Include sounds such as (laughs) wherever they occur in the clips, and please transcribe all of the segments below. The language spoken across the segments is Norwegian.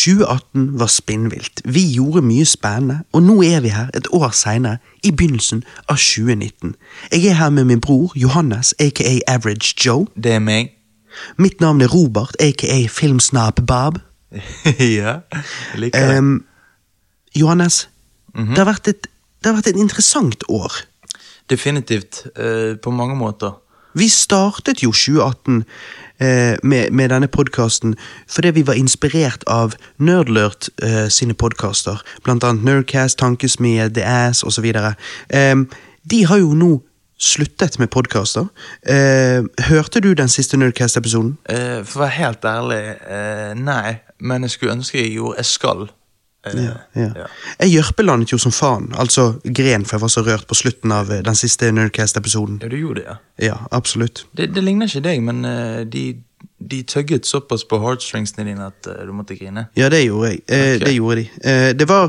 2018 var spinnvilt. Vi gjorde mye spennende, og nå er vi her et år seinere, i begynnelsen av 2019. Jeg er her med min bror Johannes, aka Average Joe. Det er meg. Mitt navn er Robert, aka Filmsnap Bob. (laughs) ja, jeg liker det. Um, Johannes, det, har et, det har vært et interessant år. Definitivt. Uh, på mange måter. Vi startet jo 2018 eh, med, med denne podkasten fordi vi var inspirert av Nerdlurt eh, sine podkaster. Blant annet Nerdcast, Tankesmie, The Ass osv. Eh, de har jo nå sluttet med podkaster. Eh, hørte du den siste Nerdcast-episoden? Eh, for å være helt ærlig, eh, nei. Men jeg skulle ønske jeg gjorde Jeg skal. Eh, Ja, ja. ja. Jeg jørpelandet jo som faen, altså gren, for jeg var så rørt på slutten av eh, den siste Nerdcast-episoden. Ja, du gjorde det, ja. Ja, absolutt. Det, det ligner ikke deg, men uh, de, de tøgget såpass på heartstringsene dine at uh, du måtte grine. Ja, det gjorde jeg. Eh, okay. Det gjorde de. Eh, det, var,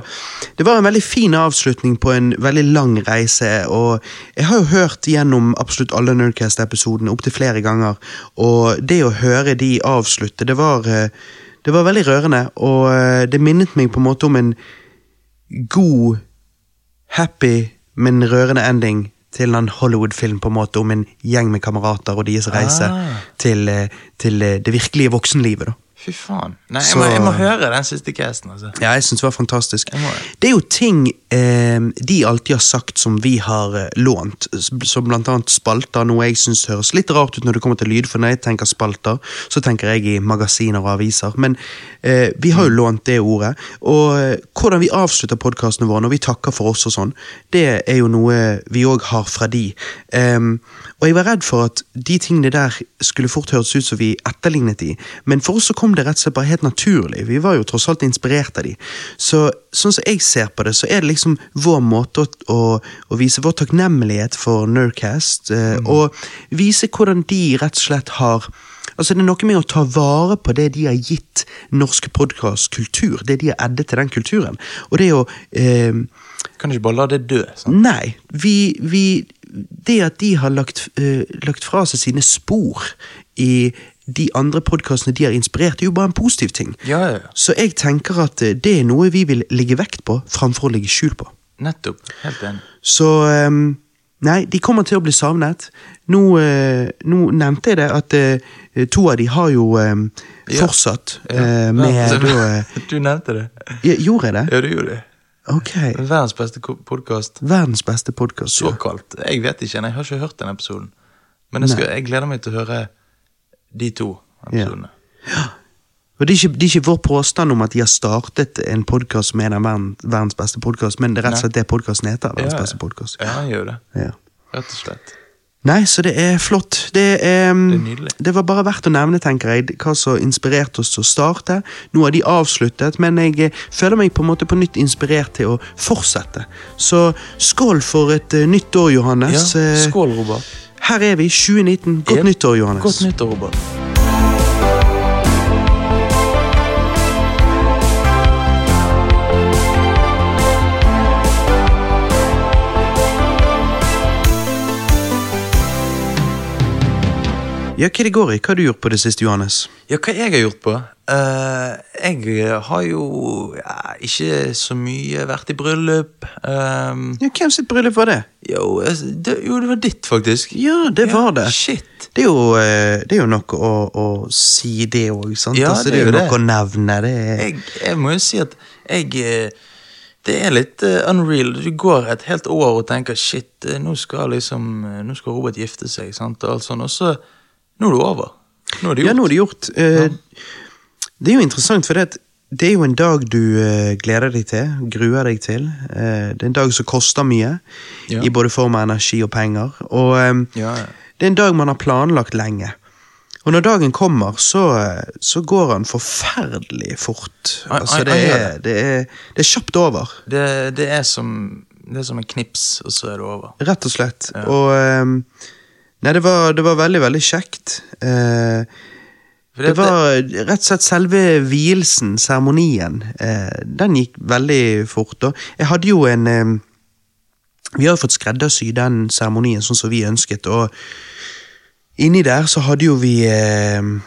det var en veldig fin avslutning på en veldig lang reise, og jeg har jo hørt gjennom absolutt alle Nerdcast-episodene opptil flere ganger, og det å høre de avslutte, det var, eh, det var veldig rørende, og eh, det minnet meg på en måte om en god, happy, men rørende ending til en Hollywood-film på en måte om en gjeng med kamerater og deres reise Ah. til, eh, til eh, det virkelige voksenlivet. da. Fy faen. Nei, jeg må, jeg må høre den siste casten, altså. Ja, jeg syns det var fantastisk. Det. Det er jo ting eh, de alltid har sagt som vi har eh, lånt, som blant annet spalter, noe jeg syns høres litt rart ut når det kommer til lyd, for når jeg tenker spalter, så tenker jeg i magasiner og aviser. Men eh, vi har jo lånt det ordet, og eh, hvordan vi avslutter podkastene våre når vi takker for oss og sånn, det er jo noe vi òg har fra de. Em, og jeg var redd for at de tingene der skulle fort høres ut som vi etterlignet de, men for oss så kom det rett og slett bare helt naturlig. Vi var jo tross alt inspirert av de. Så sånn som jeg ser på det, så er det liksom vår måte å, å, vise vår takknemlighet for Nurcast, eh, og vise hvordan de rett og slett har Altså Det er noe med å ta vare på det de har gitt norsk podkastkultur, det de har eddet til den kulturen. Og det å eh, Kan du ikke bare la det dø? sant? Nei, vi, vi Det at de har lagt, uh, lagt fra seg sine spor i de andre podkastene de har inspirert, er jo bare en positiv ting. Ja, ja, ja. Så jeg tenker at eh, det er noe vi vil ligge vekt på, framfor å ligge skjul på. Nettopp. Helt enig. Så um, Nei, de kommer til å bli savnet. Nå, uh, nå nevnte jeg det at uh, to av de har jo um, fortsatt med (laughs) Du nevnte det. Gjorde jeg det? Ja, du gjorde det. Ok. Verdens beste podkast. Verdens beste podkast. Såkalt. Jeg vet ikke, jeg har ikke hørt den episoden. Men jeg, skal, jeg gleder meg til å høre de to episodene. Og det er, ikke, det er ikke vår påstand om at de har startet en podkast som er den verden, verdens beste podkast, men det er rett og slett det podkasten heter. verdens Ja. beste podcast. Ja, han gjør det. Ja. Rett og slett. Nei, så det er flott. Det, er, Det er det var bare verdt å nevne, tenker jeg, hva som inspirerte oss til å starte. Nå har de avsluttet, men jeg eh, føler meg på en måte på nytt inspirert til å fortsette. Så skål for et eh, nytt år, Johannes. Ja, Eh, skål, Robert. Her er vi, 2019. Godt Yep. nyttår, Johannes. Godt nyttår, Robert. Ja, hva er det går i? Hva har du gjort på det siste, Johannes? Ja, hva jeg har gjort på? Uh, jeg har jo ja, ikke så mye vært i bryllup. Um, Ja, hvem sitt bryllup var det? jo, det, jo, det var ditt, faktisk. Ja, det var det. Shit. Det er jo, eh, det er jo noe å, å si det òg. Ja, altså, det det er jo noe å nevne. Det er, Jeg, jeg må jo si at jeg eh, Det er litt uh, unreal. Du går et helt år og tenker shit, nå skal liksom Nå skal Robert gifte seg, sant, og alt sånt, og så Nå er det over. Nå er det ja, gjort. nå er det gjort. Ja. Det er jo interessant, for det, det er jo en dag du eh, gleder deg til, gruer deg til. Eh, det er en dag som koster mye, Ja. i både form av energi og penger. Og eh, Ja, ja. det er en dag man har planlagt lenge. Og når dagen kommer, så, eh, så går han forferdelig fort. Altså, det er, det, er, det er kjapt over. Det, det, er som, det er som en knips, og så er det over. Rett og slett. Ja. Og ehm, Nei, det var, det var veldig, veldig kjekt. Eh, det var rett og slett selve vielsen, seremonien. Eh, den gikk veldig fort. Da. jeg hadde jo en eh, Vi har jo fått skreddersy den seremonien sånn som vi ønsket, og inni der så hadde jo vi ehm,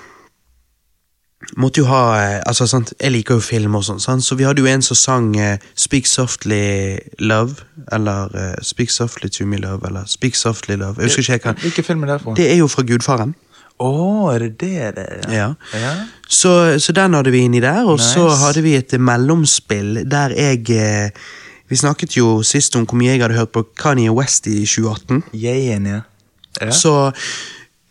måtte jo ha eh, altså sant, Jeg liker jo film og sånn, sant? så vi hadde jo en som sang uh, Speak Softly Love, eller uh, Speak Softly to me love, eller Speak Softly Love. Jeg husker ikke jeg Hvilken film er det fra? Det er jo fra Gudfaren. Å, er det det det er? Ja. ja. Så, så den hadde vi inni der, og så hadde vi et mellomspill der jeg uh, Vi snakket jo sist om hvor mye jeg hadde hørt på Kanye West i 2018. Jeg er enig, ja. Så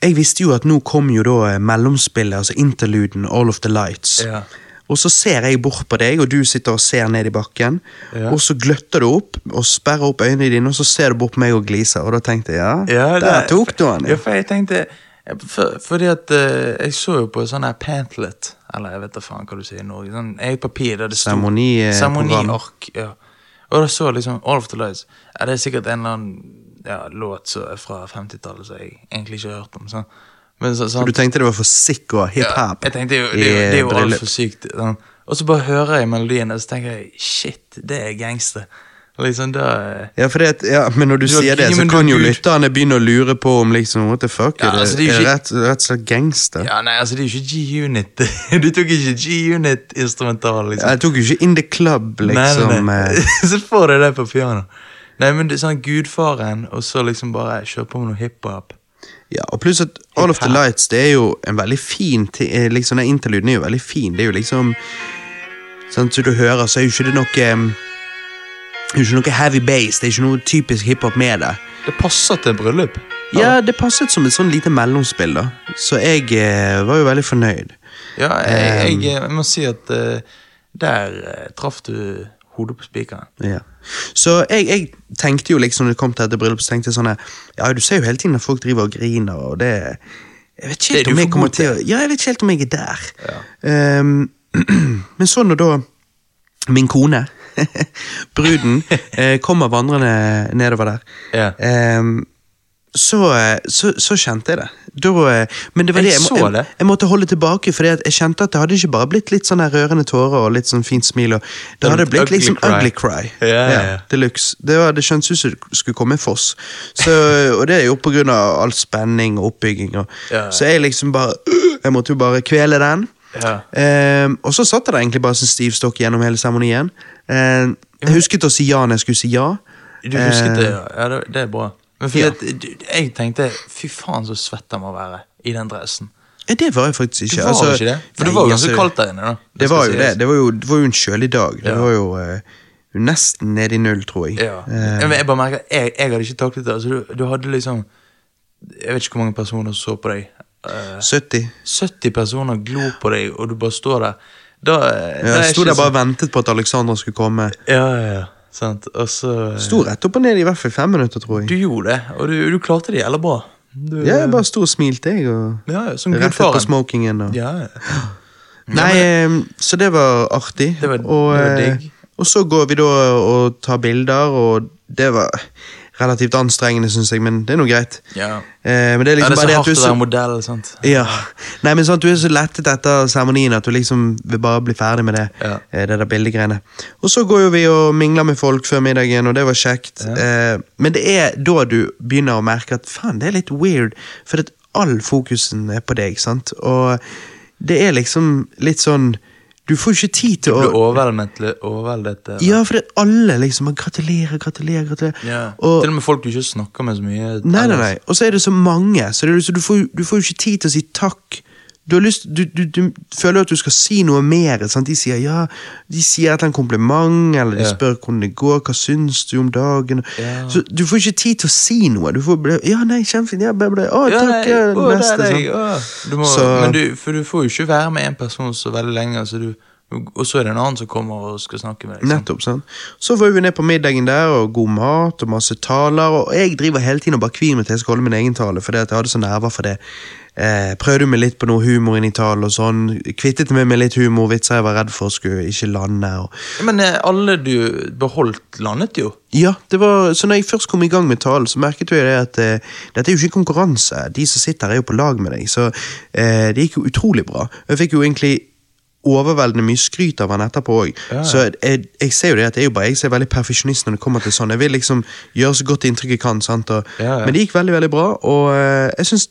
jeg visste jo at nå kom jo da eh, mellomspillet, altså interluden All of the Lights. Ja. Og så ser jeg bort på deg, og du sitter og ser ned i bakken. Ja. Og så gløtter du opp og sperrer opp øynene dine, og så ser du bort på meg og gliser. Og da tenkte jeg ja, Ja, der det- tok du han. Ja, for jeg tenkte for, Fordi at uh, jeg så jo på sånn her pantlet, eller jeg vet da faen hva du sier i Norge, sånn eget der det sto Seremoni. Seremoniark. Ja. Og da så jeg liksom All of the Lights. Ja, det er sikkert en eller annen ja, låt som er fra 50-tallet som jeg egentlig ikke har hørt om. Sånn. Men så, sant? du tenkte det var for sick og Ja, jeg tenkte jo, det, jo- det er jo altfor sykt. Sånn. Og så bare hører jeg melodien, og så tenker jeg shit, det er gangster. Liksom da Ja, for det, ja, men når du, Du sier det, så kan jo lytterne begynne å lure på om liksom, what the fuck, Ja, det, altså, det er det rett, rett og slett gangster? Ja, nei, altså det er jo ikke G-Unit. (laughs) Du tok ikke G-Unit-instrumental, liksom. Jeg tok jo ikke In The Club, liksom. nei, nei. nei. (laughs) så får du det på piano. Nei, men det er sånn Gudfaren, og så liksom bare kjøre på med noe hiphop. Ja, og pluss at All of the Lights det er jo en veldig fin eh, liksom Den interluden er jo veldig fin. Det er jo liksom Sånn som du hører, så er jo ikke det noe um, Det er jo ikke noe heavy bass, det er ikke noe typisk hiphop med det. Det passer til bryllup. Ja, det passet som et sånn lite mellomspill, da. Så jeg eh, var jo veldig fornøyd. Ja, jeg, Um, jeg, jeg må si at uh, der uh, traff du hodet på spikeren. Ja. Så jeg, jeg tenkte jo liksom når det kom til dette bryllupet, så tenkte jeg sånn Ja, du ser jo hele tiden at folk driver og griner, og det Jeg vet ikke helt om jeg kommer til å Ja, jeg vet ikke helt om jeg er der. Ja. Um, (clears throat) men så når da min kone, (laughs) bruden, (laughs) eh, kommer vandrende nedover der, Ja. ehm, så, eh, så, så kjente jeg det. Da, eh, men det var Jeg det, jeg, jeg, jeg måtte holde tilbake, for jeg kjente at det hadde ikke bare blitt litt sånn rørende tårer og litt sånn fint smil. Og det hadde blitt Ugly liksom cry. ugly cry. Yeah, ja, yeah. Deluxe. Det, var, det kjentes ut som det skulle komme en foss. Så, og det er jo på grunn av all spenning og oppbygging. Og, yeah. Så jeg liksom bare Jeg måtte jo bare kvele den. Yeah. Um, og så satt jeg der egentlig bare som stiv stokk gjennom hele seremonien. Um, jeg husket å si ja når jeg skulle si ja. Du husket det, Ehm, ja. ja det, det er bra. Ja. at, jeg tenkte fy faen så svett han må være i den dressen. Ja, det var jeg faktisk Du Det var altså, ikke det? For det var jo ganske altså, kaldt der inne. da Det var jo det. Det var jo, det var jo en kjølig dag. Det Ja. var jo uh, nesten nede i null, tror jeg. Ja. Uh, jeg bare merker jeg, jeg hadde ikke taklet det. Altså, du, du hadde liksom Jeg vet ikke hvor mange personer som så på deg. Uh, 70. 70 personer glor på deg, og du bare står der. Da, eh, Ja, jeg sto ikke der bare og ventet på at Alexandra skulle komme. Ja, ja, ja. Sant. Og så eh, Sto rett opp og ned i hvert fall fem minutter, tror jeg. Du gjorde det, og du, du klarte det jævla bra. Du, Ja, jeg bare sto og smilte, jeg. Og ja, som rettet på smokingen. Og. Ja, ja. (gasps) Nei, eh, så det var artig. Det var- og, det var eh, digg. og så går vi da og tar bilder, og det var relativt anstrengende, syns jeg, men det er nå greit. ja. Eh, men det er Ja, liksom det er så hardt å være modell, sant. Ja. Nei, men sant, Du er så lettet etter seremonien at du liksom vil bare bli ferdig med det. Ja. eh, det der bildegreiene. Og så går jo vi og mingler med folk før middagen, og det var kjekt. Eh, men det er da du begynner å merke at faen, det er litt weird, for at all fokusen er på deg. sant? Og det er liksom litt sånn Du får ikke tid til Du å ble overveldet. overveldet eh, Ja, for det er alle liksom Gratulerer, gratulerer, gratulerer. ja. Og, Til og med folk du ikke snakker med så mye. Nei, nei, nei. Og så er det så mange, så, det så du, får, du får ikke tid til å si takk. Du, har lyst, du, du, du føler at du skal si noe mer. Sant? De sier ja, de sier et eller annet kompliment, eller de Ja. spør hvordan det går, hva syns du om dagen? Ja. Så Du får ikke tid til å si noe. Du får bare, ja, nei, kjempefint, ja, bla, bla. Å, Ja, takk, nei, å, neste. det å. Du må, Så- men du, for du får jo ikke være med en person så veldig lenge, så du, og så er det en annen som kommer og skal snakke med deg. Nettopp, sant? Så var vi ned på middagen der, og god mat og masse taler. Og jeg driver hele tiden og bare kvier meg til jeg skal holde min egen tale, fordi at jeg hadde så nerver for det. Eh, prøvde meg litt på noe humor inn i talen og sånn. Kvittet meg med litt humorvitser jeg var redd for skulle ikke lande. Og... Men eh, alle du beholdt, landet jo. Ja, det var, så når jeg først kom i gang med talen, så merket jeg det at eh, dette er jo ikke konkurranse. De som sitter her er jo på lag med deg, så eh, det gikk jo utrolig bra. Jeg fikk jo egentlig overveldende mye skryt av han etterpå òg. Ja. Så jeg, jeg ser jo det at jeg bare jeg som er veldig perfeksjonist når det kommer til sånn. Jeg vil liksom gjøre så godt inntrykk jeg kan. sant? Og, Ja, ja. Men det gikk veldig veldig bra, og uh, jeg syns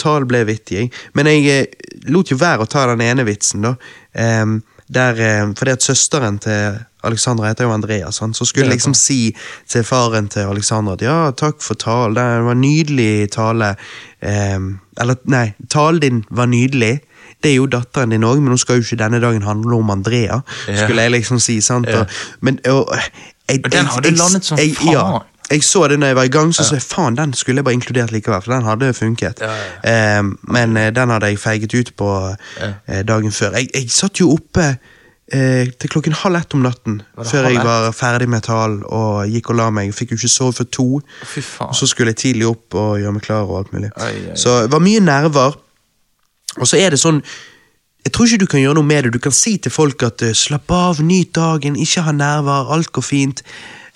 talen ble vittig. Men jeg uh, lot jo være å ta den ene vitsen, da. Um, der, eh, fordi at søsteren til Alexandra heter jo Andrea, sant? så skulle jeg liksom si til faren til Alexandra at ja, takk for talen, det var en nydelig tale. Um, eller nei, talen din var nydelig. Det er jo datteren din òg, men nå skal jo ikke denne dagen handle om Andrea. Ja. Skulle jeg liksom si, sant? Ja. Og, men og, jeg, den hadde jeg- landet som jeg- faen. Ja, jeg så det når jeg var i gang, så sa jeg faen, den skulle jeg bare inkludert likevel, for den hadde funket. Ja, Eh, men eh, den hadde jeg feiget ut på eh, dagen før. Jeg, jeg satt jo oppe eh, til klokken halv ett om natten før jeg var ferdig med talen og gikk og la meg. Fikk jo ikke sove før to. Fy faen. Og så skulle jeg tidlig opp og gjøre meg klar og alt mulig. Ai, ai, ai. Så det var mye nerver. Og så er det sånn Jeg tror ikke du kan gjøre noe med det. Du kan si til folk at eh, slapp av, nyt dagen, ikke ha nerver, alt går fint.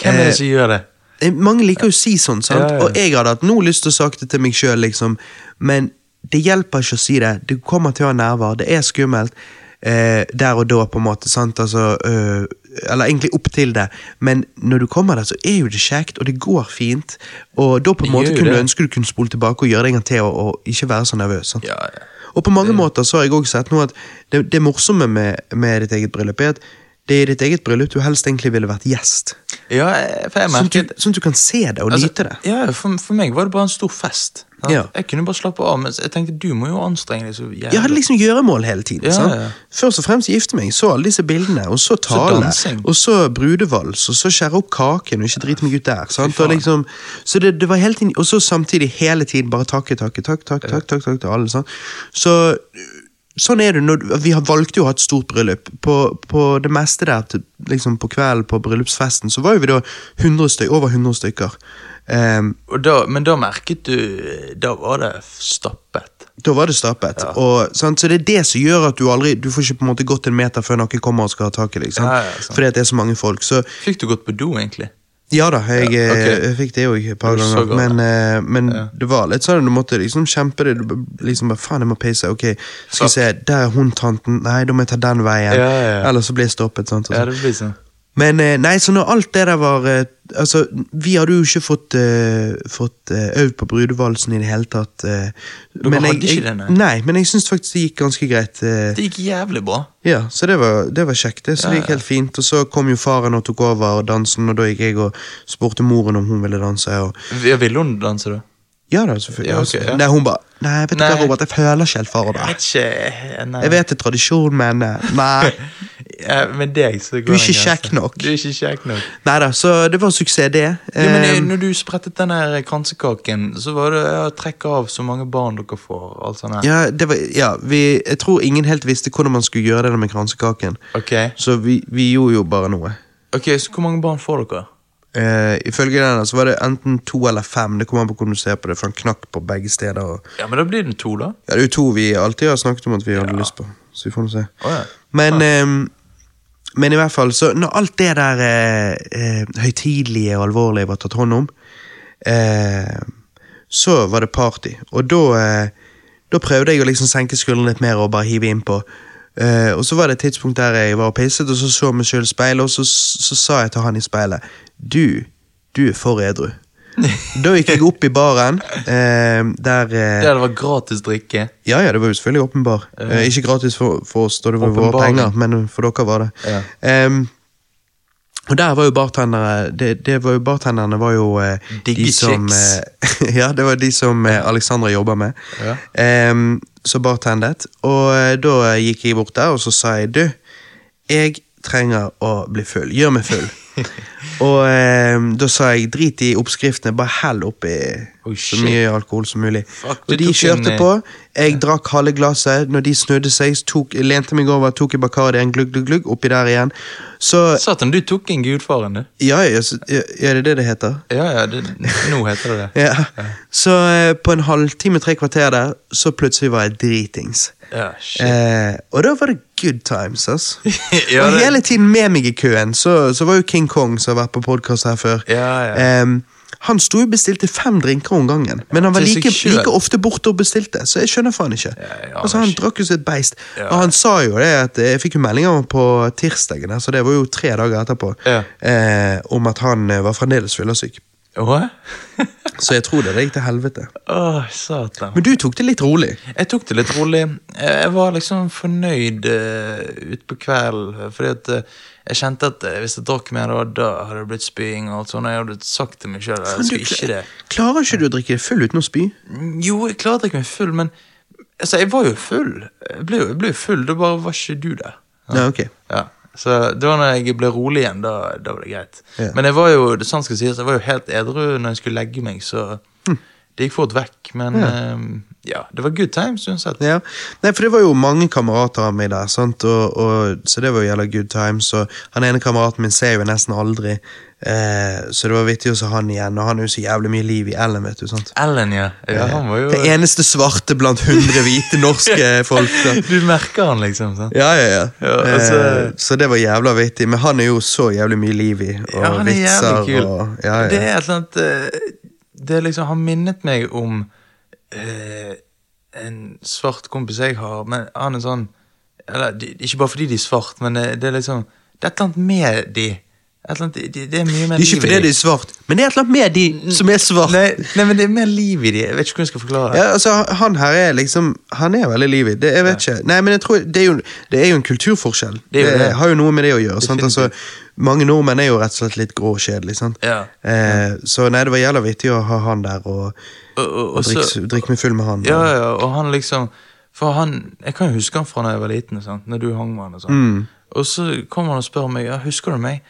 Hvem er Eh, det som gjør det? Eh, Mange liker jo å si sånn, sant? Ja, ja. og jeg hadde hatt noe lyst til å sagt det til meg sjøl, liksom. men det hjelper ikke å si det. Du kommer til å ha nerver, det er skummelt. Eh, der og da, på en måte. Altså, øh, eller egentlig opp til det, men når du kommer der, så er jo det kjekt, og det går fint. Og da på en måte kunne du ønske du kunne spole tilbake og gjøre det en gang til, og, og ikke være så nervøs. sant? Ja, ja. Og på mange måter så har jeg også sett nå at det, det morsomme med, med ditt eget bryllup er at det er i ditt eget bryllup du helst egentlig ville vært gjest. ja, for jeg Sånn at du, sånn at du kan se det og Altså, nyte det. Ja, for, for meg var det bare en stor fest. Ja. Jeg kunne bare slappe av, men jeg tenkte du må jo anstrenge deg så jævlig. Jeg hadde liksom gjøremål hele tiden. Ja, ja. Først og fremst gifte meg, så alle disse bildene, og så tale, Så og så brudevals, og så skjære opp kaken og ikke drite meg ut der. Sant? Og liksom, så det, det var hele tiden, og så samtidig hele tiden bare takke, takke, takk, takk, takk, takk, takk til alle. Sant? Så Sånn er det når Vi har valgt jo å ha et stort bryllup. På, på det meste der, til- liksom på kvelden på bryllupsfesten, så var jo vi da 100 stykker, over 100 stykker. Og da, men da merket du Da var det stappet. Da var det stappet. Og, sant? Så det er det som gjør at du aldri Du får ikke på en måte gått en meter før noen kommer og skal ha tak i deg. Ja, ja. Fordi det er så mange folk. Så Fikk du gått på do, egentlig? ja da, jeg, Ja, ok. eh, jeg fikk det òg et par er ganger. Godt, Men, uh, men Ja. det var litt sånn du måtte liksom kjempe det. Du liksom bare, Faen, jeg må peise. Ok, skal vi se, der er hun tanten. Nei, da må jeg ta den veien. Ja, ja, ja. Eller så blir jeg stoppet. sant? og Ja, det blir sånn. Men eh, nei, så når alt det der var eh, Altså, vi hadde jo ikke fått, uh, fått uh, øvd på brudevalsen i det hele tatt. Uh, Dere hadde ikke denne? nei? Men jeg syns faktisk det gikk ganske greit. Det gikk jævlig bra. ja, Så det var, det var kjekt. det, Så Ja, det gikk helt fint. Og så kom jo faren og tok over dansen, og da gikk jeg og spurte moren om hun ville danse. og Ville hun danse, da? Ja da, selvfølgelig. Ja, altså. ja. Nei, hun bare Nei, vet du hva, Robert, jeg føler ikke helt for det. Jeg vet ikke. Jeg vet det er tradisjon, men eh, (laughs) Nei. ja, Med deg så går Du er ikke kjekk nok. Du er ikke kjekk nok. Nei da, så det var suksess, det. Ja, men Eh, eh, Når du sprettet den kransekaken, så var det å trekke av så mange barn dere får. alt sånt her. Ja, det var, ja vi, jeg tror ingen helt visste hvordan man skulle gjøre det med kransekaken. Ok, Så vi, vi gjorde jo bare noe. ok, så hvor mange barn får dere? Eh, ifølge den så var det enten to eller fem. Det kommer an på hvordan du ser på det, for han knakk på begge steder. Og, Ja, men Da blir det to, da. ja, Det er jo to vi alltid har snakket om at vi hadde lyst på. Så vi får nå se. Oh, ja. Men, ehm, men i hvert fall, så når alt det der uh, uh, høytidelige og alvorlige var tatt hånd om, så var det party. Og da, da prøvde jeg å liksom senke skuldrene litt mer og bare hive innpå. Uh, og så var det et tidspunkt der jeg var og pisset, og så så meg sjøl i speilet, og så, så sa jeg til han i speilet Du, du er for edru. da gikk jeg opp i baren, eh, der eh, Der det var gratis drikke. ja, ja, det var jo selvfølgelig åpenbar. Eh, ikke gratis for, for oss, da det var våre penger, men for dere var det. Ja. Og der var jo bartendere det, det var jo Bartenderne var jo eh, de som eh, (laughs) Ja, det var de som eh, Alexandra jobba med. Ja. Så bartendet. Og da gikk jeg bort der, og så sa jeg du, jeg trenger å bli full. Gjør meg full. (laughs) og eh, da sa jeg drit i oppskriftene, bare hell oppi Oh, så mye alkohol som mulig. Fuck, og de kjørte en, eh, på. Jeg drakk halve glasset. Når de snudde seg, tok, lente meg over, tok i Bacardi en glugg, glugg, glugg, oppi der igjen. Så Satan, du tok en gudfaren, du. Ja, ja, så- ja, er det det det heter? Ja, ja, det, nå heter det det. (laughs) Ja. Så eh, på en halvtime, tre kvarter der, så plutselig var jeg dritings. Ja, shit. Eh, og da var det good times, ass. (laughs) Ja, og det- hele tiden med meg i køen, så, så var jo King Kong, som har vært på podkast her før. Ja, ja. Em, Han sto og bestilte fem drinker om gangen, men han var like, like ofte borte og bestilte, så jeg skjønner faen ikke. altså, Han drakk jo sitt beist. Og han sa jo det at Jeg fikk jo melding av ham på tirsdagen, så det var jo tre dager etterpå, eh, om at han eh, var fremdeles fyllesyk. (laughs) Så jeg tror det gikk til helvete. Åh, satan. Men du tok det litt rolig. Jeg tok det litt rolig. Jeg var liksom fornøyd uh, utpå kvelden. Fordi at uh, jeg kjente at uh, hvis jeg drakk mer, da, da hadde det blitt spying. og alt sånt. Jeg hadde sagt til meg sjøl at jeg skulle ikke det. Klarer ikke du å drikke full uten å spy? Jo, jeg klarer å drikke meg full, men altså, jeg var jo full. Jeg ble, jo- jeg ble full, da bare var ikke du der. Ja, ok. Ja, Så da når jeg ble rolig igjen, da, da var det greit. Ja. Men jeg var jo det sant skal sies, jeg var jo helt edru når jeg skulle legge meg, så det gikk fort vekk. Men Ja. Uh, ja det var good times uansett. Ja. Nei, for det var jo mange kamerater av meg der, sant? Og, og, så det var jo jævla good times. Og han ene kameraten min ser jo nesten aldri, uh, så det var vittig å se han igjen. Og han er jo så jævlig mye liv i Ellen, vet du. sant? Ellen, ja. ja han var jo Det eneste svarte blant hundre hvite norske (laughs) folk. Da. Du merker han, liksom. sant? Ja, ja, ja. Altså- Uh, så det var jævla vittig. Men han er jo så jævlig mye liv i. Og Ja, han er vitser jævlig kul. og ja, ja. Det er et eller annet eh, Det liksom Han minnet meg om eh, en svart kompis jeg har, men han er sånn eller, de- Ikke bare fordi de er svart, men det, det er liksom Det er et eller annet med de. Annet, det, det er mye mer Det er ikke fordi de er svart, men det er et eller annet med de som er svart. Nei, nei, men det er mer liv i de. Jeg vet ikke hvordan jeg skal forklare det. Ja, altså, Han her er liksom Han er veldig liv i. Det, jeg vet ikke. Nei, men jeg tror Det er jo, det er jo en kulturforskjell. Det jo har jo noe med det å gjøre. Sant? Altså, mange nordmenn er jo rett og slett litt grå og kjedelige. Sant? Ja. Eh, så nei, det var jævla vittig å ha han der og, Og, og, og drikke, drikk meg full med han. Ja, ja, og han liksom For han Jeg kan jo huske han fra da jeg var liten, sant? når du hang med han. Og sånn Mm. Og så kommer han og spør meg ja, husker du meg.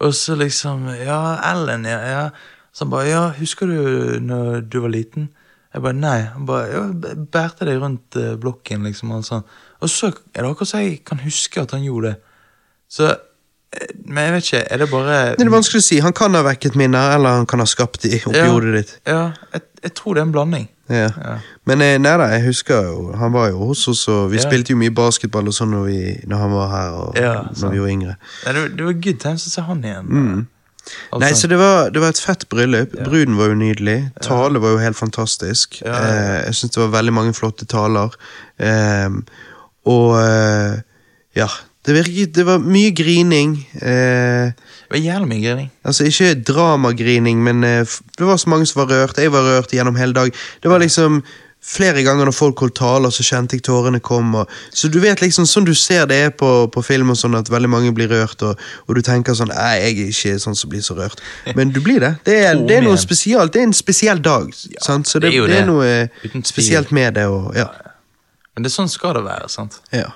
Og så liksom Ja, Ellen, ja. ja. Så han bare ja, husker du når du var liten? Jeg bare nei. Han bare ja, bærte deg rundt eh, blokken, liksom. Og, sånn. og så er det akkurat så jeg kan huske at han gjorde det. Så Men jeg vet ikke, er det bare Det er vanskelig å si. Han kan ha vekket minner, eller han kan ha skapt de oppi Ja. hodet ditt. Ja, jeg, jeg tror det er en blanding. Ja. Ja. Men eh, nei da, jeg husker jo Han var jo hos oss, og vi spilte jo mye basketball og sånn når, vi, når han var her, og når vi var yngre. Nei, det, var- det var good times å se han igjen. Altså, Nei, så det var, det var et fett bryllup. Bruden var jo nydelig. Tale var jo helt fantastisk. Eh, jeg syns det var veldig mange flotte taler. Eh, og ja, det virket Det var mye grining. Eh, det var jævlig mye grining. altså ikke dramagrining, men eh, det var så mange som var rørt. Jeg var rørt gjennom hele dag. Det var liksom Flere ganger når folk holdt taler, så kjente jeg tårene kom. Og, så du vet liksom, Sånn du ser det er på, på film, og sånn at veldig mange blir rørt, og, og du tenker sånn Nei, jeg er ikke sånn som blir så rørt. (laughs) Men du blir det. Det er, det er noe spesielt. Det er en spesiell dag. sant? Så det, det er det er noe spesielt med det. Og, ja. Men det er sånn skal det være, sant? Ja.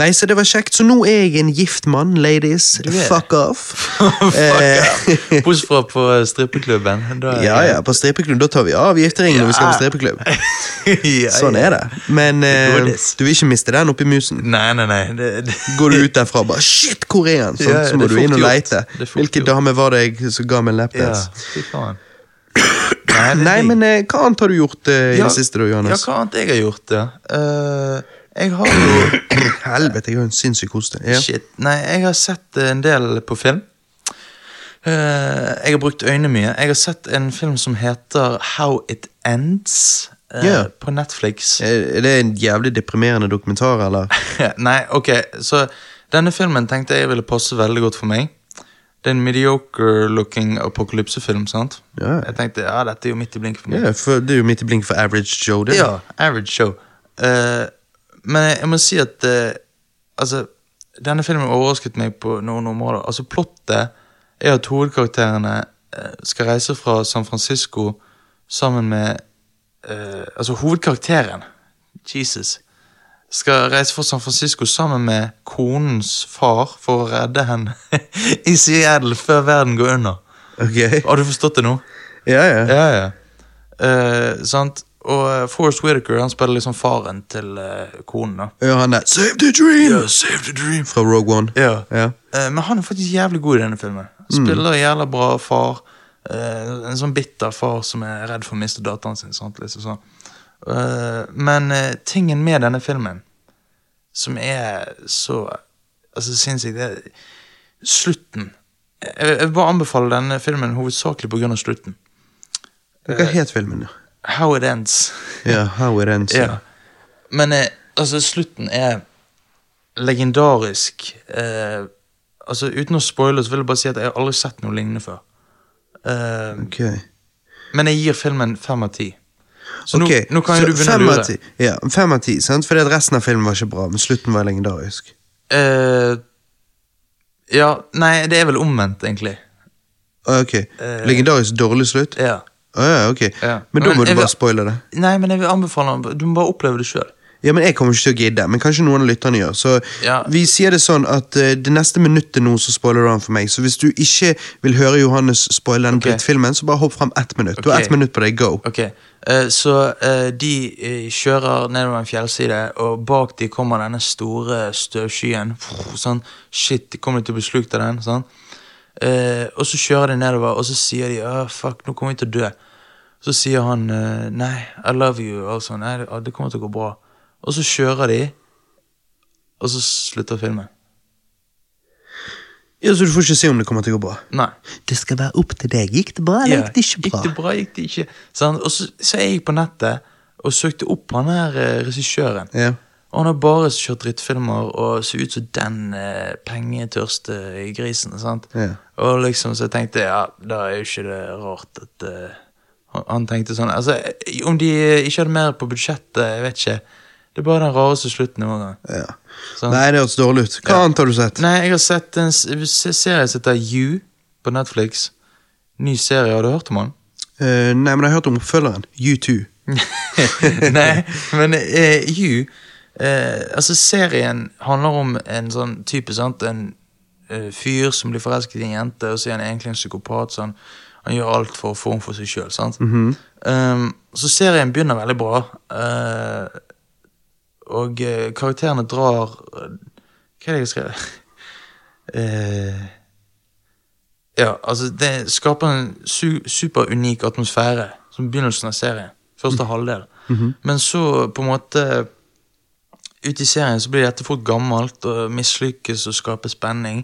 Nei, så det var kjekt. Så nå er jeg en gift mann, ladies. Fuck off. (laughs) Fuck Eh. Bortsett fra på strippeklubben. Ja, ja, på strippeklubben. Da tar vi av gifteringen når vi skal på strippeklubb. (laughs) ja, Sånn er det. Men eh, du vil ikke miste den oppi musen. Nei, nei, nei. Det, det. Går du ut derfra bare Shit, hvor er han? Sånn, Ja, ja, så må du inn og lete leite. Hvilken dame var det jeg som ga meg en Ja, lapdance? fy faen. Nei, Nei, men eh, hva annet har du gjort eh, i Ja, det siste, da, Ja, Johannes? hva annet jeg har gjort, ja? Eh, jeg har jo (coughs) Helvete, jeg har en sinnssyk hoste. Ja. Shit. Nei, jeg har sett en del på film. Eh, jeg har brukt øynene mye. Jeg har sett en film som heter How It Ends eh, Ja. på Netflix. Er er det en jævlig deprimerende dokumentar, eller? (laughs) Nei, ok, så denne filmen tenkte jeg ville passe veldig godt for meg. Det er en mediocre-looking apokalypsefilm, sant? Ja. Jeg tenkte, ja, dette er jo midt i blink for meg. Ja, for Det er jo midt i blink for average Joe, det. Ja, average show. Uh, men jeg, jeg må si at uh, altså, denne filmen overrasket meg på noen områder. Altså, Plottet er at hovedkarakterene eh, skal reise fra San Francisco sammen med uh, Altså, hovedkarakteren, Jesus, skal reise fra San Francisco sammen med konens far for å redde henne (laughs) i Seattle før verden går under. Ok. Har du forstått det nå? Ja, ja. Ja, ja. Eh, sant? Og uh, Forrest Whitaker han spiller liksom faren til eh, konen. da Ja, han er Save the dream! Save the dream Fra Rogue One. Ja. Ja. Eh, Men han er faktisk jævlig god i denne filmen. Spiller jævla bra far. Eh, en sånn bitter far som er redd for å miste datteren sin. Sant? Liksom sånn. Eh, men eh, tingen med denne filmen, som er så altså, sinnssykt, det er slutten. Jeg, vil bare anbefale denne filmen hovedsakelig pga. slutten. Hva het filmen? da? How It Ends. Ja, How It Ends. Ja. Men eh, altså, slutten er legendarisk. Eh, altså, Uten å spoile, så vil jeg bare si at jeg har aldri sett noe lignende før. Eh, okay. men jeg gir filmen fem av ti. Så okay. nå, nå kan så du begynne å av lure. ti. Ja, fem av ti, sant? Fordi resten av filmen var ikke bra, men slutten var legendarisk. Uh, ja, nei, det er vel omvendt, egentlig. Ok, Ok, Legendarisk dårlig slutt? Ja. Uh, ja, ok. Ja. Men da Men må du bare vil- spoile det. Nei, men jeg vil anbefale Du må bare oppleve det sjøl. Ja, men Jeg kommer ikke til å gidde, men kanskje noen av lytterne gjør. Så Ja. Vi sier det sånn at uh, det neste minuttet nå så spoiler du han for meg. Så hvis du ikke vil høre Johannes spoile den okay. drittfilmen, så bare hopp fram ett minutt. Du har ett minutt på deg. Go. Okay. Uh, Så uh, de kjører nedover en fjellside, og bak de kommer denne store støvskyen. Sånn, shit, de kommer til å bli slukt av den. Sånn. Og så kjører de nedover, og så sier de oh, fuck, nå kommer vi til å dø. Så sier han nei, I love you. Og sånn, nei, det kommer til å gå bra. Og så kjører de, og så slutter filmen. Ja, Så du får ikke se om det kommer til å gå bra? Nei. Det skal være opp til deg. Gikk det bra, Ja, eller gikk det ikke bra? Gikk det bra, gikk det ikke? Sånn, og så, så jeg på nettet og søkte opp han her eh, regissøren. Ja. Og han har bare kjørt drittfilmer og ser ut som den eh, pengetørste grisen. sant? Ja. Og liksom, så jeg tenkte ja, da er jo ikke det rart at eh, han, han tenkte sånn Altså, om de ikke hadde mer på budsjettet, jeg vet ikke. Det er bare den rareste slutten noen gang. Ja. Sånn. Nei, det hørtes dårlig ut. Hva Ja. annet har du sett? Nei, jeg har sett en serie som heter You på Netflix. Ny serie, har du hørt om den? Uh, nei, men jeg har hørt om oppfølgeren. U2. (laughs) Nei, men uh, You uh, Altså, serien handler om en sånn type, sant En fyr som blir forelsket i en jente, og så er han egentlig en psykopat. sånn han, gjør alt for å få henne for seg sjøl. um, så serien begynner veldig bra. eh, og eh, karakterene drar Hva er det jeg skriver? (laughs) Eh, ja, altså Det skaper en su superunik atmosfære, som begynnelsen av serien. Første halvdel. Men så, på en måte Ut i serien så blir dette fort gammelt og mislykkes og skaper spenning.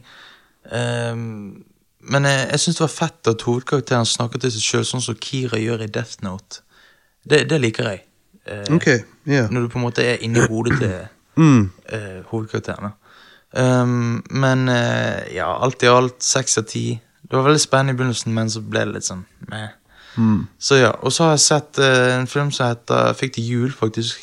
Ehm, men jeg, jeg syns det var fett at hovedkarakteren snakket til seg sjøl, sånn som Kira gjør i Death Note. Det, det liker jeg. Eh, okay, yeah. Når du på en måte er inni hodet til (clears throat) Mm. eh, hovedkarakteren. Um, men eh, ja, alt i alt seks av ti. Det var veldig spennende i begynnelsen, men så ble det litt sånn meh. Så ja, Og så har jeg sett en film som heter Fikk til jul, faktisk.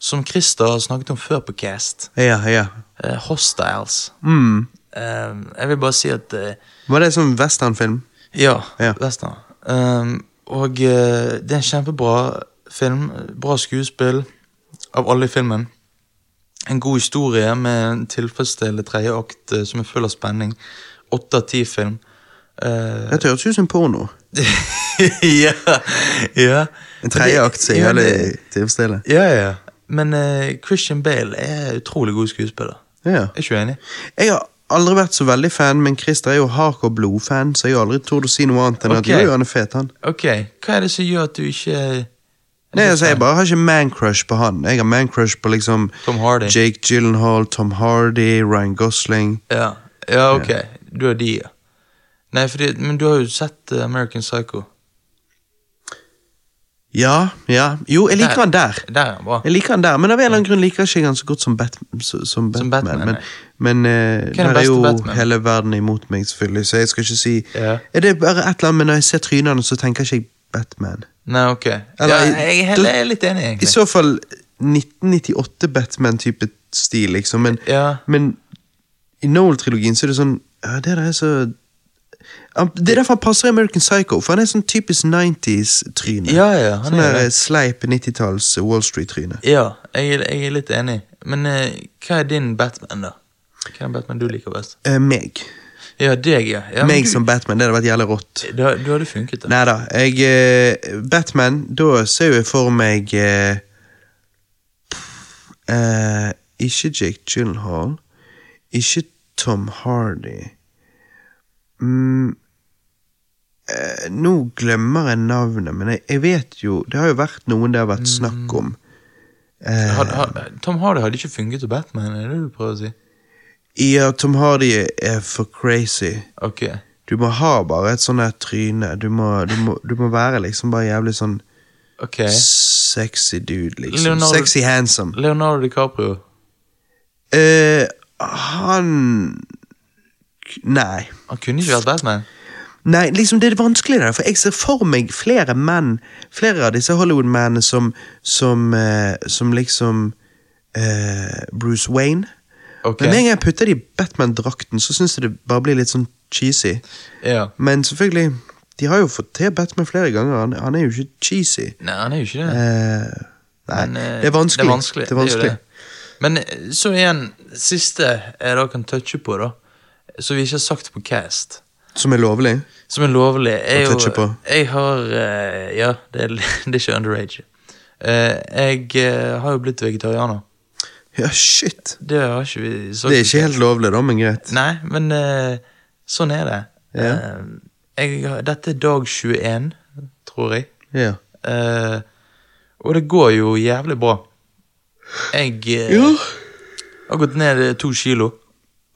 Som Christer har snakket om før på Cast. Ja, ja. Eh, Hostiles. Mm. Jeg vil bare si at Var det en sånn westernfilm? Ja, Ja. Western. Um, og det er en kjempebra film. Bra skuespill av alle i filmen. En god historie med en tilfredsstillende tredje akt eh, som er full av spenning. Åtte av ti film. Uh, Dette høres ut som porno. (laughs) ja, ja. En tredje akt som er veldig tilfredsstillende. Ja, ja. Men uh, Christian Bale er utrolig god skuespiller. Ja. Er ikke uenig. enig? Jeg har aldri vært så veldig fan, men Christer er jo hardcore blodfan, så jeg har aldri tort å si noe annet enn okay. at jo, han er fet, han. Ok, hva er det som gjør at du ikke Nei, altså, Jeg bare har ikke man-crush på han. Jeg har man-crush på liksom Tom Hardy. Jake Gyllenhaal, Tom Hardy, Ryan Gosling. Ja, ja ok. Du har de, ja. Nei, fordi, men du har jo sett eh, American Psycho. Ja, ja. Jo, jeg liker Der. han der. Der er. Jeg liker han der, Men av en eller annen grunn liker jeg ikke han så godt som, Bat som Batman. Batman, men men uh, er der er jo Batman? hele verden imot meg, selvfølgelig, så jeg skal ikke si Ja. Er det bare et eller annet, men når jeg ser trynene, så tenker jeg ikke Batman. Nei, ok. Eller, ja, jeg, heller- jeg er litt enig, egentlig. I så fall 1998 Batman-type stil, liksom. Men, Ja. men i Noel-trilogien så er det sånn ja, Det der er så Det er derfor han passer i American Psycho, for han er sånn typisk 90s-tryne. Ja, ja, sånn er der sleip 90-talls Wall Street-tryne. Ja, jeg, jeg er litt enig. Men uh, hva er din Batman, da? Hva er Batman du liker best? Uh, meg. Ja, deg, ja. ja meg du, som Batman, det hadde vært jævlig rått. du, du hadde funket, da. Nei da. Jeg, eh, Batman, da ser jeg for meg eh, eh, Ikke Jake Gyllenhaal. Ikke Tom Hardy. Mm, eh, nå glemmer jeg navnet, men jeg, jeg vet jo Det har jo vært noen det har vært snakk om. Eh, Tom Hardy hadde ikke funket som Batman, er det du prøver å si? Ja, Tom Hardy er for crazy. Ok. Du må ha bare et sånn tryne. Du må, du, må, du må være liksom bare jævlig sånn Ok. sexy dude, liksom. Leonardo- Sexy handsome. Leonardo DiCaprio. Eh, han Nei. Han kunne ikke vært Batman. Nei, liksom det er vanskelig der, for jeg ser for meg flere menn, flere av disse Hollywood-mennene som, som, eh, som liksom eh, Bruce Wayne. Ok. Men med en gang jeg putter det i Batman-drakten, så syns jeg det bare blir litt sånn cheesy. Ja. Men selvfølgelig, de har jo fått til Batman flere ganger, han, han er jo ikke cheesy. Nei, han er jo ikke det. Eh, nei, Men, eh, det er vanskelig. Det er vanskelig. Det er vanskelig. det. Men eh, så igjen, siste jeg da kan touche på, da, som vi ikke har sagt på Cast, Som er lovlig. som er lovlig, Jeg, jo. Jeg har eh, Ja, det er, (laughs) det er ikke underage. Jeg har jo blitt vegetarianer. Ja, shit. Det har ikke vi så Det er ikke helt lovlig, da, men greit. Nei, men uh, sånn er det. Ja. Uh, jeg, dette er dag 21, tror jeg. Ja. Uh, og det går jo jævlig bra. Jeg Ja. har gått ned to kilo.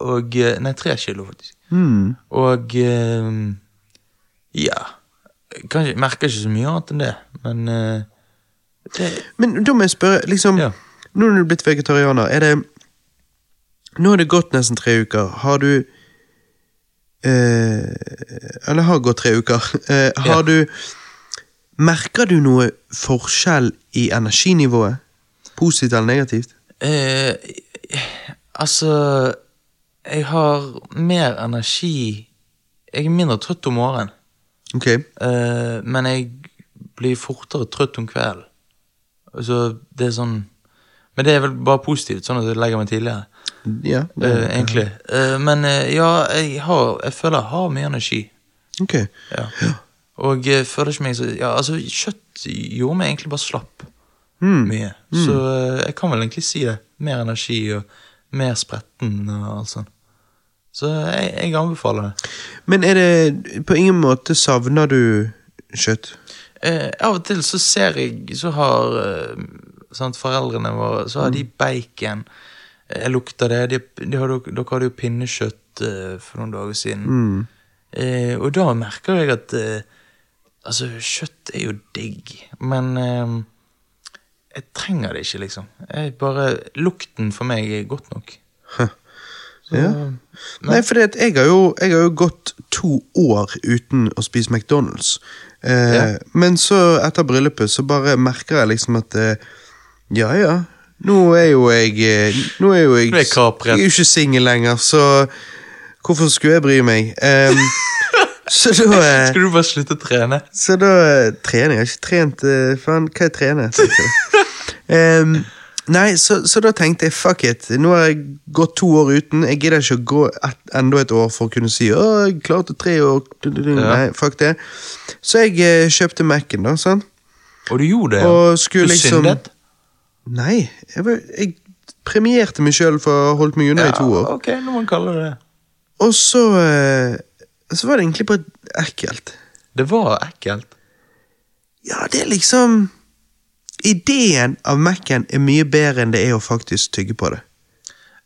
Og Nei, tre kilo, faktisk. Mm. Og Ja. Kanskje, jeg merker ikke så mye annet enn det, men det, Men da må jeg spørre, liksom Ja. Nå når du blitt vegetarianer, er det Nå har det gått nesten tre uker. Har du eh, Eller har gått tre uker. (laughs) Eh, har Ja. du Merker du noe forskjell i energinivået? Positivt eller negativt? eh, Altså Jeg har mer energi Jeg er mindre trøtt om morgenen. Ok. Eh, men jeg blir fortere trøtt om kvelden. Så det er sånn Men det er vel bare positivt, sånn at du legger meg tidligere. Ja. eh, egentlig. Uh, men uh, ja, jeg, har, jeg føler jeg har mye energi. Ok. Ja. Og jeg føler ikke meg så Ja, altså, kjøtt gjorde meg egentlig bare slapp Mm. mye. Så eh, jeg kan vel egentlig si det. Mer energi og mer spretten og alt sånt. Så jeg, jeg anbefaler det. Men er det På ingen måte savner du kjøtt? Av og til så ser jeg Så har sant, foreldrene våre Så har de bacon. Eh, Jeg lukter det. De, de har, dere hadde jo pinnekjøtt eh, for noen dager siden. Mm. Eh, og da merker jeg at eh, Altså, kjøtt er jo digg, men eh, jeg trenger det ikke, liksom. Jeg bare Lukten for meg er godt nok. Så, Ja. Nei, for jeg, jeg har jo gått to år uten å spise McDonald's. Eh, Ja. Men så, etter bryllupet, så bare merker jeg liksom at eh, Ja, ja. Nå er jo jeg eh, Nå er jo jeg, er jeg er jo ikke singel lenger, så hvorfor skulle jeg bry meg? Um, (laughs) så da eh, Skal du bare slutte å trene? så da eh, trener jeg. Jeg har ikke trent Faen, hva er trene? um, nei, så, så da tenkte jeg fuck it. Nå har jeg gått to år uten. Jeg gidder ikke å gå et, enda et år for å kunne si å, jeg klarte tre år. Nei, fuck det. Så jeg kjøpte Mac-en, da. sant? Og du gjorde det? Og skulle du liksom syndet? Nei, jeg, var, jeg premierte meg sjøl for å ha holdt meg unna i to år. ok, når man kaller det. Og så eh, Så var det egentlig bare ekkelt. Det var ekkelt. Ja, det er liksom Ideen av Mac-en er mye bedre enn det er å faktisk tygge på det.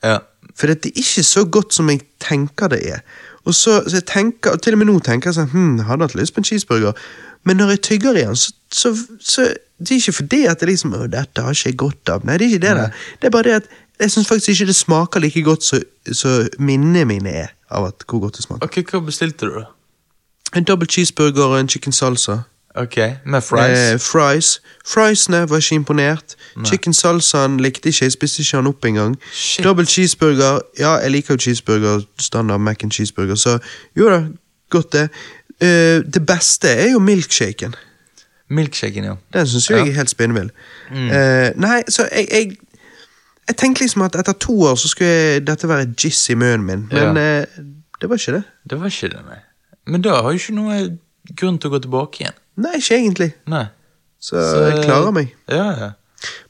Ja. For det er ikke så godt som jeg tenker det er. Og så, så jeg tenker, og til og med nå tenker jeg sånn Hm, hadde hatt lyst på en cheeseburger. Men når jeg tygger igjen, så, så, så Det er ikke fordi at det liksom Å, dette har ikke jeg godt av. Nei, det er ikke det. der. Det er bare det at jeg syns faktisk ikke det smaker like godt som så minnene mine er av at hvor godt det smaker. Ok, hva bestilte du, da? En double cheeseburger og en chicken salsa. Ok, Med fries? Eh, fries. Friesene var ikke imponert. Chicken salsaen likte ikke, jeg spiste ikke den opp engang. Double cheeseburger. Ja, jeg liker jo cheeseburger, standard mac and cheeseburger, så jo da, godt det. Eh, det beste er jo milkshaken. Milkshaken, ja. Den syns jeg Ja. er helt spinnvill. Mm. Uh, nei, så jeg, jeg Jeg tenkte liksom at etter to år så skulle dette være jizz i munnen min, men eh, det var ikke det. Det var ikke det, nei. Men da har jo ikke noe grunn til å gå tilbake igjen. Nei, ikke egentlig. Nei. Så, jeg klarer meg. Ja, ja.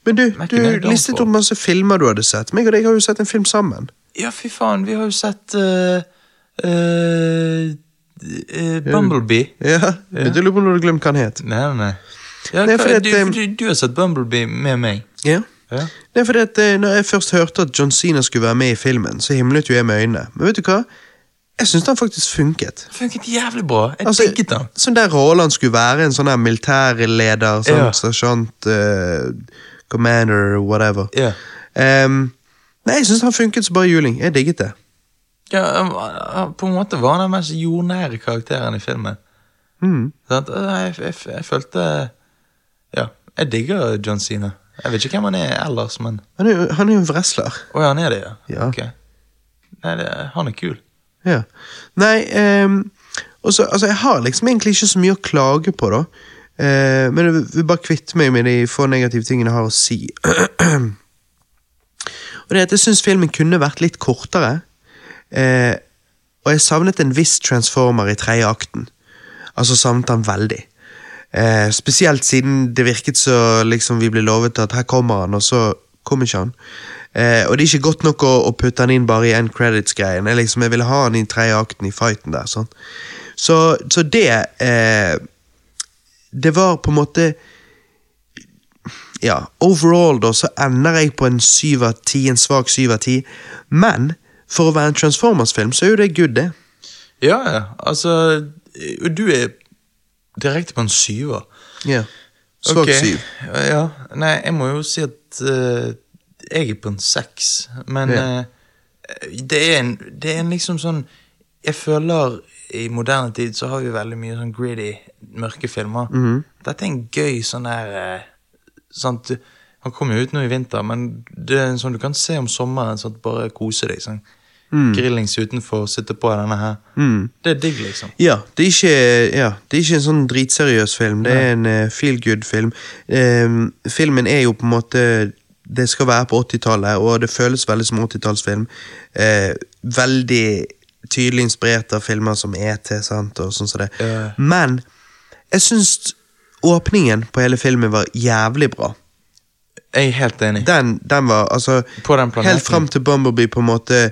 Men du, Mac-en er du listet opp masse filmer du hadde sett. Meg og deg har jo sett en film sammen. Ja, fy faen, vi har jo sett eh, eh, eh, Bumblebee. Ja, Begynte å lure på om du hadde glemt hva han het. Nei, nei, nei. Ja, Nei, hva, fordi at, du, du, du har sett Bumblebee med meg. Ja. Ja. Det er fordi at eh, når jeg først hørte at John Cena skulle være med i filmen, så himlet jo jeg med øynene. Men vet du hva? Jeg syns den faktisk funket. Funket jævlig bra. Jeg Altså, digget den. Sånn der rollen skulle være, en sånn der militærleder, sånn, Ja. sersjant, eh, commander, whatever. Ja. Ehm, nei, jeg syns han funket så bare juling. Jeg digget det. Ja, på en måte var han den mest jordnære karakteren i filmen. Mm. Jeg, jeg, jeg følte Ja, jeg digger John Cena. Jeg vet ikke hvem han er ellers, men Han er jo han er jo en wrestler. Å ja, han er det, ja? Ja. Ok. Nei, det, han er kul. Ja. Nei, um, også, altså, jeg har liksom egentlig ikke så mye å klage på, da. Uh, men jeg vil bare kvitte meg med de få negative tingene jeg har å si. (clears throat) og det er at jeg syns filmen kunne vært litt kortere. Eh, og jeg savnet en viss transformer i tredje akten. Altså savnet han veldig. Eh, spesielt siden det virket så liksom vi ble lovet at her kommer han, og så kom ikke han. Eh, og det er ikke godt nok å, å putte han inn bare i end credits-greien. Jeg, liksom, jeg ville ha han i tredje akten i fighten der. Sånn. Så, så det eh, Det var på en måte Ja, overall da så ender jeg på en syv av ti, en svak syv av ti. Men for å være en Transformers-film, så er jo det good, det. Ja, ja. Altså du er direkte på en syver. Ja. Svak okay. syv. Ja, nei, jeg må jo si at uh, jeg er på en seks, men Ja. uh, det, er en, det er en liksom sånn Jeg føler i moderne tid så har vi veldig mye sånn gritty, mørke filmer. Mhm. Dette er en gøy sånn der uh, sant, Han kommer jo ut nå i vinter, men det er en sånn du kan se om sommeren. Sånn, bare kose deg. Sånn. Grillings utenfor, sitte på denne her. Mm. Det er digg, liksom. Ja, det er ikke, ja, det er ikke en sånn dritseriøs film. Det er en uh, feel good-film. Um, filmen er jo på en måte Det skal være på 80-tallet, og det føles veldig som 80-tallsfilm. Uh, veldig tydelig inspirert av filmer som ET, sant, og sånn som det. Uh. Men jeg syns åpningen på hele filmen var jævlig bra. Jeg er helt enig. Den, den var altså. Helt fram til Bumblebee på en måte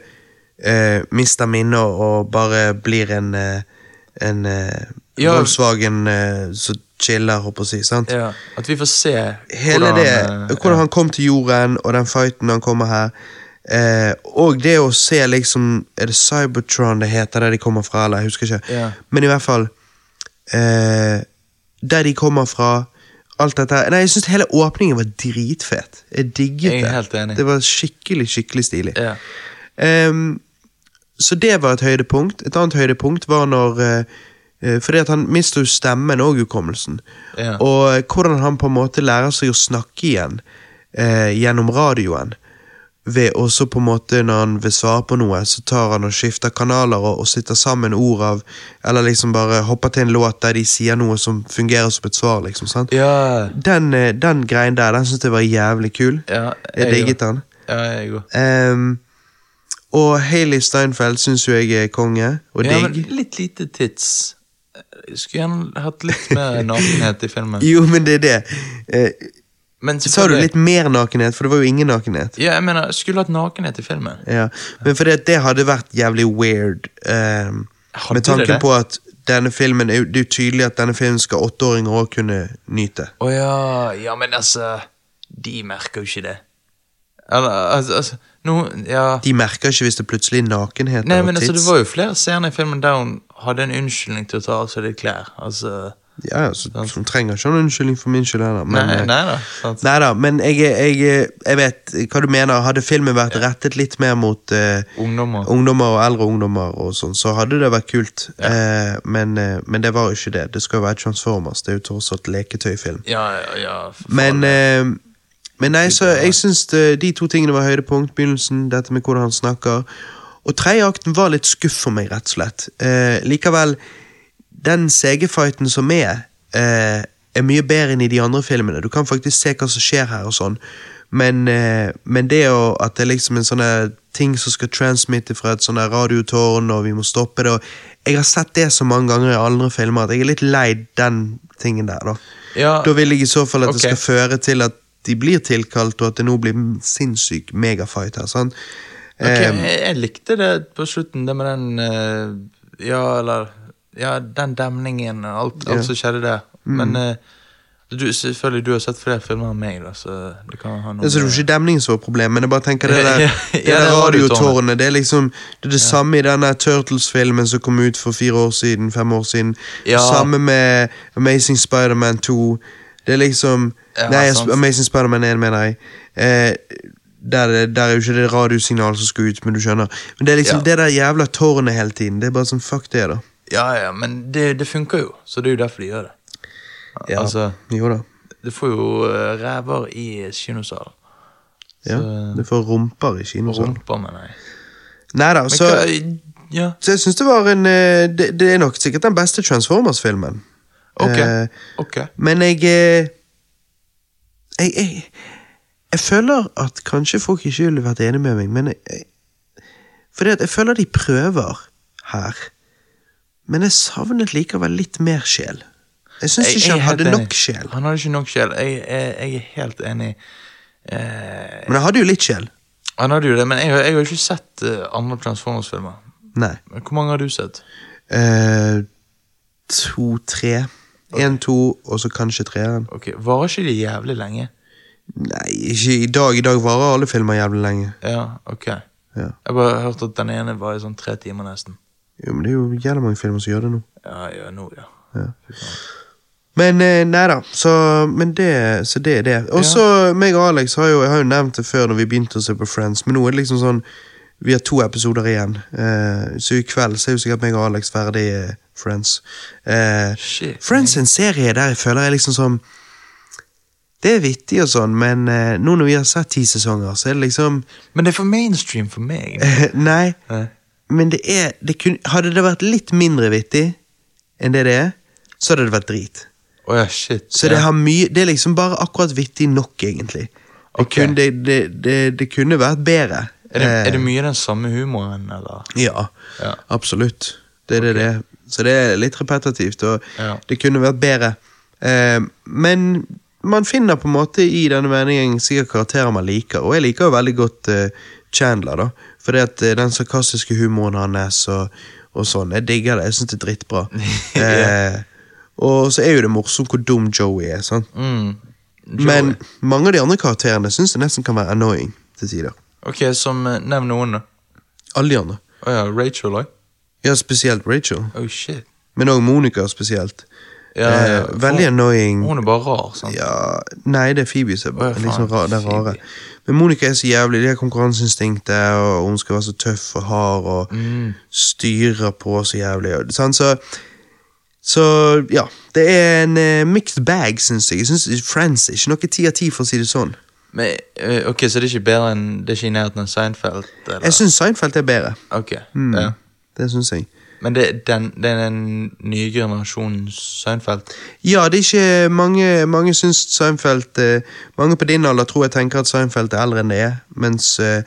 eh, mister minnet og bare blir en eh, En eh, Ja. Volkswagen eh, som chiller, håper jeg å si. sant? Ja, at vi får se Hele hvordan, det, hvordan han kom til jorden, og den fighten han kommer her. Eh, og det å se liksom Er det Cybertron det heter, der de kommer fra? Eller jeg husker ikke. Ja. Men i hvert fall eh, Der de kommer fra. Alt dette. Nei, Jeg syns hele åpningen var dritfet. Jeg digget Jeg det. Det var skikkelig, skikkelig stilig. Ja. Ehm, så det var et høydepunkt. Et annet høydepunkt var når eh, eh, Fordi at han mister jo stemmen og hukommelsen. Ja. Og eh, hvordan han på en måte lærer seg å snakke igjen eh, gjennom radioen. Ved også på en måte Når han vil svare på noe, så tar han og skifter kanaler og, og sitter sammen ord av Eller liksom bare hopper til en låt der de sier noe som fungerer som et svar. liksom, sant? Ja, Den, eh, den greien der, den syntes jeg var jævlig kul. ja Jeg digget den. Ja, jeg òg. Og Hailey Steinfeld syns jo jeg er konge og Ja, men litt lite tits. Jeg Skulle gjerne hatt litt mer (laughs) nakenhet i filmen. Jo, men det er det. Eh, Men sa du litt mer nakenhet? For det var jo ingen nakenhet. Ja, jeg mener, skulle hatt nakenhet i filmen. Ja. Men fordi det, det hadde vært jævlig weird. Eh, med tanken det på at denne filmen det er jo tydelig at denne filmen skal åtteåringer òg kunne nyte. Å ja, ja, men altså De merker jo ikke det. Eller, altså, altså nå, ja De merker ikke hvis det plutselig nakenhet Nei, men altså, det var jo flere scener i filmen der hun hadde en unnskyldning til å ta av seg litt klær. Altså Ja, altså, Hun trenger ikke noen unnskyldning for min skyld heller. Men, Nei, eh, nei da. Sant? Nei da, men jeg, jeg, jeg vet hva du mener. Hadde filmen vært rettet litt mer mot uh, Ungdommer. ungdommer og eldre ungdommer, og sånn, så hadde det vært kult. Eh, men, uh, men det var jo ikke det. Det skal jo være Transformers. Det er jo tross alt leketøyfilm. Ja, ja, ja. Men, men nei, så jeg syns de to tingene var høydepunkt. Begynnelsen, dette med hvordan han snakker. Og tredje akten var litt skuff for meg, rett og slett. Eh, likevel, den CG-fighten som er, eh, er mye bedre enn i de andre filmene. Du kan faktisk se hva som skjer her og sånn. Men, eh, men det å, at det er liksom en sånn ting som skal transmitte fra et sånn radiotårn, og vi må stoppe det og Jeg har sett det så mange ganger i andre filmer at jeg er litt lei den tingen der, da. ja, Da vil jeg i så fall at det skal føre til at de blir tilkalt, og at det nå blir sinnssyk megafight her. Sånn. Ok, Eh, jeg, jeg likte det på slutten, det med den eh, Ja, eller Ja, den demningen og alt, Ja. som skjedde der. Men eh, Du, selvfølgelig, du har sett flere filmer enn meg, da, så det kan ha noe Altså, det er jo ikke demningen som er problemet, men jeg bare tenker det (laughs) der, ja, ja, der det er radiotårnet. Det er liksom Det er det samme i denne Turtles-filmen som kom ut for fire år siden, fem år siden. Samme med Amazing Spider-Man 2. Det er liksom Ja, Nei, sant. Amazing Spider-Man 1, mener jeg. Eh, der, der er jo ikke det radiosignalet som skal ut, men du skjønner. Men det er liksom Ja. det der jævla tårnet hele tiden. Det er bare sånn, fuck det, da. Ja, ja, men det, det funker jo, så det er jo derfor de gjør det. Ja. Altså, Jo da. du får jo eh, ræver i kinosalen. Ja. det får rumper i kinosalen. Rumper, mener jeg. Nei da, så hva Ja, Så jeg syns det var en eh, det, det er nok sikkert den beste Transformers-filmen. Ok. Eh, ok. men jeg, eh, jeg jeg Jeg føler at kanskje folk ikke ville vært enig med meg, men jeg, Fordi at jeg føler de prøver her. Men jeg savnet likevel litt mer sjel. Jeg syns ikke han hadde enig. nok sjel. Han hadde ikke nok sjel. Jeg, jeg, jeg er helt enig. Eh, Men han hadde jo litt sjel. han hadde jo det, men jeg, jeg har jo ikke sett eh, andre Transformers-filmer. Nei. Hvor mange har du sett? Eh, to, tre. Én, to, og så kanskje treeren. Ok, Varer ikke de jævlig lenge? Nei, ikke i dag. I dag varer alle filmer jævlig lenge. Ja, ok. Ja. Jeg bare hørte at den ene var i sånn tre timer nesten. Jo, men det er jo jævlig mange filmer som gjør det nå. Ja, ja, nå, ja. Ja. Men eh, nei da, så, men det, så det er det. Og så meg og Alex har jo, jeg har jo nevnt det før når vi begynte å se på Friends, men nå er det liksom sånn Vi har to episoder igjen, eh, så i kveld så er jo sikkert meg og Alex ferdig eh, Friends. Eh. Friends er en serie der jeg føler jeg liksom som Det er vittig og sånn, men eh, nå når vi har sett ti sesonger, så er det liksom Men det er for mainstream for meg. (laughs) Nei, Eh, men det er det kun, Hadde det vært litt mindre vittig enn det det er, så hadde det vært drit. Oh, ja, shit. Så det, har mye, det er liksom bare akkurat vittig nok, egentlig. Det, okay. kunne, det, det, det, det kunne vært bedre. er, det, er det Eh, mye den samme humoren, eller? Ja, Ja. absolutt. Det er det det. Så det er litt repetitivt, og Ja. det kunne vært bedre. Eh, men man finner på en måte i denne meningen sikkert karakterer man liker, og jeg liker jo veldig godt eh, Chandler, da. Fordi at eh, den sarkastiske humoren hans og, og sånn, jeg digger det. Jeg syns det er drittbra. (laughs) eh, og så er jo det morsomt hvor dum Joey er, sant. Mm. Joey. Men mange av de andre karakterene syns jeg nesten kan være annoying til tider. Ok, som eh, Nevn noen, da. Alle de andre. Oh, ja, Rachel òg? Ja, spesielt Rachel. Oh shit. Men òg Monica spesielt. Ja, ja, eh, veldig veldig annoying. Hun er bare rar, sant? Ja, Nei, det er Phoebe som er ja, faen, liksom det er rare. Men Monica er så jævlig. De har konkurranseinstinktet, og hun skal være så tøff og hard og Mm. styrer på så jævlig. Sant? Så, så ja. Det er en uh, mixed bag, syns jeg. Jeg synes Friends er ikke noe ti av ti, for å si det sånn. Men, eh, ok, Så det er ikke bedre enn Det er ikke i nærheten av Seinfeld? Eller? Jeg syns Seinfeld er bedre. Ok, Mm. ja. Det syns jeg. Men det, den, det er den nye generasjonen Seinfeld? Ja, det er ikke mange Mange syns Seinfeld eh, Mange på din alder tror jeg tenker at Seinfeld er eldre enn det er, mens eh,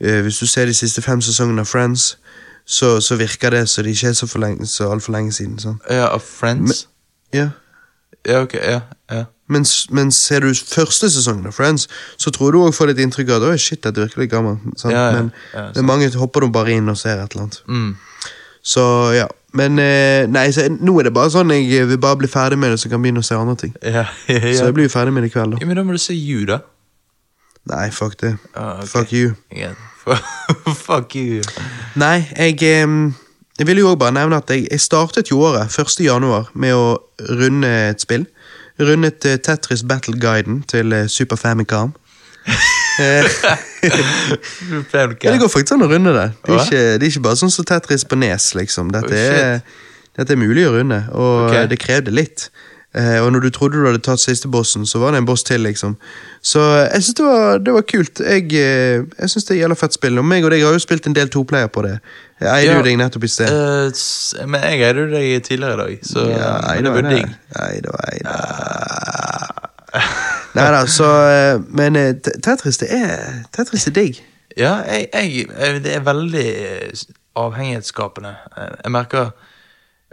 eh, hvis du ser de siste fem sesongene av Friends, så, så virker det så det ikke er så, for lenge, så altfor lenge siden. Sånn. Ja, av Friends? Ja. ja, ok, ja. ja. Mens, mens ser du første sesongen av Friends, så tror du òg får litt inntrykk av at shit, dette virker litt gammelt. Ja, ja. Men, Ja, men mange hopper nå bare inn og ser et eller annet. Mm. Så ja. Men eh, nei, så, nå er det bare sånn jeg vil bare bli ferdig med det, så jeg kan begynne å se andre ting. (laughs) Så jeg blir jo ferdig med det i kveld, da. men da må du se You, da. Nei, fuck det. Ah, okay. Fuck you. Ja. (laughs) Fuck you. Nei, jeg um Jeg vil jo også bare nevne at jeg, jeg startet jo året 1. januar med å runde et spill. Rundet eh, Tetris Battle Guiden til eh, Super Famicom. (laughs) Eh, det går faktisk an å runde det. Det er ikke, det er ikke bare sånn som Tetris på Nes, liksom. Dette, Oh, er, dette er mulig å runde, og okay. det krevde litt. Og når du trodde du hadde tatt siste bossen, så var det en boss til, liksom. Så jeg syns det, var- det var kult. Jeg, eh, jeg syns det gjelder fett spill. Og meg og deg har jo spilt en del toplayer på det. Jeg eide Ja. jo deg nettopp i sted. Uh, men jeg eide deg tidligere i dag, så Ja, Eide det var digg. det. Eide var Eide. Nei da, så eh, Men Tetris, det er Tetris er digg. Ja, jeg, jeg, det er veldig avhengighetsskapende. Jeg merker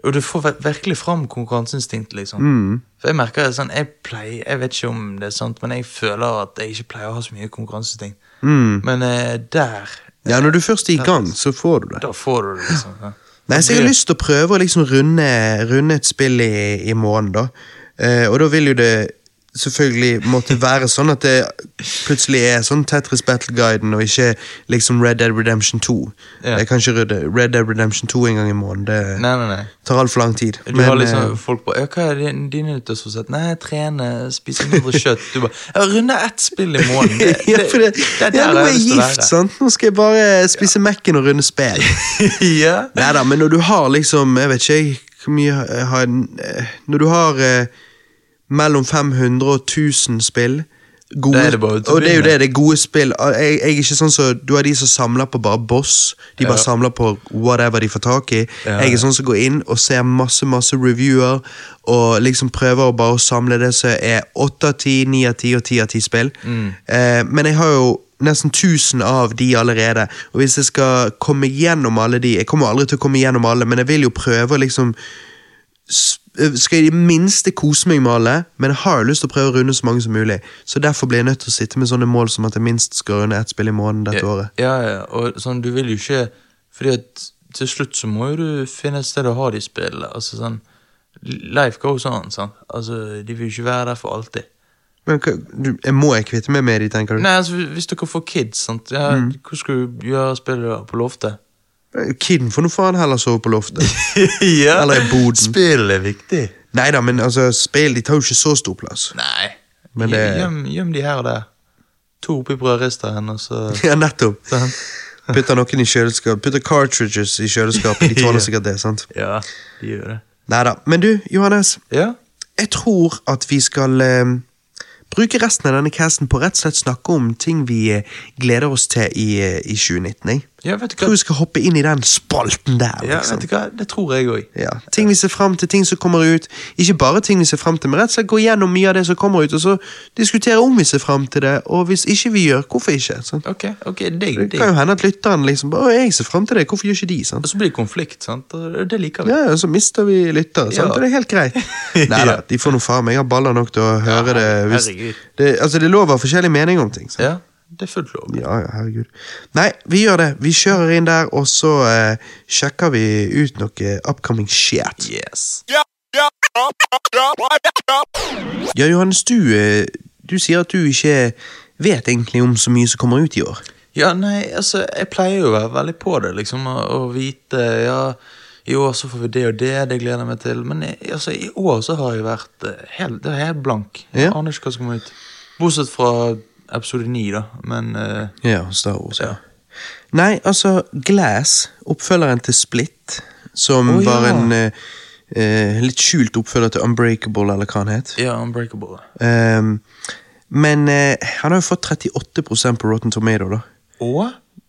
Og du får virkelig fram konkurranseinstinktet, liksom. Mm. For jeg merker sånn, jeg pleier Jeg vet ikke om det er sant, men jeg føler at jeg ikke pleier å ha så mye konkurranseting. Mm. Men eh, der Ja, når du først er i gang, så får du det. Da får du det, liksom. Ja. Nei, så Jeg har lyst til å prøve å liksom runde, runde et spill i, i måneden, da. Eh, og da vil jo det selvfølgelig måtte være sånn at det plutselig er sånn Tetris Battle Guiden og ikke liksom Red Dead Redemption 2. Ja. Jeg kan ikke rydde Red Dead Redemption 2 en gang i måneden. Det Nei, nei, nei. tar altfor lang tid. Du har liksom eh, folk på ja, Hva er din, dine nyttårsforsett? Nei, trene, spise mindre kjøtt. Du bare 'Jeg Runde ett spill i måneden. Det, (laughs) ja, for det, det ja, nå er jeg gift, sant? Nå skal jeg bare spise Mac-en og runde spill. (laughs) ja. Nei da, men når du har liksom Jeg vet ikke jeg, hvor mye jeg har eh, Når du har eh, mellom 500 og 1000 spill Gode, Det er det bare og det er jo det, det er gode spill. Jeg, jeg er ikke sånn så, Du er de som samler på bare boss. De bare Ja. samler på whatever de får tak i. Ja. Jeg er sånn som går inn og ser masse masse reviewer og liksom prøver å bare samle det som er 8 av 10, 9 av 10 og 10 av 10 spill. Mm. Eh, men jeg har jo nesten 1000 av de allerede. Og hvis jeg skal komme gjennom alle de Jeg kommer aldri til å komme gjennom alle, men jeg vil jo prøve å liksom skal jeg i det minste kose meg med alle, men jeg har jo lyst til å prøve å runde så mange som mulig. Så Derfor blir jeg nødt til å sitte med sånne mål som at jeg minst skal runde ett spill i måneden dette året. Ja, ja, og sånn, du vil jo ikke Fordi at til slutt så må jo du finne et sted å ha de spillene. Altså sånn Life goes on, sant. Altså, de vil jo ikke være der for alltid. Men hva, du, jeg må jeg kvitte meg med de, tenker du? Nei, altså, hvis dere får kids, sant. Ja, Mm. Hvor skal du gjøre spillet da? På loftet? Kiden får nå faen heller sove på loftet. (laughs) ja. Eller i boden. Spill er viktig. Nei da, men altså, spill de tar jo ikke så stor plass. Nei. Men det- Gjem, gjem de her og der. To oppi brødristeren, og så (laughs) Ja, nettopp. Putter noen i kjøleskap. Putter cartridges i kjøleskapet. De tåler (laughs) sikkert det. sant? Ja, de gjør det. Nei da. Men du, Johannes. Ja. Jeg tror at vi skal eh, bruke resten av denne casten på å rett og slett snakke om ting vi eh, gleder oss til i, eh, i 2019. Jeg ja, tror vi skal hoppe inn i den spalten der. Ja, liksom. hva? Det tror jeg òg. Ja, Ting vi ser fram til, ting som kommer ut. Ikke bare ting vi ser fram til, men rett og slett gå gjennom mye av det som kommer ut, og så diskutere om vi ser fram til det, og hvis ikke vi gjør, hvorfor ikke? Sant? Ok, ok, digg, Det digg. kan jo hende at lytteren liksom bare, jeg ser fram til det, hvorfor gjør ikke de? sant? Og så blir det konflikt, sant? Og det liker vi. Ja, og så mister vi lyttere, sant? Ja. og det er helt greit. (laughs) Nei da, de får noe faen meg, har baller nok til å høre det. Hvis, det. Altså, det lover forskjellig mening om ting. sant? Ja, det er fullt lov. Ja, herregud. Nei, vi gjør det. Vi kjører inn der, og så eh, sjekker vi ut noe upcoming shit. Yes. Ja, Johannes, du, eh, du sier at du ikke vet egentlig om så mye som kommer ut i år. Ja, nei, altså, jeg pleier jo å være veldig på det, liksom, å, vite Ja, i år så får vi det og det, det gleder jeg meg til. Men jeg, altså, i år så har jeg vært eh, helt, helt blank. Jeg Ja. aner ikke hva som kommer ut. Bortsett fra episode 9, da. Men eh, Ja, Star Wars. Ja. Ja. Nei, altså, Glass, oppfølgeren til Split, som Å, ja. var en eh, eh, litt skjult oppfølger til Unbreakable, eller hva han het. ja, Unbreakable. Ehm, men eh, han har jo fått 38% på Rotten Tomato, da. Og?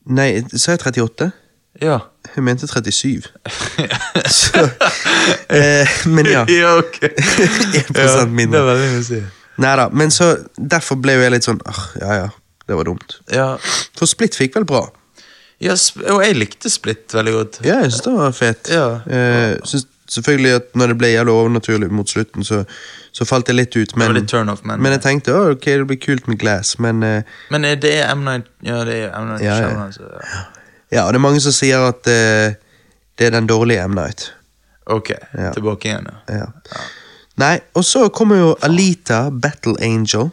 Nei, sa jeg 38? Ja. Jeg mente 37. (laughs) Så, eh, men ja. ja, ok. (laughs) 1% mindre. Det er veldig mye å si. Nei da, men så derfor ble jo jeg litt sånn ah, Ja ja, det var dumt. Ja, For Split fikk vel bra. ja, sp- og jeg likte Split veldig godt. Ja, jeg syns det var fett. Ja. Eh, synes selvfølgelig at når det ble jævlig overnaturlig mot slutten, så, så falt det litt ut. Men, det var litt turn off, men, men jeg tenkte å, ok, det blir kult med Glass, men eh, Men er det er M. Night Ja, det er M. Night Ja, ja. Shyamalan, så ja. Ja, det er mange som sier at eh, det er den dårlige M. Night. Ok, Ja. tilbake igjen, ja. Ja. Nei, og så kommer jo Alita, Battle Angel.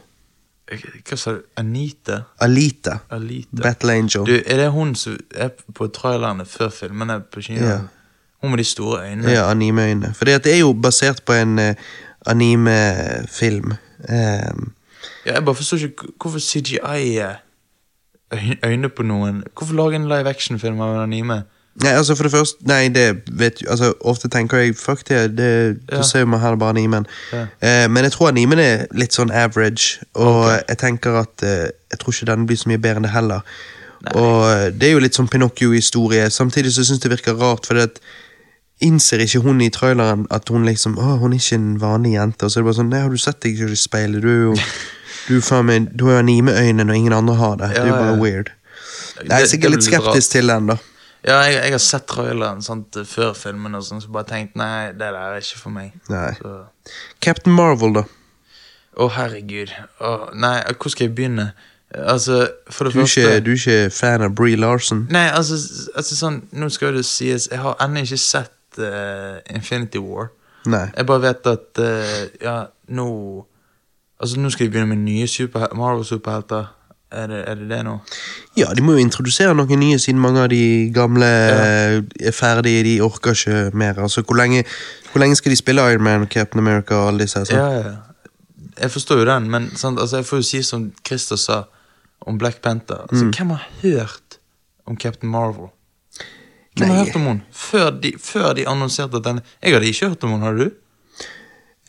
Hva sa du? Anita? Alita, Alita. Battle Angel. Du, er det hun som er på trailerne før filmen er på kino? Ja. Hun med de store øynene? Ja, animeøynene. For det er jo basert på en uh, animefilm. Um, Ja, jeg bare forstår ikke hvorfor CGI er øyne på noen Hvorfor lage en live action-film av en anime? Nei, altså for det første Nei, det vet du altså, Ofte tenker jeg fuck det, det Ja. du ser jo man her bare animen. Ja. Eh, men jeg tror animen er litt sånn average, og jeg tenker at eh, Jeg tror ikke den blir så mye bedre enn det heller. Nei. Og eh, det er jo litt sånn Pinocchio-historie. Samtidig så syns det virker rart, for det innser ikke hun i traileren at hun liksom Å, hun er ikke en vanlig jente. Og så er det bare sånn Nei, har du sett deg i speilet? Du er jo (laughs) Du meg Du har jo Nime-øyne når ingen andre har det. det er jo bare ja. weird. Nei, jeg er sikkert litt skeptisk til den, da. Ja, jeg, jeg har sett traileren sant, før filmen, og sånn, så bare tenkt nei, det der er ikke for meg. Nei. Så- Captain Marvel, da. Å, herregud. Oh, nei, hvor skal jeg begynne? Altså, for det Du er første ikke, du er ikke fan av Bree Larson? Nei, altså, altså sånn, nå skal det sies Jeg har ennå ikke sett uh, Infinity War. Nei. Jeg bare vet at uh, Ja, nå Altså, nå skal de begynne med nye super, Marvel-superhelter. Er det, er det det nå? Ja, de må jo introdusere noen nye, siden mange av de gamle Ja. er ferdige. De orker ikke mer. Altså, hvor lenge, hvor lenge skal de spille Iron Man, Captain America og alle disse? Ja, ja. Jeg forstår jo den, men sant, altså, jeg får jo si som Christer sa om Black Panther. Altså, Mm. Hvem har hørt om Captain Marvel? Hvem Nei. har hørt om henne? Før de, før de annonserte at den Jeg hadde ikke hørt om henne, hadde du?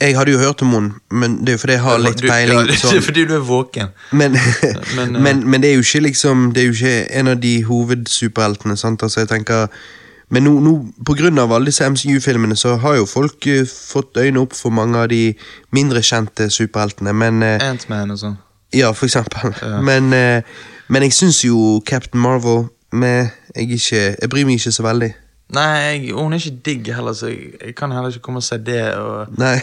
Jeg hadde jo hørt om henne, men det er jo fordi jeg har litt Du- peiling. Ja, (laughs) det sånn. fordi du er våken. Men, (laughs) Men, men, eh, men, det er jo ikke liksom Det er jo ikke en av de hovedsuperheltene. sant? Altså jeg tenker Men nå, nå, på grunn av alle disse MCU-filmene så har jo folk uh, fått øynene opp for mange av de mindre kjente superheltene. Men uh, Ant-Man og sånn. Ja, for eksempel. Ja. (laughs) Men, men jeg syns jo Captain Marvel med, jeg, ikke, jeg bryr meg ikke så veldig. Nei, jeg, hun er ikke digg heller, så jeg, jeg kan heller ikke komme og se det. Og, Nei.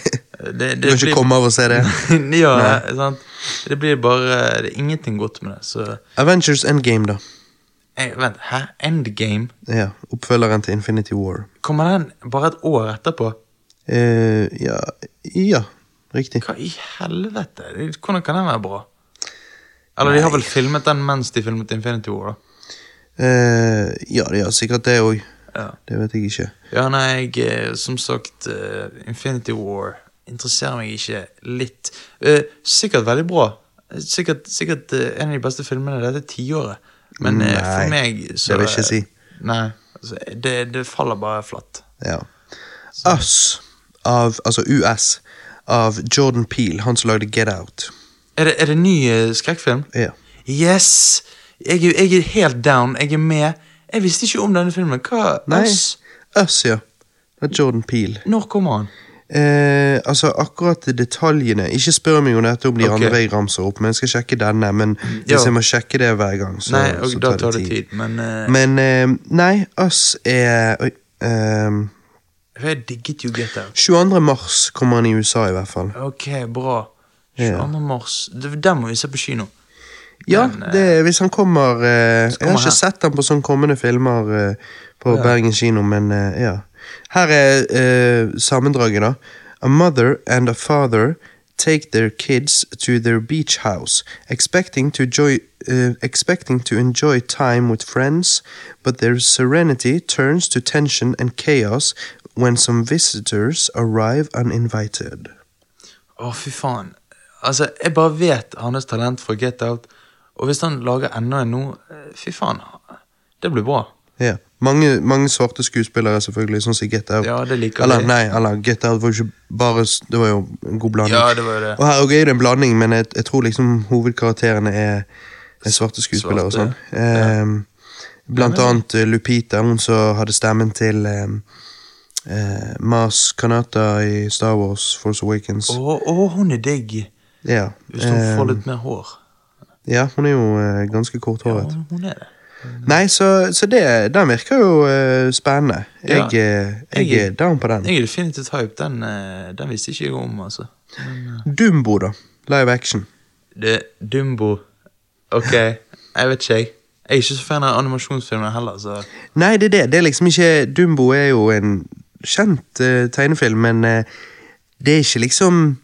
det, Du kan ikke komme av og se det. (laughs) ja, Nei. sant? Det blir bare Det er ingenting godt med det. Så Avengers Endgame, da. jeg, Vent, hæ? Endgame? Ja, Oppfølgeren til Infinity War. Kommer den bare et år etterpå? Uh, ja, ja, riktig. Hva i helvete? Hvordan kan den være bra? Eller de har vel filmet den mens de filmet Infinity War, da? Uh, ja, de har sikkert det òg. Ja. Det vet jeg ikke. Ja, nei, jeg, eh, som sagt, uh, Infinity War interesserer meg ikke litt. Uh, sikkert veldig bra. Sikkert, sikkert uh, en av de beste filmene dette tiåret. Men Nei, for meg så det vil jeg ikke si. Nei, altså, det, det faller bare flatt. Ja. Us, av, altså US, av Jordan Peel, han som lagde Get Out. Er det, er det ny skrekkfilm? Ja. Yes! Jeg, jeg er helt down. Jeg er med. Jeg visste ikke om denne filmen. Hva Nei, Us? Us, ja. Med Jordan Peel. Når kommer han? Eh, altså, akkurat detaljene Ikke spør meg om dette om de okay. andre jeg ramser opp, men jeg skal sjekke denne. Men hvis Ja. jeg må sjekke det hver gang, så, Nei, og så da tar det tid. Men, uh... Men eh, nei, Us er Oi. ehm, jeg digget jo Get Out. 22. mars kommer han i USA, i hvert fall. Ok, bra. Ja. 22. mars. Det- Den må vi se på kino. Ja, Men, eh, det, hvis han kommer eh, Jeg har ikke her. sett han på sånne kommende filmer eh, på Ja. Bergen kino, men eh, ja. Her er eh, sammendraget, da. A mother and a father take their kids to their beach house, expecting to, joy, uh, expecting to enjoy time with friends, but their serenity turns to tension and chaos when some visitors arrive uninvited. Å, fy faen. Altså, jeg bare vet hans talent for Get Out, og hvis han lager enda en nå, eh, fy faen. Det blir bra. Ja. Mange, mange svarte skuespillere, selvfølgelig, sånn som Get Out. Ja, det liker eller, nei, eller Get Out var jo ikke bare Det var jo en god blanding. Ja, det var jo det. Og her er det en blanding, men jeg, jeg tror liksom hovedkarakterene er, er svarte skuespillere og sånn. Ja. Um, blant Ja, men- annet eh, Lupita, hun som hadde stemmen til um, uh, Mas Kanata i Star Wars Force Awakens. Å, å, hun er digg. Ja. Hvis hun um, får litt mer hår. Ja, hun er jo eh, ganske Ja, korthåret. hun, hun er det. Nei, så, så det, den virker jo eh, spennende. Jeg, Ja. eh, jeg Jeg- er down på den. Jeg er definitivt hype. Den, den visste ikke jeg om, altså. Dumbo, da. Live action. Det Dumbo Ok, jeg vet ikke, jeg. Jeg er ikke så fan av animasjonsfilmer heller, så Nei, det er det. Det er liksom ikke Dumbo er jo en kjent uh, tegnefilm, men uh, det er ikke liksom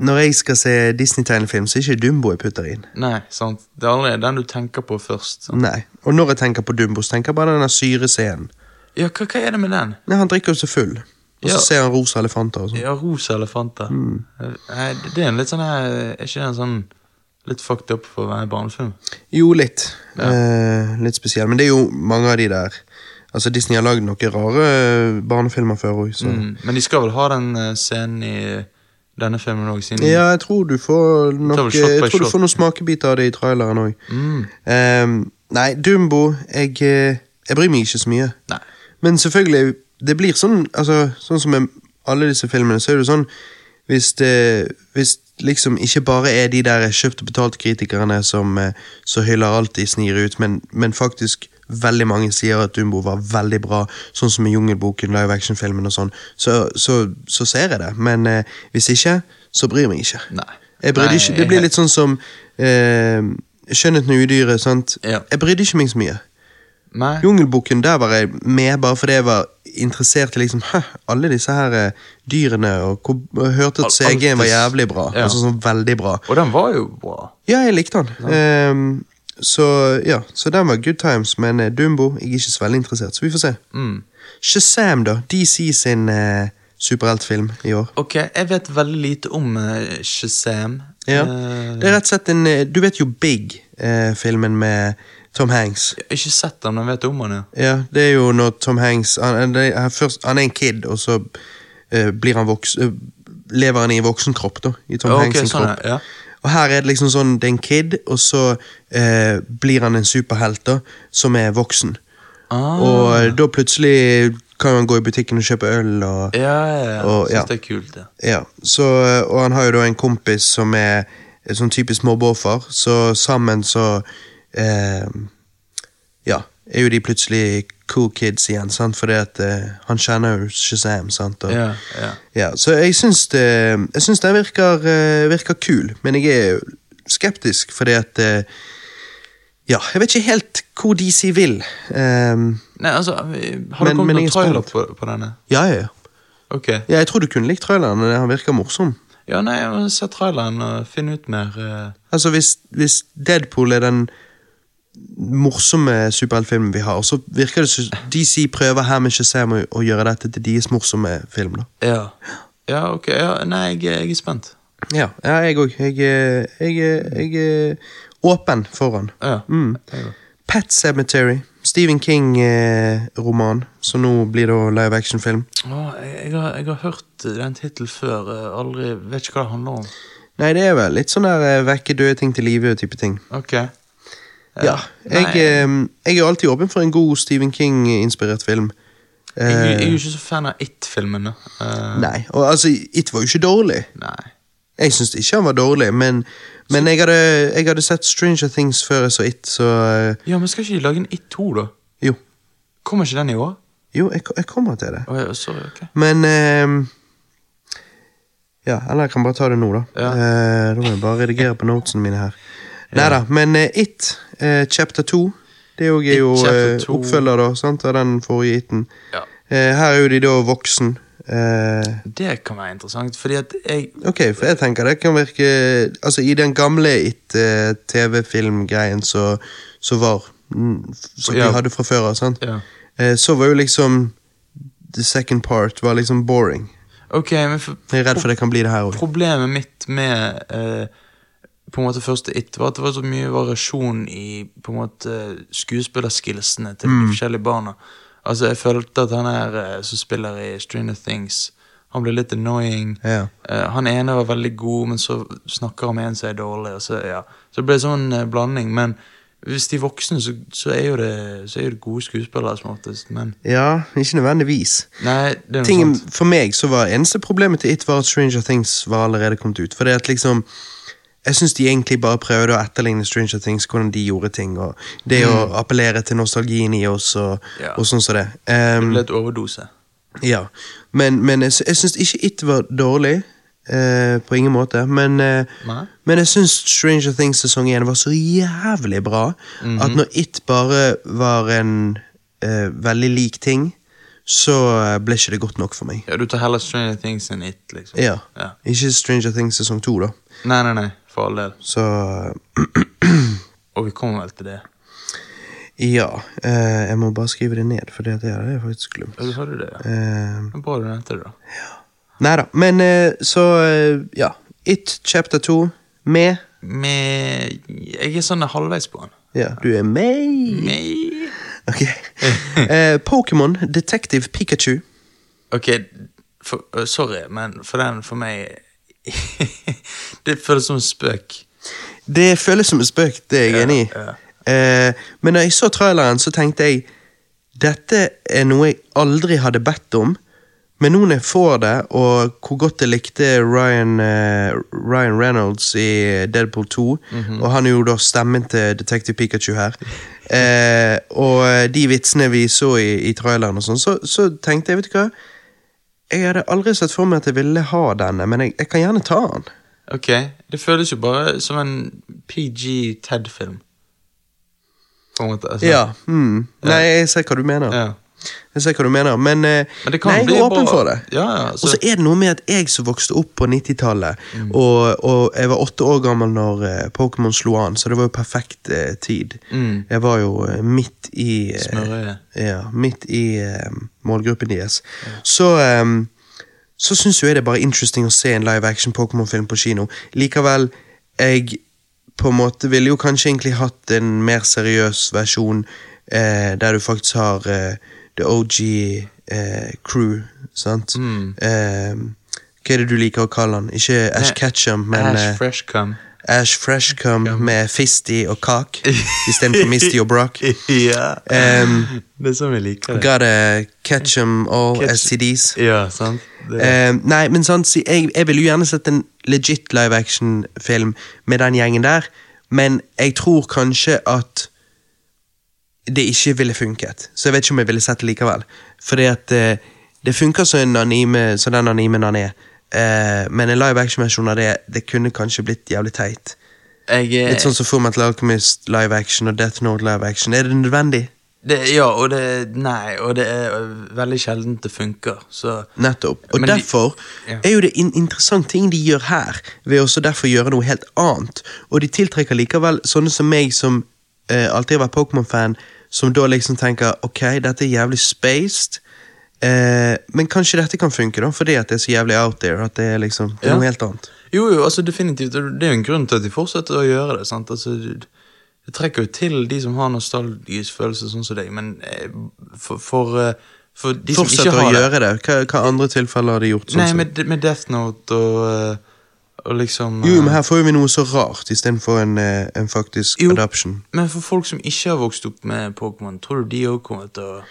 Når jeg skal se Disney-tegnefilm, så er det ikke Dumbo jeg putter inn. Nei, sant. Det er aldri den du tenker på først. Sant? Nei. Og når jeg tenker på Dumbo, så tenker jeg bare denne syrescenen. Ja, hva, hva er det med den? Nei, Han drikker jo seg full, og så Ja. ser han rosa elefanter og sånt. Ja, rosa elefanter. Mm. Det- er en litt sånn her Er ikke det en sånn litt fucked up for å være barnefilm? Jo, litt. Ja. Eh, litt spesiell. Men det er jo mange av de der Altså, Disney har lagd noen rare eh, barnefilmer før òg, så Mm. Men de skal vel ha den eh, scenen i denne filmen òg, siden Ja, jeg tror du får nok Jeg tror du får noen smakebiter av det i traileren òg. mm. Um, nei, Dumbo jeg, eh, jeg bryr meg ikke så mye. Nei. Men selvfølgelig, det blir sånn altså, Sånn som med alle disse filmene, så er det sånn Hvis det Hvis liksom ikke bare er de der kjøpt og betalt kritikerne som, så som hyller alt de snir ut, men, men faktisk veldig mange sier at Dumbo var veldig bra, sånn som i Jungelboken, live action-filmen og sånn, så, så, så ser jeg det. Men eh, hvis ikke, så bryr jeg meg ikke. Nei. Jeg brydde ikke, det blir litt sånn som eh, Skjønnheten og udyret. sant? Ja. Jeg brydde ikke meg så mye. Nei. Jungelboken, der var jeg med bare fordi jeg var interessert i liksom Hæ, alle disse her eh, dyrene, og hvor, og hørte at CG-en var jævlig bra. Ja. Altså sånn veldig bra. Og den var jo bra. Ja, jeg likte den. Ehm, så ja, så den var good times, men eh, Dumbo jeg er ikke så veldig interessert, så vi får se. Mm. Shazam, da. DC sin eh, superheltfilm i år. Ok, jeg vet veldig lite om eh, Shazam. Ja. uh... Det er rett og slett en eh, Du vet jo Big-filmen med Tom Hanks. jeg har ikke sett den, men jeg vet om han, ja. Ja, det er jo når Tom Hanks Han, det er, først, han er en kid, og så uh, blir han voks, Uh, lever han i en voksenkropp, da. I Tom Ja, ok, Hanks sånn, kropp. ja. Og her er det liksom sånn, det er en kid, og så eh, blir han en superhelt, da, som er voksen. Ah. Og eh, da plutselig kan han gå i butikken og kjøpe øl, og Ja, ja, ja. Og, Syns ja. det er kult, det. Ja, så, og han har jo da en kompis som er er sånn typisk mobbeoffer, så sammen så eh, Ja, er jo de plutselig cool kids igjen, sant, fordi at uh, han kjenner jo Shazam, sant. Og, yeah, yeah. ja, så jeg syns det Jeg syns den virker, uh, virker kul, men jeg er skeptisk fordi at uh, Ja, jeg vet ikke helt hvor DC vil. Um, Nei, altså, har Men- kommet noen er trailer på, på denne? ja, ja, ja. Ok. ja. Jeg tror du kunne likt traileren, han virker morsom. Ja, nei, se traileren og finne ut mer. Altså, hvis, hvis Deadpool er den morsomme superheltfilmen vi har, Og så virker det som DC prøver her med Shazam å, gjøre dette til deres morsomme film. da. Ja. Ja, ok. Ja, nei, jeg, jeg er spent. Ja, ja jeg òg. Jeg, jeg, jeg er åpen foran. Ja. Mm. Pet Cemetery, Stephen King-roman, så nå blir det live action-film. Å, jeg, har, jeg har hørt den tittelen før. eh, Aldri Vet ikke hva det handler om. Nei, det er vel litt sånn der eh, vekke døde ting til live-type ting. Ok. Ja, jeg, eh, jeg er alltid åpen for en god Stephen King-inspirert film. jeg, jeg er Eh, jo ikke så fan av It-filmene. Uh... Nei, og altså, It var jo ikke dårlig. nei. Jeg syns ikke han var dårlig, men, men jeg, hadde, jeg hadde sett Stranger Things før jeg så It, så eh, Ja, men skal ikke de lage en It-2, da? jo. Kommer ikke den i år? Jo, jeg, jeg kommer til det. Oh, ja, sorry, okay. Men uh, Ja, eller jeg kan bare ta det nå, da. Ja. Uh, da må jeg bare redigere på notesene mine her. Nei da, men eh, It, eh, chapter 2, det jo, er jo eh, oppfølger da, sant, av den forrige Iten. Ja. Eh, her er jo de da voksen. Eh, Det kan være interessant, fordi at jeg ok, for jeg tenker det kan virke Altså, i den gamle It eh, så, så var mm, Som Ja. vi hadde fra før av, sant? Ja. Eh, så var jo liksom The second part var liksom boring. Ok, men for, Jeg er redd for det kan bli det her òg. Problemet mitt med eh, på en måte først var at det var så mye variasjon i på en måte skuespillerskillsene til Mm. de forskjellige barna. Altså Jeg følte at han her eh, som spiller i Stranger Things, han ble litt annoying. Ja. Uh, han ene var veldig god, men så snakker han med en som er dårlig. Og så, ja. så det ble sånn uh, blanding. Men hvis de er voksne, så, så, er jo det, så er jo det gode skuespillere som oftest. Men ja, ikke nødvendigvis. nei, det er noe Tingen, sant. for meg så var eneste problemet til It var at Stranger Things var allerede kommet ut. For det at liksom Jeg syns de egentlig bare prøvde å etterligne Stranger Things, hvordan de gjorde ting. Og det å appellere til nostalgien i oss og, Mm. Ja. og sånn som det. Det Um, ble et overdose. Ja, men, men jeg, jeg syns ikke It var dårlig. Uh, på ingen måte. Men, uh, men jeg syns Stranger Things sesong 1 var så jævlig bra Mhm. at når It bare var en uh, veldig lik ting, så ble ikke det godt nok for meg. Ja, Du tar heller Stranger Things enn It, liksom. Ja. Ja. Ikke Stranger Things sesong 2, da. Nei, nei, nei, for all del. Så (clears throat) Og vi kommer vel til det. ja. eh, jeg må bare skrive det ned, for det, det har jeg faktisk glemt. Ja, du hadde det, ja. Eh, Bra du nevnte det, da. Ja. Nei da. Men eh, så eh, Ja. It chapter 2 med Med Jeg er sånn halvveis på den. Ja, du er meg. Meg. Ok. (laughs) Eh, Pokémon Detective Pikachu. Ok, for, øh, sorry, men for den, for meg (laughs) Det føles som en spøk. Det føles som en spøk, det er jeg Ja, enig i. ja. Eh, men da jeg så traileren, så tenkte jeg dette er noe jeg aldri hadde bedt om. Men nå når jeg får det, og hvor godt jeg likte Ryan, eh, Ryan Reynolds i Deadpool 2 Mhm. Og han er jo da stemmen til Detective Pikachu her. Eh, og de vitsene vi så i, i traileren, og sånn, så, så tenkte jeg, vet du hva Jeg hadde aldri sett for meg at jeg ville ha denne, men jeg, jeg kan gjerne ta den. Ok, det føles jo bare som en PG Ted-film. På en måte. Altså. Ja. Mm. Nei, jeg ser hva du mener. Ja. Jeg ser hva du mener, men, eh, Men det kan nei, jeg er åpen for det. Ja, ja, Og så- så er det noe med at jeg som vokste opp på 90-tallet, Mm. og, og jeg var åtte år gammel når eh, Pokémon slo an, så det var jo perfekt eh, tid. Mm. Jeg var jo eh, midt i eh, Ja, midt i eh, målgruppen deres. Så eh, så syns jo jeg det er bare interesting å se en live action Pokémon-film på kino. Likevel, jeg på en måte ville jo kanskje egentlig hatt en mer seriøs versjon, eh, der du faktisk har eh, the OG eh, crew, sant? Mm. Eh, hva er det du liker å kalle han? Ikke Ash Ketchum, men Ash Freshcum. Fresh Cum. Ash Freshcum med Fisty og Kak istedenfor Misty og Brock. (laughs) ja. Um, det er sånn vi liker det. Catch them all Catch- STDs. Ja, sant? Eh, nei, men sant, jeg, jeg ville jo gjerne sett en legit live action-film med den gjengen der, men jeg tror kanskje at det ikke ville funket. Så jeg vet ikke om jeg ville sett det likevel. Fordi at eh, det funker som en anime, den animen han er. Eh, men en live action-versjon av det, det kunne kanskje blitt jævlig teit. jeg, er- Litt sånn som Format Alchemist live action og Death Note live action. Er det nødvendig? det, ja, og det Nei, og det er veldig sjelden det funker, så Nettopp. Og Men de- derfor Ja. er jo det en interessant ting de gjør her, ved også derfor gjøre noe helt annet. Og de tiltrekker likevel sånne som meg, som eh, alltid har vært Pokémon-fan, som da liksom tenker ok, dette er jævlig spaced, eh, men kanskje dette kan funke, da, fordi at det er så jævlig out there, at det er liksom det er Ja. noe helt annet. Jo, jo, altså definitivt. Det er jo en grunn til at de fortsetter å gjøre det. sant? Altså, det- trekker jo til de som har nostalgisk følelse, sånn som deg, men eh, for, for, eh, for de som ikke har det Fortsetter å gjøre det. Hva, hva andre tilfeller har de gjort? sånn Nei, med, med Death Note og, eh, og liksom Jo, eh, men her får vi noe så rart istedenfor en, eh, en faktisk Jo. adoption. Men for folk som ikke har vokst opp med Pokémon, tror du de òg kommer til å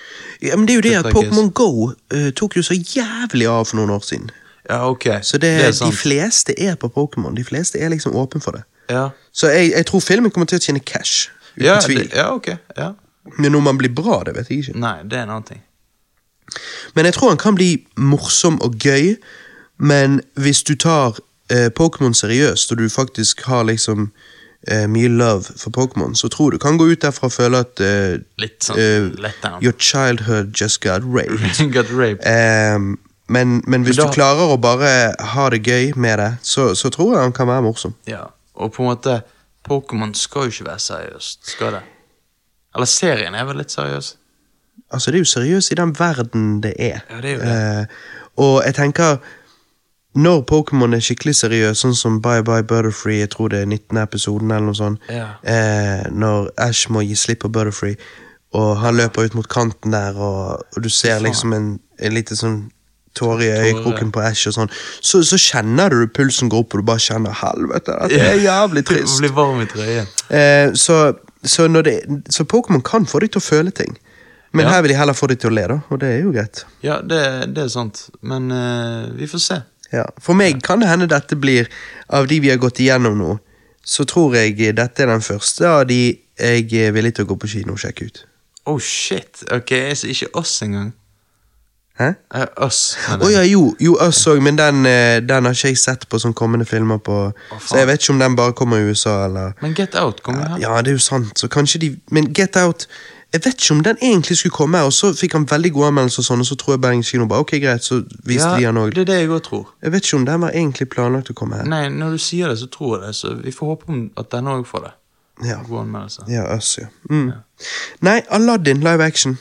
Ja, men det er jo det at Pokémon Go uh, tok jo så jævlig av for noen år siden. Ja, ok. Så det, er de fleste er på Pokémon. De fleste er liksom åpne for det. Ja, Så jeg, jeg tror filmen kommer til å tjene cash. Uten ja, tvil. det, ja, ok. Ja. Men om han blir bra, det vet jeg ikke. Nei, det er en annen ting. Men jeg tror han kan bli morsom og gøy. Men hvis du tar eh, Pokémon seriøst, og du faktisk har liksom eh, mye love for Pokémon, så tror du kan gå ut derfra og føle at eh, Litt sånn eh, letdown. Your childhood just got raped. (laughs) Got raped. Eh, men, men hvis da- du klarer å bare ha det gøy med det, så, så tror jeg han kan være morsom. Ja, og på en måte Pokémon skal jo ikke være seriøst, skal det? Eller serien er vel litt seriøs? Altså, det er jo seriøst i den verden det er. Ja, det er jo det. Eh, og jeg tenker Når Pokémon er skikkelig seriøs, sånn som Bye Bye Butterfree, jeg tror det er 19. episoden, eller noe sånt, Ja. eh, når Ash må gi slipp på Butterfree, og han løper ut mot kanten der, og, og du ser liksom en, en lite sånn tåre i øyekroken på Ash og sånn, så, så kjenner du pulsen går opp, og du bare kjenner helvete, det er jævlig Du trist. blir varm i trøyen. Eh, så så, så Pokémon kan få deg til å føle ting. Men Ja. her vil de heller få deg til å le, da, og det er jo greit. Ja, det, det er sant, men uh, vi får se. Ja. For meg kan det hende dette blir, av de vi har gått igjennom nå, så tror jeg dette er den første av de jeg er villig til å gå på kino og sjekke ut. Oh shit, ok, så ikke oss engang. Hæ? Eh, oss. Å oh, ja, jo, jo oss òg, men den, eh, den har ikke jeg sett på som kommende filmer på. oh, så jeg vet ikke om den bare kommer i USA, eller Men Get Out kommer her. Ja, det er jo sant, så kanskje de Men Get Out Jeg vet ikke om den egentlig skulle komme, og så fikk han veldig gode anmeldelser, og sånn, og så tror jeg Bergen kino bare ok, greit, så viste Ja, de han òg. det er det jeg òg tror. Jeg vet ikke om den var egentlig planlagt å komme her. Nei, når du sier det, så tror jeg det, så vi får håpe om at denne òg får det. Ja, God anmeldelse. ja Us, ja. Mm. Nei, Aladdin live action.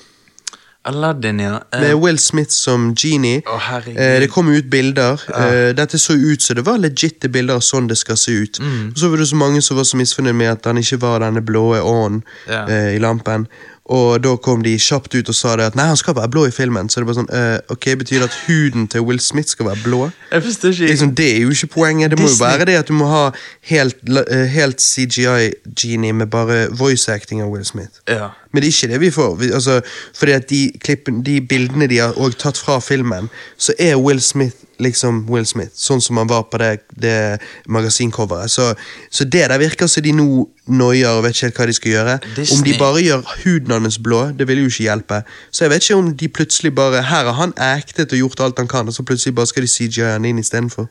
Aladdin, ja. Uh, Med Will Smith som genie. Å. Eh, det kom ut bilder. Uh, dette så ut som det var legitte bilder av sånn det skal se ut. Mm. Så var det så mange som var så misfornøyd med at han ikke var denne blå ånden yeah. i lampen. Og da kom de kjapt ut og sa det at nei, han skal være blå i filmen. Så det bare sånn, uh, ok, Betyr det at huden til Will Smith skal være blå? Jeg forstår ikke Liksom, det er jo ikke poenget. Det må jo være det at du må ha helt, eh, helt CGI-genie med bare voice acting av Will Smith. Ja. Men det er ikke det vi får. Vi, altså, fordi at de, klippen, de bildene de har tatt fra filmen, så er Will Smith liksom Will Smith. Sånn som han var på det, det magasincoveret. Så, så det der virker som de nå noier og vet ikke helt hva de skal gjøre. Disney- Om de bare gjør huden hans blå, det vil jo ikke hjelpe. Så jeg vet ikke om de plutselig bare Her har han actet og gjort alt han kan, og så plutselig bare skal de CGI han inn istedenfor.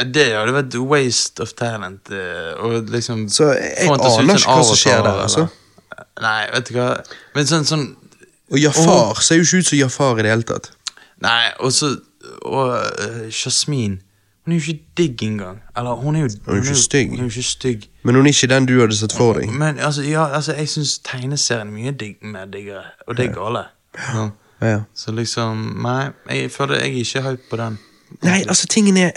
Det hadde vært waste of talent. eh, Og liksom Så jeg aner ikke hva som skjer der, altså. Nei, vet du hva. Men sånn, sånn Og Jafar ser jo ikke ut som Jafar i det hele tatt. Nei, og så Og uh, Jasmin. Hun er jo ikke digg engang. Eller, hun er jo Hun er jo ikke stygg. Hun er jo ikke stygg. Men hun er ikke den du hadde sett for deg. Men altså, ja, altså, jeg syns tegneserien er mye digg, mer diggere, og det er gale. Ja. Ja. Så liksom, nei, jeg føler jeg er ikke hype på den. Nei, altså, tingen er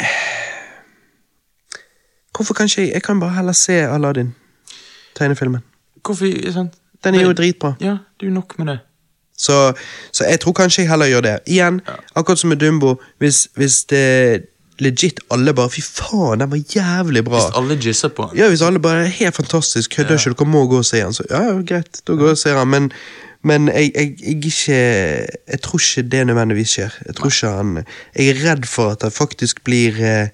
Hvorfor kan ikke jeg Jeg kan bare heller se Aladdin. Tegnefilmen. Hvorfor, sant? Den er jo dritbra. Ja, det er jo nok med det. Så, så jeg tror kanskje jeg heller gjør det. Igjen, akkurat som med Dumbo, hvis, hvis det legit alle bare Fy faen, den var jævlig bra. Hvis alle gisser på den. Ja, hvis alle bare helt fantastisk, kødder ikke, dere må gå og se han. Så ja, ja, greit, da går jeg og ser han. Men, men jeg, jeg, jeg, ikke, jeg tror ikke det nødvendigvis skjer. Jeg tror ikke han Jeg er redd for at det faktisk blir eh,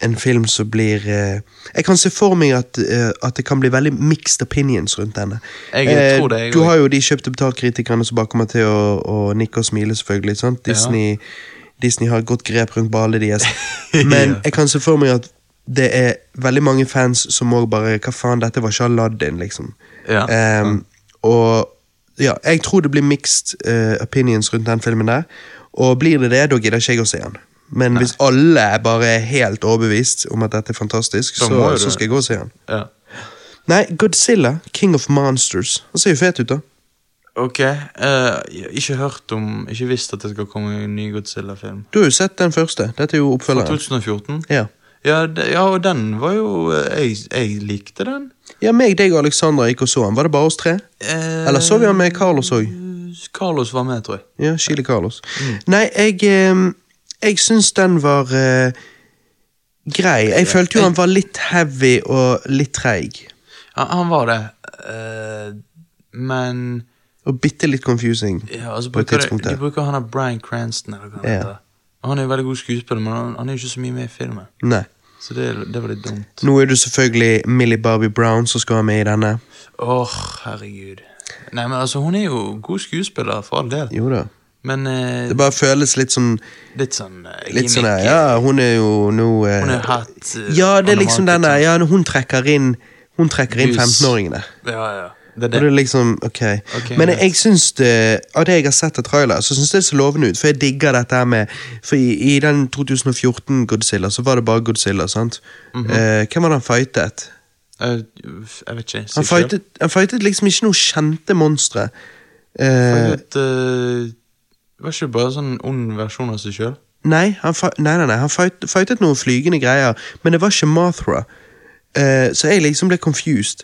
en film som blir eh, Jeg kan se for meg at, eh, at det kan bli veldig mixed opinions rundt denne. Jeg Eh, tror det, jeg du har jo de kjøpte betalt-kritikerne som bare kommer til å, å nikke og smile, selvfølgelig. Sant? Disney, Disney har et godt grep rundt balle deres. (laughs) Men Ja. jeg kan se for meg at det er veldig mange fans som òg bare Hva faen, dette var ikke Aladdin, liksom. Ja. Ehm, og ja, jeg tror det blir mixed eh, opinions rundt den filmen der. Og blir det det, da gidder ikke jeg å se den. Men hvis alle bare er helt overbevist om at dette er fantastisk, så, så, så skal jeg gå og se den. Ja. Nei, Godzilla, King of Monsters. Han ser jo fet ut, da. Ok, Uh, ikke hørt om Ikke visst at det skal komme en ny Godzilla-film. Du har jo sett den første. Dette er jo Fra oppfølgeren. 2014? Ja. Ja, de, ja, og den var jo eh, Jeg, jeg likte den. ja, meg, deg og Alexandra gikk og så den. Var det bare oss tre? Eh, Eller så vi han med Carlos òg? Carlos var med, tror jeg. Ja, Chile Carlos. Nei, jeg eh, Jeg syns den var uh, grei. Jeg følte jo han var litt heavy og litt treig. Ja, han var det. uh, men Og bitte litt confusing ja, altså på et tidspunkt de, de bruker han av Bryan Cranston, eller hva han Ja. heter. Han er jo veldig god skuespiller, men han, han er jo ikke så mye med i filmen. Nei. Så det, det var litt dumt. Nå er det selvfølgelig Millie Barbie Brown som skal være med i denne. Åh, herregud. Nei, men altså, hun er jo god skuespiller, for all del. Jo da. Men eh, Det bare føles litt sånn litt sånn uh, Litt sånn her, Ja, hun er jo nå eh, Hun er hatt eh, Ja, det er liksom den der Ja, hun trekker inn Hun trekker inn Hus. 15-åringene. sånn. Ja, ja. Det er Og det. det er liksom, ok. Ok, Men jeg, jeg syns det, av det jeg har sett av trailer, så syns det ser lovende ut. For jeg digger dette her med For i, i den 2014 Godzilla, så var det bare Godzilla, sant? Mhm. eh, hvem var det han fightet? Eh, jeg vet ikke. Han fightet, han fightet liksom ikke noe kjente monstre. Eh, Fightet, eh, var ikke bare sånn ond versjon av seg sjøl? nei, han, nei, nei, nei, han fight, fightet noen flygende greier, men det var ikke Mothra. Uh, så jeg liksom ble confused.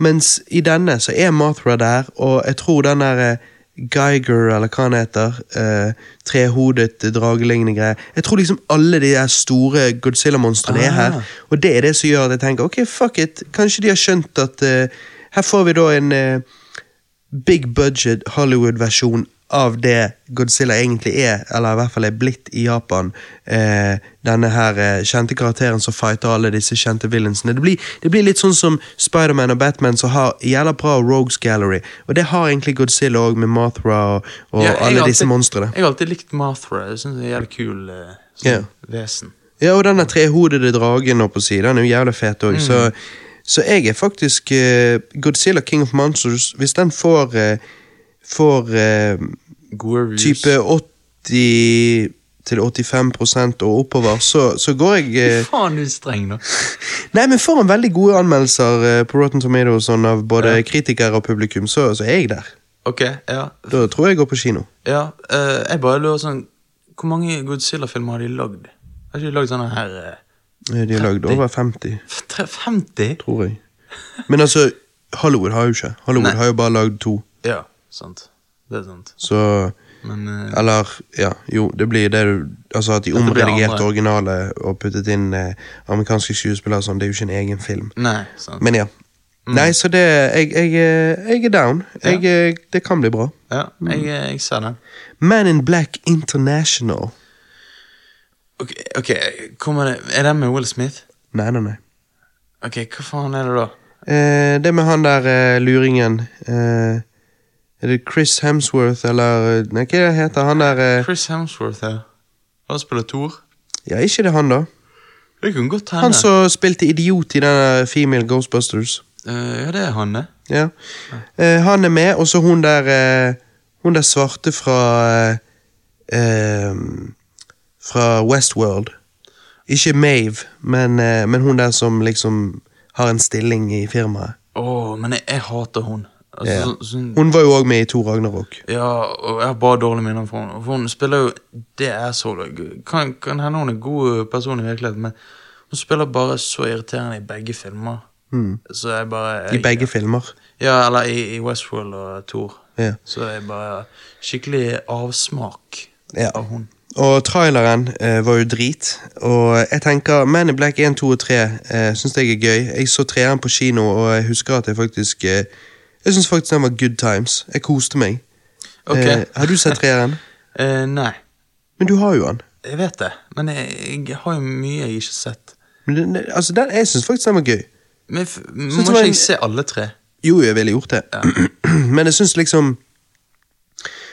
Mens i denne så er Mothra der, og jeg tror den der eh, Geiger, eller hva han heter, uh, trehodet eh, dragelignende greier Jeg tror liksom alle de der store Godzilla-monstrene er her, Ah. og det er det som gjør at jeg tenker ok, fuck it, kanskje de har skjønt at eh, her får vi da en eh, big budget Hollywood-versjon av det Godzilla egentlig er, eller i hvert fall er blitt i Japan. Eh, denne her eh, kjente karakteren som fighter alle disse kjente villainsene. Det blir, det blir litt sånn som Spiderman og Batman som har jævla bra Rogues Gallery. Og det har egentlig Godzilla òg, med Mothra og, og Ja, alle alltid- disse monstrene. Jeg har alltid likt Mothra. Jeg synes det er jævlig kul eh, sånn Ja. vesen. Ja, og denne trehodede dragen oppå siden, den er jo jævlig fet òg. Så, Mm. så jeg er faktisk eh, Godzilla King of Monsters Hvis den får eh, Får eh, type 80 til 85 og oppover, så, så går jeg eh, faen, du er streng, da. (laughs) Nei, men får en veldig gode anmeldelser eh, på Rotten Tomatoes sånn, av både Ja. kritikere og publikum, så, så er jeg der. Ok, ja. Da tror jeg jeg går på kino. ja eh, jeg bare lurer sånn Hvor mange Godzilla-filmer har de lagd? Har ikke de lagd sånne her Eh, De har lagd over 50, 50? tror jeg. Men altså, Hollywood har jo ikke. Hollywood Nei. har jo bare lagd to, Ja, sant. Det er sant. så Men eh, Eller, ja, jo, det blir det du Altså at de blir omredigerte andre. originale og puttet inn eh, amerikanske skuespillere og sånn, det er jo ikke en egen film. Nei, sant. Men ja. Nei, så det Jeg, jeg, eh, jeg er down. Jeg, eh, det kan bli bra. ja, jeg, eh, jeg ser den. Man in Black International. Ok, ok, kommer det Er den med Will Smith? Nei, nei, nei. Ok, hva faen er det da? Eh, det med han der eh, luringen eh, Er det Chris Hemsworth, eller eh, Nei, hva er heter han der eh, Chris Hemsworth ja. Han spiller Thor. Ja, ikke det han, da. Det kan godt hende. Han som spilte idiot i den Female Ghostbusters. Eh, ja, det er han, det. Ja. Eh, han er med, og så hun der eh, Hun der svarte fra eh, Fra Westworld. Ikke Mave, men, men hun der som liksom har en stilling i firmaet. Åh, men jeg, jeg hater hun. Altså, Ja. så- sånn- Hun var jo òg med i Tor Ragnarok. Ja, og jeg har bare dårlige minner fra henne. For hun spiller jo Det er så Kan, kan hende hun er en god person i virkeligheten, men hun spiller bare så irriterende i begge filmer. Så jeg bare jeg, Mm. I begge filmer. Ja, eller i, i Westworld og Thor. Ja. Så jeg bare Skikkelig avsmak Ja. av hun. Og traileren eh, var jo drit. Og jeg tenker Man in Black 1, 2 og 3 eh, syns jeg er gøy. Jeg så treeren på kino, og jeg husker at jeg faktisk eh, Jeg syns faktisk den var good times. Jeg koste meg. Okay. Eh, har du sett treeren? (laughs) Eh, nei, Men du har jo den. jeg vet det. Men jeg, jeg har jo mye jeg ikke har sett. Men den, altså, den, jeg syns faktisk den var gøy. Men f må ikke en- jeg se alle tre? Jo, jeg ville gjort det. (clears throat) Men jeg syns liksom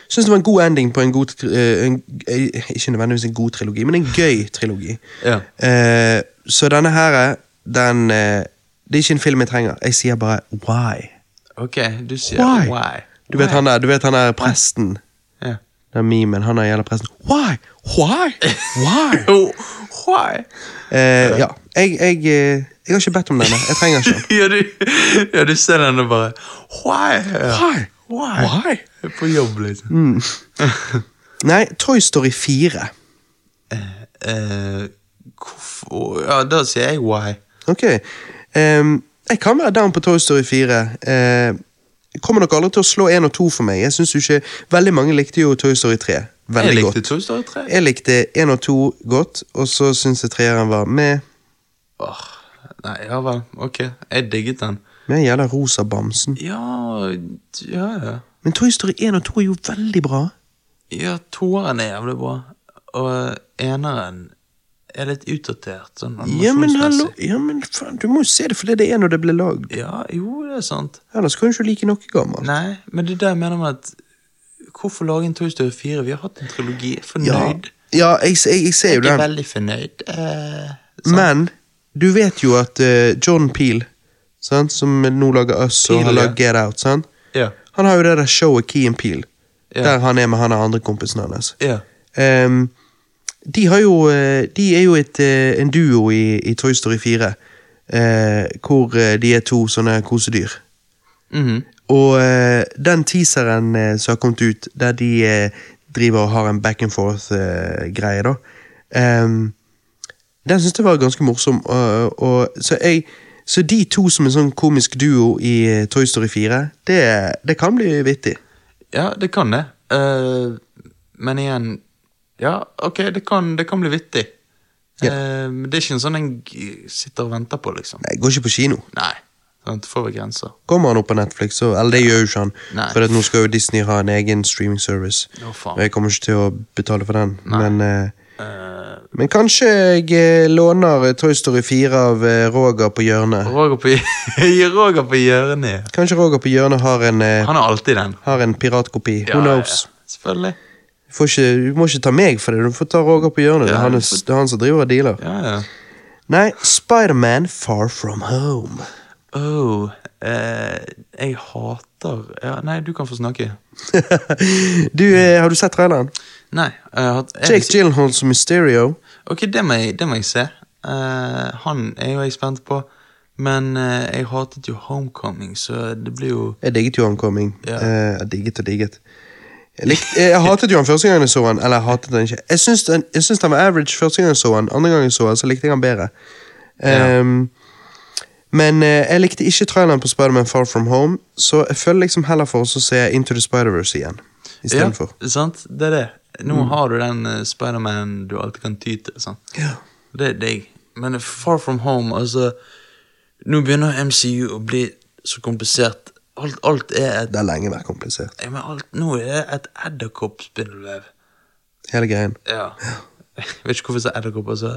Syns det var en god ending på en god eh, en, eh, Ikke nødvendigvis en god trilogi, men en gøy trilogi. Ja. Uh, så denne her, den uh, Det er ikke en film jeg trenger. Jeg sier bare why. Ok, du sier Why? why. Du vet han der, du vet han der presten. Yeah. Den memen. Han der gjelder presten. Why? Why? (laughs) Why? Why? Eh, ja. Jeg, jeg, eh, jeg har ikke bedt om denne. Jeg trenger ikke den. (laughs) ja, du, ja, du ser den og bare Why? Why? Why? Why? Jeg er På jobb, liksom. (laughs) Nei, Toy Story 4. Eh, hvorfor Ja, da sier jeg why. Ok. Ehm, jeg kan være down på Toy Story 4. Eh, kommer nok aldri til å slå 1 og 2 for meg. Jeg synes jo ikke Veldig mange likte jo Toy Story 3 veldig jeg likte godt. Toy Story 3. Jeg likte 1 og 2 godt, og så syns jeg treeren var med. Åh, nei, ja vel. Ok, jeg digget den. Med gjelder rosa bamsen. Ja, ja, ja. Men Toy Story 1 og 2 er jo veldig bra. Ja, toeren er jævlig bra. Og eneren er litt utdatert. Sånn Ja, men hallo ja, men faen, Du må jo se det fordi det er når det ble lagd. Ja, jo, det er sant. Ellers kan du ikke like noe gammelt. Nei, men det er det jeg mener man at Hvorfor lage en Toy Story 4? Vi har hatt en trilogi. Er Ja, Fornøyd. ja jeg, jeg, jeg ser jo Jeg er den. veldig fornøyd. Eh. Men du vet jo at uh, Jordan Peele, sant, som nå lager Us og har lagd Get Out, sant? Ja. han har jo det der showet Key and Peele, Ja. der han er med han og andre kompisen hans. ja. De, har jo, eh, de er jo et, eh, en duo i, i Toy Story 4, eh, hvor eh, de er to sånne kosedyr. Mhm. Og eh, den teaseren eh, som har kommet ut, der de driver og har en back and forth-greie, da ehm, Den syns jeg var ganske morsom. Og, og, så, jeg, så de to som en sånn komisk duo i Toy Story 4, det, det kan bli vittig. ja, det kan det. Uh, men igjen Ja, ok, det kan, det kan bli vittig. Ja. Eh, men det er ikke en sånn en sitter og venter på, liksom. Nei, går ikke på kino. Nei. Sant, det får vi grenser. Kommer han opp på Netflix, så, eller det gjør jo ikke han. Nei. For nå skal jo Disney ha en egen streaming service. Å, faen. Og jeg kommer ikke til å betale for den. Nei. Men, eh, Eh, men kanskje jeg eh, låner eh, Toy Story 4 av Roger på hjørnet. Roger på, (laughs) Roger på hjørnet. Kanskje Roger på hjørnet har en, Han har alltid den. har en piratkopi. Ja, Who knows? ja, selvfølgelig. Ikke, du må ikke ta meg for det, du får ta Roger på hjørnet. det, er han, for... det er han som driver og dealer. Ja, ja. Nei, Spiderman Far From Home. Oh, eh, jeg hater ja, Nei, du kan få snakke. (laughs) du, eh, Har du sett traileren? Nei. Uh, har Jake Gyllenhaal som Mysterio. Ok, det må jeg, det må jeg se. Uh, han er jo jeg spent på. Men eh, jeg hatet jo Homecoming, så det blir jo Jeg digget jo Homecoming. Ja. Eh, digget og digget. Jeg, likte, jeg hatet jo han første gang jeg så han, eller jeg hatet han ikke. Jeg syns, den, jeg syns han var average første gang jeg så han, andre gang jeg så han, så likte jeg han bedre. Ja. Ehm, men uh, jeg likte ikke traileren på Spiderman Far From Home, så jeg føler liksom heller for oss å se Into the Spider-Verse igjen. Ja, sant? Det er det. Nå har du den uh, Spiderman du alltid kan ty til. sant? Ja. Det er digg. Men Far From Home, altså Nå begynner MCU å bli så komplisert. Alt, alt er et Det har lenge vært komplisert. ja, men alt, Nå er det et edderkoppspindelvev. Hele greien. Ja. Jeg (laughs) vet ikke hvorfor så sa edderkopp. Altså.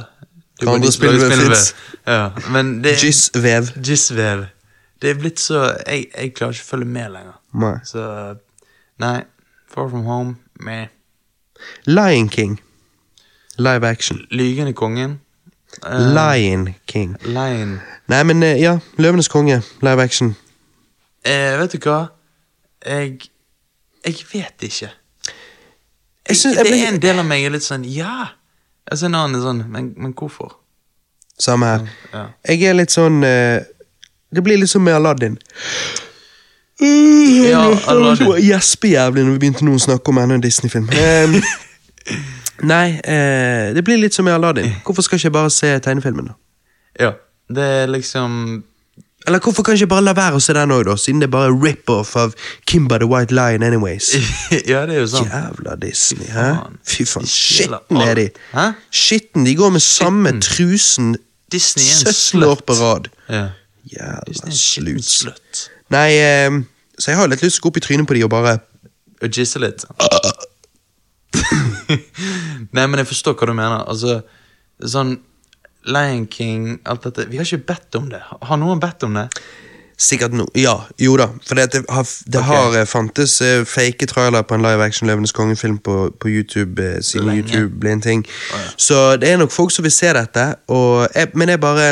Det Hva andre spindelvev fins? Ja, men det. Jizzvev. Det er blitt så jeg, jeg klarer ikke å følge med lenger. Nei. Så Nei. Far From Home med Lion King. Live action. Lygende kongen. Uh, Lion King. Lion. Nei, men eh, ja. Løvenes konge. Live action. Eh, vet du hva? Jeg Jeg vet ikke. Jeg synes, det jeg er en del av meg er litt sånn ja. Altså En annen er sånn Men, men hvorfor? Samme her. Ja. Jeg er litt sånn eh, Det blir litt som med Aladdin. Ja, (laughs) Aladdin. Jeg gjesper jævlig når vi begynte nå å snakke om enda en Disney-film. Um, (laughs) nei, eh, det blir litt som med Aladdin. Hvorfor skal ikke jeg bare se tegnefilmen? da? Ja. Det er liksom Eller hvorfor kan jeg ikke bare la være å se den òg, da? Siden det er bare rip-off av Kimba the White Lion anyways. (laughs) Ja, det er jo sant. Jævla Disney, hæ? Fy faen, skitten er de. Hæ? Skitten, de går med samme trusen Disney er 17 år på rad. Ja. Jævla slutt. Nei, eh, så jeg har litt lyst til å gå opp i trynet på de og bare Og gisse litt. (laughs) Nei, men jeg forstår hva du mener. Altså, sånn Lion King, alt dette Vi har ikke bedt om det. Har noen bedt om det? Sikkert no, ja, jo da. For det, har, det okay. har eh, fantes uh, fake trailer på en live action Løvenes konge-film på, på YouTube eh, siden Lenge. YouTube ble en ting. Oh, ja. Så det er nok folk som vil se dette, jeg, men jeg bare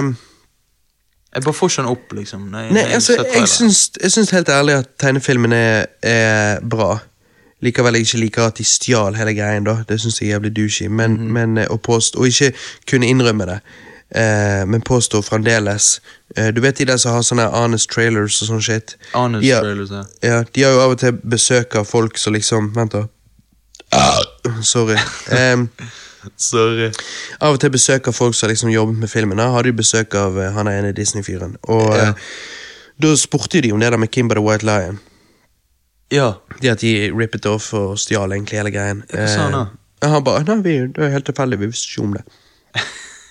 Jeg bare får ikke den opp, liksom. Nei, Nei, altså, jeg syns, jeg syns helt ærlig at tegnefilmen er, er bra. Likevel jeg ikke liker at de stjal hele greien, da. Det syns jeg er jævlig douchey. Men, mm. men, eh, og, påstå, og ikke kunne innrømme det. Eh, men påstå fremdeles eh, Du vet de der som har sånne honest trailers og sånn shit? Honest de har, trailers, ja. ja. De har jo av og til besøk av folk som liksom Vent, da. Ah, sorry. Um, (laughs) Sorry. av og til besøk av folk som har liksom jobbet med filmen. Da hadde de besøk av uh, han ene Disney-fyren. Og Ja. uh, da spurte de om det der med Kimba the White Lion. Ja. Det at de rippet off og stjal egentlig hele greien. Hva sa han da? Eh, han bare Nei, vi, det er helt tilfeldig, vi visste ikke om det.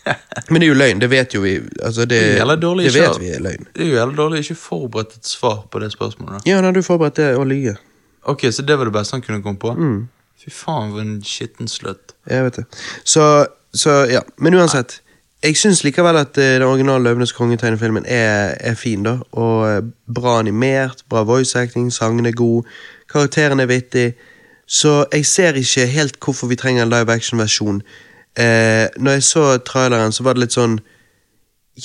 (laughs) Men det er jo løgn, det vet jo vi. Altså, det, Det dårlig det vet vi er løgn. Det er jo heller dårlig ikke forberedt et svar på det spørsmålet. da. Ja, nei, du forberedt det å lyve. Ok, Så det var det beste han kunne komme på? Mm. Fy faen, for en skitten slutt. Jeg vet det. Så, så ja. Men uansett. Jeg syns likevel at uh, den originale Løvenes konge-tegnefilmen er, er fin, da. Og eh, bra animert, bra voice acting, sangen er god, karakteren er vittig. Så jeg ser ikke helt hvorfor vi trenger en live action-versjon. Uh, når jeg så traileren, så var det litt sånn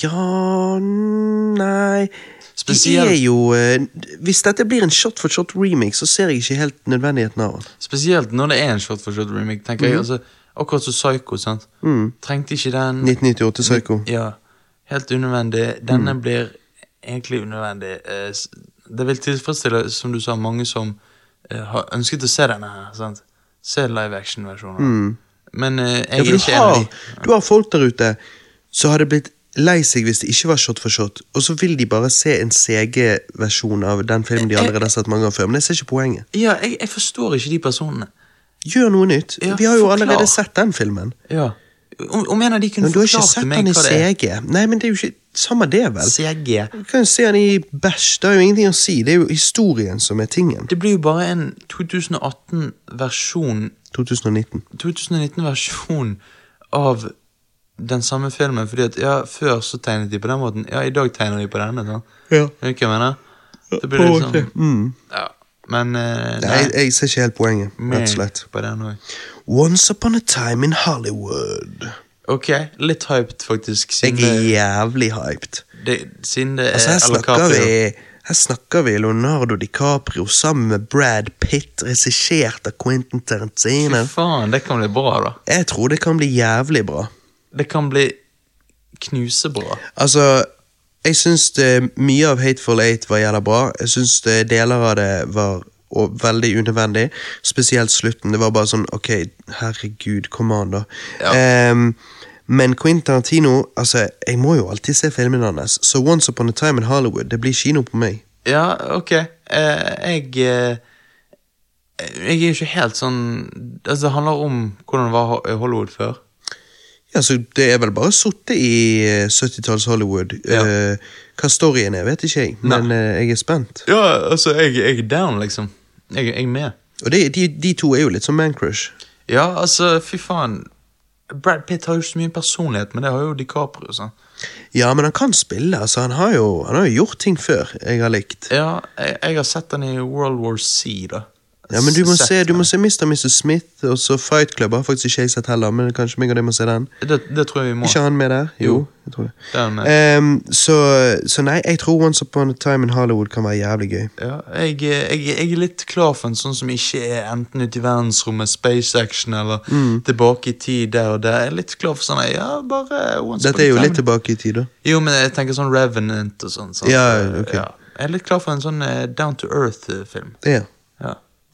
Ja Nei Spesielt- Det er jo Hvis dette blir en shot for shot remix, så ser jeg ikke helt nødvendigheten av den. Spesielt når det er en shot for shot remake. tenker Mhm. jeg, altså, Akkurat som Psycho. sant? Trengte ikke den 1998 Psycho. Ja, helt unødvendig. Denne blir egentlig unødvendig. Eh, Det vil tilfredsstille, som du sa, mange som eh, har ønsket å se denne her. sant? Se live action-versjonen. Men eh, jeg Ja, er ikke enig har, du har folk der ute som hadde blitt lei seg hvis det ikke var shot for shot, og så vil de bare se en CG-versjon av den filmen de allerede har sett mange ganger før. Men jeg ser ikke poenget. Ja, jeg, jeg forstår ikke de personene. Gjør noe nytt. Ja, Vi har jo forklar. allerede sett den filmen. Ja. Om, om en av de kunne Men du har ikke sett den i. CG. Nei, men det er jo ikke Samme det, vel. CG. Du kan jo se den i bæsj. Det har jo ingenting å si. Det er jo historien som er tingen. Det blir jo bare en 2018-versjon 2019. 2019-versjon av den samme filmen. Fordi at ja, før så tegnet de på den måten. Ja, i dag tegner de på denne. Sånn. Ja. Hva jeg mener? Det blir litt sånn Mm. Ja. Men uh, Nei, jeg, jeg ser ikke helt poenget, rett og slett. på den også. Once upon a time in Hollywood. Ok, litt hyped, faktisk. Jeg er jævlig hyped. det, siden det er Altså, her snakker vi her snakker vi Leonardo DiCaprio sammen med Brad Pitt, regissert av Quentin Tarantino. Fy faen, det kan bli bra, da. Jeg tror det kan bli jævlig bra. Det kan bli knusebra. Altså, jeg syns mye av Hateful Eight var jævla bra. Jeg syns deler av det var veldig unødvendig. Spesielt slutten. Det var bare sånn ok, herregud, kom an, da. Ja. Um, men Quentin Tarantino, altså, jeg må jo alltid se filmene hans. Så Once Upon a Time in Hollywood, det blir kino på meg. Ja, ok. Uh, jeg uh, Jeg er ikke helt sånn Altså, det handler om hvordan det var i Hollywood før. Ja, så Det er vel bare sittet i eh, 70-talls Hollywood. Ja. Eh, hva storyen er, vet ikke jeg, men eh, jeg er spent. Ja, altså, jeg, jeg er down, liksom. Jeg, jeg er med. Og det, de, de to er jo litt som man-crush. Ja, altså, fy faen. Brad Pitt har jo så mye personlighet, men det har jo DiCaprio. sånn. Ja, men han kan spille. altså Han har jo, han har jo gjort ting før jeg har likt. Ja, jeg, jeg har sett han i World War C, da. Ja, men du må, se, du må se Mr. Mrs. Smith, og så Fight Club har faktisk ikke jeg sett heller, men kanskje meg og deg må se den. Det, det tror jeg vi må. Ikke han med der? Jo, jeg tror det. Det med. Ehm, så, så nei, jeg tror Once Upon a Time in Hollywood kan være jævlig gøy. Ja, jeg, jeg, jeg er litt klar for en sånn som ikke er enten ute i verdensrommet, space action, eller Mm. tilbake i tid der og der. Jeg er litt klar for sånn, ja, bare once Dette er jo litt tilbake i tid, da. Jo, men jeg tenker sånn Revenant og sånn. sant? Ja, ok. Jeg er litt klar for en sånn uh, down to earth-film. Ja.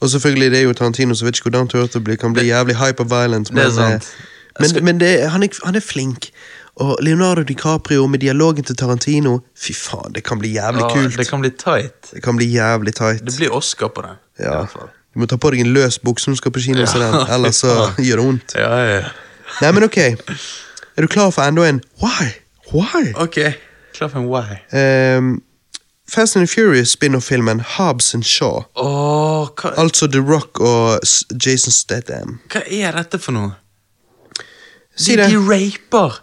Og selvfølgelig, det er jo Tarantino, så vet ikke hvordan Earth blir. Kan bli jævlig hyper-violent. Er Men, eh, men, men det, han, er, han er flink. Og Leonardo DiCaprio med dialogen til Tarantino Fy faen, det kan bli jævlig Ja, kult. Det kan bli tight. Det kan bli jævlig tight. Det blir Oscar på den. ja. Du må ta på deg en løs bukse når du skal på kino Ja, ellers så (laughs) gjør det vondt. Ja, ja. Nei, men ok. Er du klar for enda en Why? Why? Ok, klar for en why. Ehm, Fast and Furious spin-off-filmen Hobbs and Shaw. Åh, hva, Altså The Rock og Jason Statham. hva er dette for noe? Si det. de raper.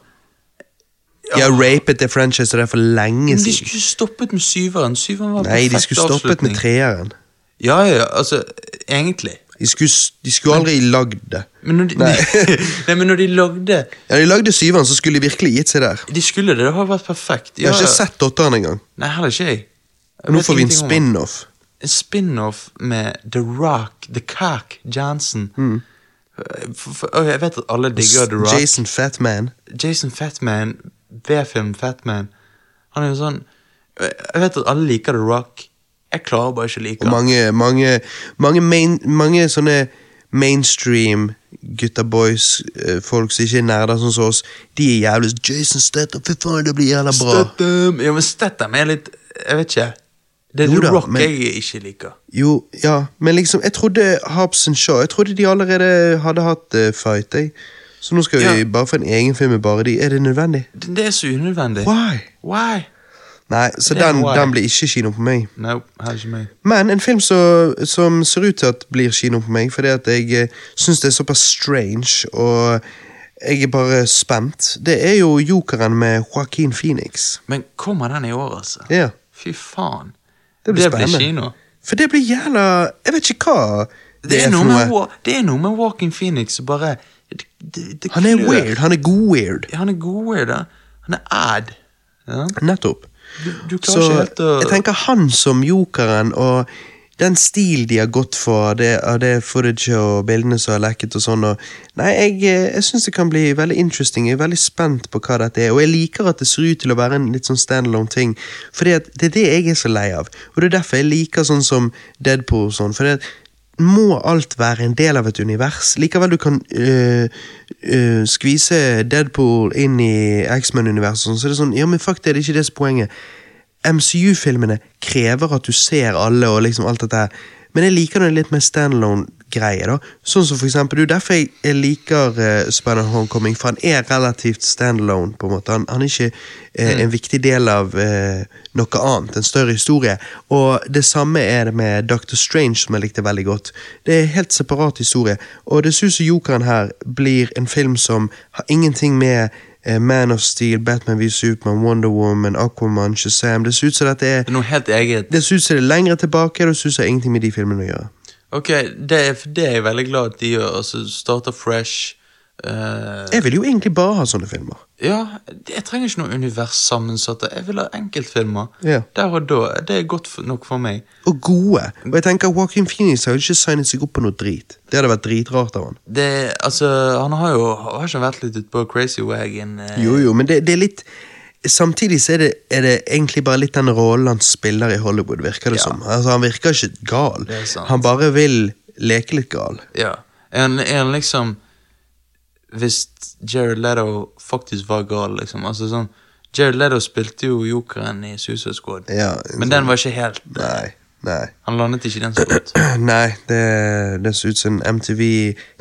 De har rapet det franchiset der for lenge Men de skulle stoppet med syveren. Syveren var Nei, de skulle stoppet med treeren. Ja, ja, altså, egentlig. De skulle, de skulle aldri lagd det. Men når de, Nei. (laughs) nei, men når de lagde Ja, de lagde syveren, så skulle de virkelig gitt seg der. De skulle det, det har vært perfekt. Jeg har ikke sett åtteren engang. Nei, heller ikke jeg. Nå får vi en spin-off. En spin-off med The Rock, The Cock Johnson. For, for, jeg vet at alle digger The Rock. Mm. Jason Fatman. Jason Fatman, B-film Fatman. Han er jo sånn Jeg vet at alle liker The Rock. Jeg klarer bare ikke å like ham. mange, mange, mange, main, mange sånne mainstream gutta boys, eh, folk som ikke er nerder sånn som oss, de er jævlig Jason Statham, fy faen, det blir jævla bra. Statham. Ja, men Statham er litt Jeg vet ikke. Det er Jo The Rock men- jeg ikke liker. Jo, ja, men liksom, jeg trodde Hobbs Shaw Jeg trodde de allerede hadde hatt uh, fight, jeg. Så nå skal vi bare få en egen film med bare de. Er det nødvendig? Det, det er så unødvendig. Why? Why? Nei, så den, den blir ikke kino på meg. Nope, er ikke meg. Men en film så, som ser ut til at blir kino på meg, fordi at jeg eh, syns det er såpass strange, og jeg er bare spent, det er jo Jokeren med Joaquin Phoenix. Men kommer den i år, altså? Ja. Fy faen. Det blir blir kino. For det blir jævla Jeg vet ikke hva det, Det er, er noe med, det er noe med Walking Phoenix som bare det, det, det Han er klør. weird. Han er god weird. Han er god-weird, ja. Han er ad. Ja. Nettopp. Du, du Så å jeg tenker han som jokeren, og den stil de har gått for, det, av det footage og bildene som har lekket og sånn, og Nei, jeg, eh, jeg syns det kan bli veldig interesting. Jeg er veldig spent på hva dette er, og jeg liker at det ser ut til å være en litt sånn standalone ting, for det er det jeg er så lei av, og det er derfor jeg liker sånn som Deadpool og sånn, for det må alt være en del av et univers. Likevel du kan øh, øh, skvise Deadpool inn i X-Men-universet, så så er det sånn Ja, men fuck det, det er ikke det som er poenget. MCU-filmene krever at du ser alle og liksom alt dette her. Men jeg liker den litt mer standalone-greie. da Sånn som for eksempel du, Derfor jeg, jeg liker uh, Spider Homecoming, for han er relativt standalone. på en måte Han, han er ikke eh, en viktig del av uh, noe annet, en større historie. Og det samme er det med Doctor Strange, som jeg likte veldig godt. Det er en helt separat historie. Og det som Jokeren her blir en film som har ingenting med eh, Man of Steel, Batman v Superman, Wonder Woman, Aquaman, Shazam Det ser ut som dette er Det noe helt eget. det ser ut som det er lengre tilbake, og det ser ut som ingenting med de filmene å gjøre. Ok, det er, det er jeg veldig glad at de gjør. Altså, starter fresh. Eh, Jeg vil jo egentlig bare ha sånne filmer. ja, jeg trenger ikke noe univers sammensatt. Jeg vil ha enkeltfilmer. Yeah. Der og da. Det er godt nok for meg. Og gode. Og jeg tenker Joaquin Phoenix har jo ikke signet seg opp på noe drit. Det hadde vært dritrart av han. Det, altså, han har jo har ikke vært litt ute på crazy wagon. eh, Jo, jo, men det, det er litt Samtidig så er det, er det egentlig bare litt den rollen han spiller i Hollywood, virker det Ja. som. Altså, Han virker ikke gal. Han bare vil leke litt gal. Ja. Er han, er han liksom Hvis Jared Leto faktisk var gal, liksom. Altså sånn Jared Leto spilte jo jokeren i Suicide Squad. Ja, Men den var ikke helt Nei. Nei. Han landet ikke den så godt. (clears throat) Nei, det, det ser ut som en MTV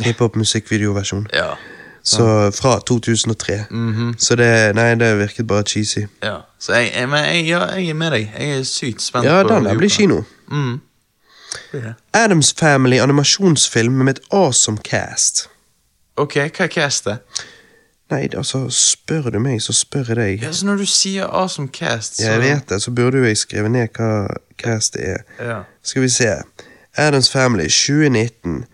hiphop-musikkvideoversjon. Ja. Så fra 2003. Mhm. Så det Nei, det virket bare cheesy. ja. Så jeg, jeg, men jeg, jeg er med deg. Jeg er sykt spent Ja, den der blir kino. Mm. Adams Family animasjonsfilm med et awesome cast. Ok, hva er castet? Nei, altså, spør du meg, så spør jeg deg. Ja, så når du sier awesome cast, så Jeg vet det, så burde jo jeg skrive ned hva cast det er. Ja. Skal vi se. Adams Family 2019.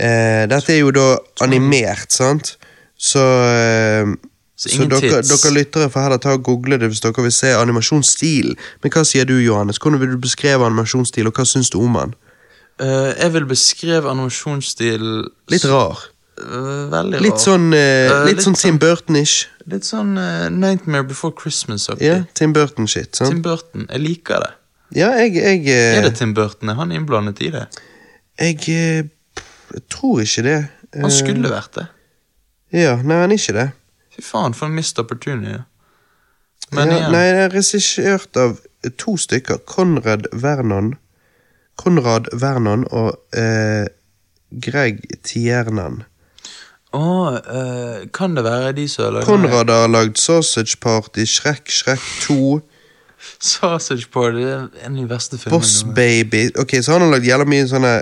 Eh, dette er jo da animert, sant? Så, eh, Så så, dere, dere lyttere får heller ta og google det hvis dere vil se animasjonsstil. Men hva sier du, Johannes? Hvordan vil du beskrive animasjonsstil, og hva syns du om den? Uh, jeg vil beskrive animasjonsstil Litt rar. Eh, veldig rar. Litt sånn, eh, Eh, litt litt sånn Tim Burton-ish. Litt sånn eh, Nightmare Before Christmas-aktig. Ja, Tim Burton-shit. sant? Tim Burton. Jeg liker det. Ja, jeg, jeg, eh, Er det Tim Burton? Er han innblandet i det? jeg, eh, jeg tror ikke det. Han skulle vært det. Ja, nei, han er ikke det. Fy faen, for en missed opportunity. Men ja, igjen Nei, det er regissert av to stykker. Konrad Vernon. Konrad Vernon og eh, Greg Tiernan. Å, uh, kan det være de som har laget Konrad har lagd Sausage Party, Shrek, Shrek 2, Sausage Party det er en av de verste filmene. Boss Baby Ok, så han har lagd jævla mye sånne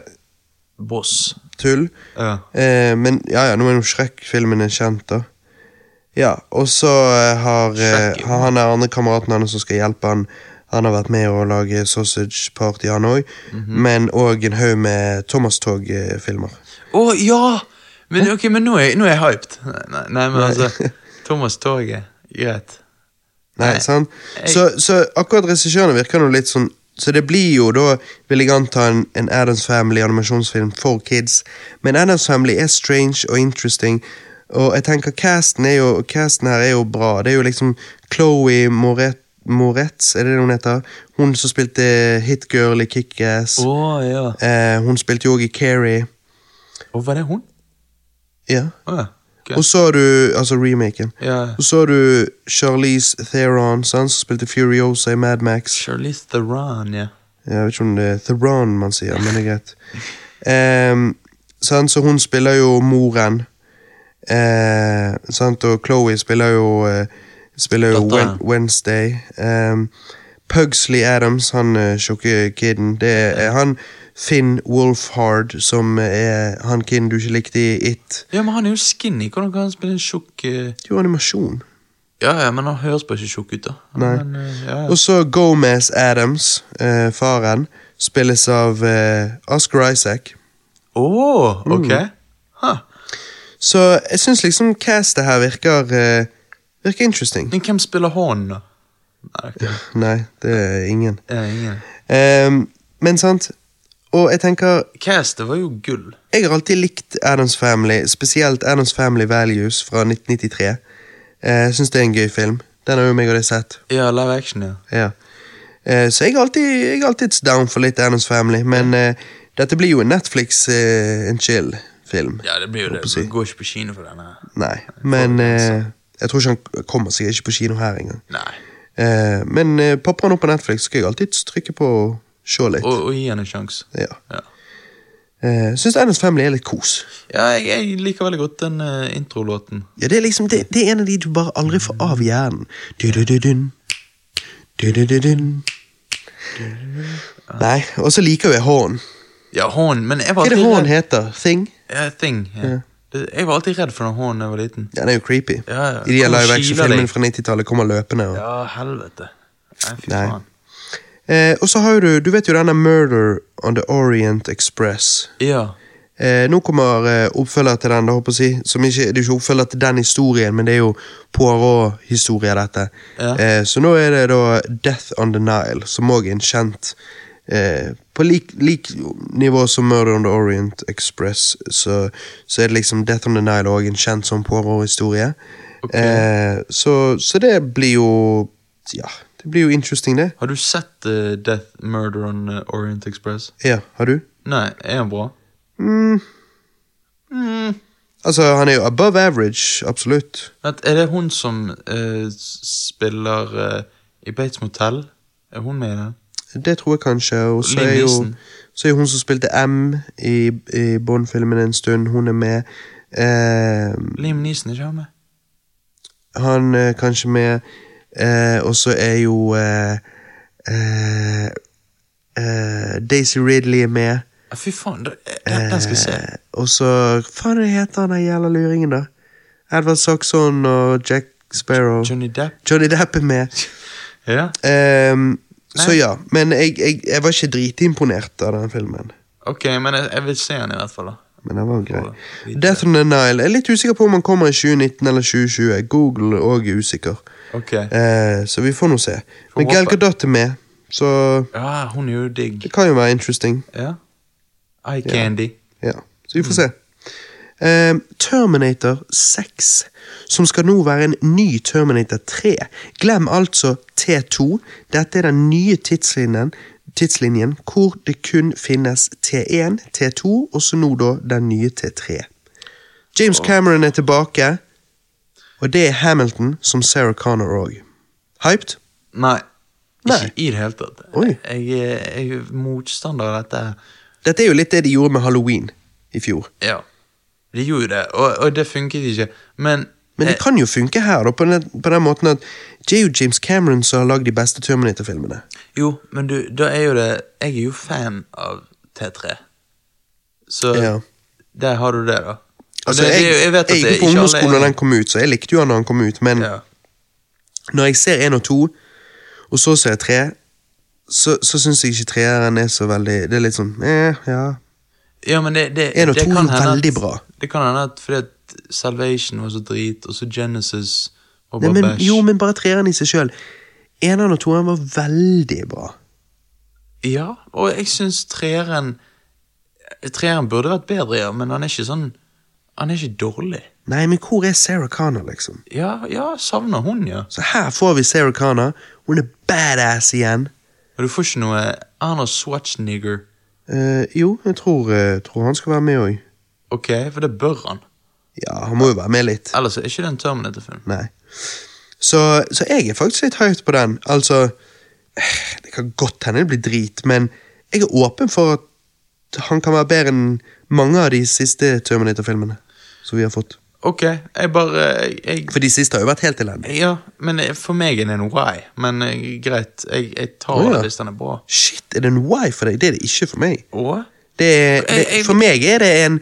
Boss. tull. Ja. Eh, men ja, ja, nå er jo Shrek-filmen kjent, da. Ja, og så eh, har, eh, Shrek, har han der andre kameraten hans som skal hjelpe han Han har vært med å lage Sausage Party, han òg. Mhm. Men òg en haug med Thomas Tog-filmer. Å, ja! Men, ok, men nå er, nå er jeg hyped. Nei, nei men altså (laughs) Thomas Torget, Greit. Nei, sant? Så, så akkurat regissørene virker nå litt sånn Så det blir jo da, vil jeg anta, en, en Adams Family animasjonsfilm for kids. Men Adams Family er strange og interesting. Og jeg tenker casten, er jo, casten her er jo bra. Det er jo liksom Chloé Moret, Moretz, er det det hun heter? Hun som spilte Hitgirl i Kickass. Oh, ja. Eh, hun spilte jo òg i Carrie. Og var det hun? Ja. Oh, ja. Okay. Og så har du Altså remaken. ja. Og så har du Charlize Theron, som spilte Furiosa i Mad Max. Charlize Theron, ja. Jeg vet ikke om det er Theron man sier, men det er greit. Um, så hun spiller jo moren. Eh, sant, og Chloé spiller jo eh, Spiller jo Wen Wednesday. Um, Pugsley Adams, han eh, tjukke kiden, det er han Finn Wolfhard, som er han kiden du ikke likte i It. Ja, men han er jo skinny. Hvordan kan han spille en tjukk eh, Det er jo animasjon. Ja, ja, men han høres bare ikke tjukk ut, da. Nei. Eh, ja, ja. Og så Gomez Adams, eh, faren, spilles av eh, Oscar Isaac. Å, ok. Mm. Huh. Så jeg syns liksom castet her virker eh, Virker interesting. Men hvem spiller hånden, da? Nei, det er Nei, det er ingen. det er ingen. Ehm, men sant Og jeg tenker Castet var jo gull. Jeg har alltid likt Adams Family, spesielt Adams Family Values fra 1993. Eh, Jeg syns det er en gøy film. Den har jo meg og deg sett. Ja, live action, ja. Ja. Eh, Så jeg er alltid, jeg er alltid down for litt Adams Family, men uh, dette blir jo en Netflix uh, en chill-film. Ja, det blir jo det. Si. Du går ikke på kino for denne. Nei, men uh, jeg tror ikke han kommer seg ikke på kino her engang. Nei. Men popper han opp på Netflix, skal jeg alltid trykke på se litt. Og, og gi henne en sjanse. Ja. Ja. Uh, Syns Adams Family er litt kos. Ja, jeg, jeg liker veldig godt den uh, introlåten. Ja, det er liksom, det, det er en av de du bare aldri får av hjernen. Du-du-du-dun. Du-du-du-dun. Nei, og så liker jo jeg Hån. Ja, Horn, men jeg var Hva er det Horn redd. heter? Thing? Ja, thing. Ja. Det, jeg var alltid redd for den Horn da jeg var liten. Ja, den er jo creepy. Ja, ja. I de live action-filmene fra 90-tallet kommer løpende. Og. Ja, helvete. Nei, fy faen. Eh, og så har du Du vet jo denne Murder on the Orient Express. Ja. Eh, nå kommer eh, oppfølger til den, da, håper jeg å si. Som ikke, det er ikke oppfølger til den historien, men det er jo Poirot-historie, dette. Ja. Eh, så nå er det da Death on the Nile, som òg er en kjent eh, På lik, lik nivå som Murder on the Orient Express, så, så er det liksom Death on the Nile òg en kjent som Poirot-historie. Okay. Eh, så, så det blir jo Ja, det blir jo interesting, det. Har du sett uh, Death Murder on uh, Orient Express? Ja, har du? Nei, er han bra? Mm, Mm. altså, han er jo above average, absolutt. Vent, er det hun som uh, spiller i Bates Motel? Er hun med i den? Det tror jeg kanskje. Og så er jo så er hun som spilte M i, i Bond-filmen en stund, hun er med. Eh, Liam Neeson er ikke han med? han er kanskje med. Eh, og så er jo eh, eh, eh, Daisy Ridley er med. Fy faen, den, den skal vi se. Og så Hva faen er det heter han der jævla luringen, da? Edvard Saxon og Jack Sparrow. Johnny Depp? Johnny Depp er med. (laughs) Ja. Ehm, så ja, men jeg, jeg, jeg var ikke dritimponert av den filmen. Ok, men jeg, jeg vil se den i hvert fall, da. Men den var grei. Death on the Nile. Jeg er litt usikker på om han kommer i 2019 eller 2020. Google er òg usikker. Ok. Eh, så vi får nå se. Får Men Gal. Gadot er med, så Ja, hun er jo digg. det kan jo være interesting. Ja. Eye candy. Ja, Så vi får se. Eh, Terminator 6, som skal nå være en ny Terminator 3. Glem altså T2. Dette er den nye tidslinjen, tidslinjen hvor det kun finnes T1, T2 og så nå da den nye T3. James Cameron er tilbake, og det er Hamilton som Sarah Connor òg. Hyped? Nei. Nei. Ikke i det hele tatt. Oi. Jeg, er- jeg er motstander av dette. Dette er jo litt det de gjorde med Halloween i fjor. Ja. De gjorde det, og, og det funket ikke. Men, Men det eh, kan jo funke her, da, på den, på den måten at det er jo James Cameron som har lagd de beste Terminator-filmene. Jo, men du, da er jo det Jeg er jo fan av T3. Så Ja. der har du det, da. Og Altså, jeg, jeg, vet at gikk på ungdomsskolen da den kom ut, så jeg likte jo han da han kom ut, men ja. når jeg ser én og to, og så ser jeg tre, så, så syns jeg ikke treeren er så veldig Det er litt sånn eh, ja. ja, men det, det, En og det to er veldig at, bra. Det kan hende at fordi at Salvation var så drit, og så Genesis var Nei, men, jo, men bare treeren i seg sjøl. Eneren og toeren var veldig bra. Ja, og jeg syns treeren Treeren burde vært bedre, ja, men han er ikke sånn Han er ikke dårlig. Nei, men hvor er Sarah Connor, liksom? Ja, ja, savner hun, ja. Så her får vi Sarah Connor. Hun er badass igjen. Og du får ikke noe Arnold Schwarzenegger. Uh, jo, jeg tror, uh, tror han skal være med òg. Ok, for det bør han. Ja, han må jo være med litt. Ellers er ikke det en Terminator-film. Nei. Så, så jeg er faktisk litt høyt på den. Altså Det kan godt hende det blir drit, men jeg er åpen for at han kan være bedre enn mange av de siste Terminator-filmene som vi har fått. Ok, jeg bare jeg, For de siste har jo vært helt elendige. Ja, men for meg er det en why. Men eh, greit, jeg, jeg tar oh, ja. det hvis den er bra. Shit, er det en why for deg? Det er det ikke for meg. Og? Det det, for meg er det en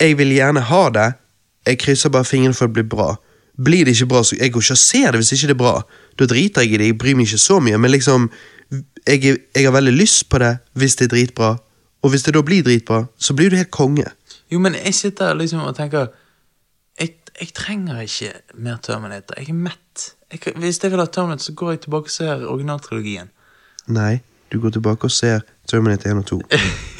Jeg vil gjerne ha det. Jeg krysser bare fingrene for at det blir bra. Blir det ikke bra, så jeg går ikke og ser det hvis ikke det er bra. Da driter jeg i det. Jeg bryr meg ikke så mye. Men liksom jeg, jeg har veldig lyst på det hvis det er dritbra. Og hvis det da blir dritbra, så blir du helt konge. Jo, men jeg sitter liksom og tenker jeg, jeg trenger ikke mer Terminator. Jeg er mett. Jeg, hvis jeg vil ha Terminator, så går jeg tilbake og ser originaltrilogien. Nei, du går tilbake og ser Terminator 1 og 2.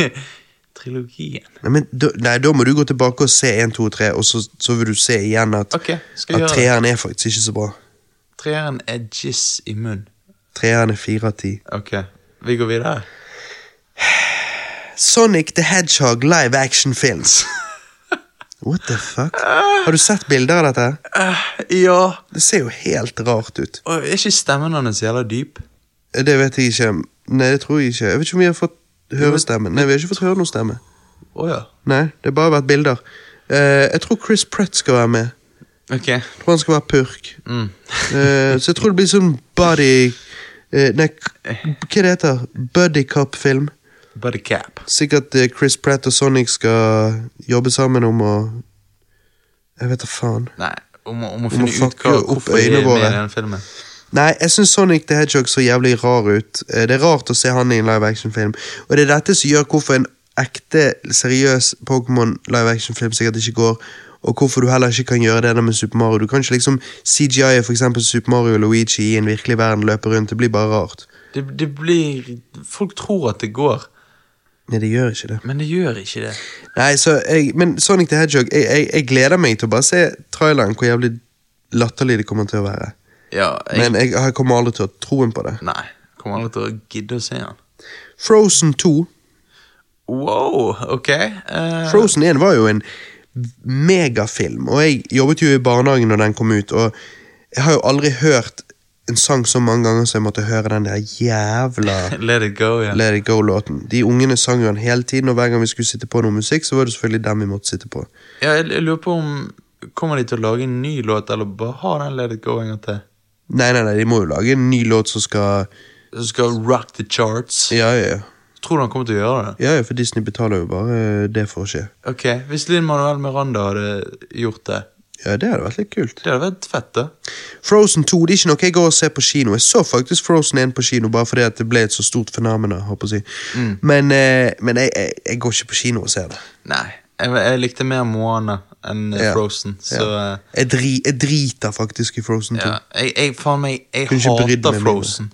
(laughs) Trilogien. Nei, men da, nei, da må du gå tilbake og se 1, 2 og 3, og så, så vil du se igjen at, okay, at treeren er faktisk ikke så bra. Treeren er jizz i munn. Treeren er 4 av 10. Ok, vi går videre. Sonic the Hedgehog live action films. (laughs) What the fuck? Har du sett bilder av dette? ja. Det ser jo helt rart ut. Og er ikke stemmen hans jævla dyp? Det vet jeg ikke. Nei, det tror jeg ikke. Jeg vet ikke om vi har fått høre stemmen. Nei, vi har ikke fått høre noen stemme. Oh, ja. Nei, det har bare vært bilder. Uh, jeg tror Chris Pratt skal være med. Ok. Jeg tror han skal være purk. Mm. uh, så jeg tror det blir sånn body eh, Nei, hva det heter Buddy Cop-film. Buddy cap. Sikkert eh, Chris Pratt og Sonic skal jobbe sammen om å Jeg vet da faen. Nei, om, om å Om å finne ut hva, hvorfor de er med i den filmen. Nei, jeg syns Sonic the Hedgehog så jævlig rar ut. Eh, Det er rart å se han i en live action-film. Og det er dette som gjør hvorfor en ekte, seriøs Pokémon live action-film sikkert ikke går, og hvorfor du heller ikke kan gjøre det med Super Mario. Du kan ikke liksom CGI for eksempel Super Mario og Luigi i en virkelig verden løpe rundt. Det blir bare rart. Det, det blir Folk tror at det går, Nei, det gjør ikke det. men det gjør ikke det. Nei, så jeg, Men Sonic the Hedgehog, jeg, jeg, jeg gleder meg til å bare se traileren, hvor jævlig latterlig det kommer til å være. Ja, jeg, Men jeg, jeg kommer aldri til å troen på det. Nei. Kommer aldri til å gidde å se den. Frozen 2 Wow, ok. Uh... Frozen 1 var jo en megafilm, og jeg jobbet jo i barnehagen når den kom ut, og jeg har jo aldri hørt en sang så mange ganger så jeg måtte høre den der jævla (laughs) Let it go, ja. Let It Go-låten. De ungene sang jo den hele tiden, og hver gang vi skulle sitte på noe musikk, så var det selvfølgelig dem vi måtte sitte på. ja jeg, jeg lurer på om Kommer de til å lage en ny låt, eller bare ha den Let it go en gang til? Nei, nei, nei, de må jo lage en ny låt som skal Som skal rock the charts? Ja, ja, ja. Tror du han kommer til å gjøre det? Ja, ja, for Disney betaler jo bare det for å skje. Ok, Hvis Linn Manuel Miranda hadde gjort det, Ja, det hadde vært litt kult. Det hadde vært fett, det. Frozen 2 det er ikke noe jeg går og ser på kino. Jeg så faktisk Frozen 1 på kino, bare fordi det ble et så stort fenomen. si. Mm. Men, eh, men jeg, jeg, jeg går ikke på kino og ser det. Nei, jeg, jeg likte mer Moana enn eh, Ja. Frozen, så Ja. eh, Jeg, dri, jeg driter faktisk i Frozen 2. ja. Jeg, faen meg Jeg hater. Frozen.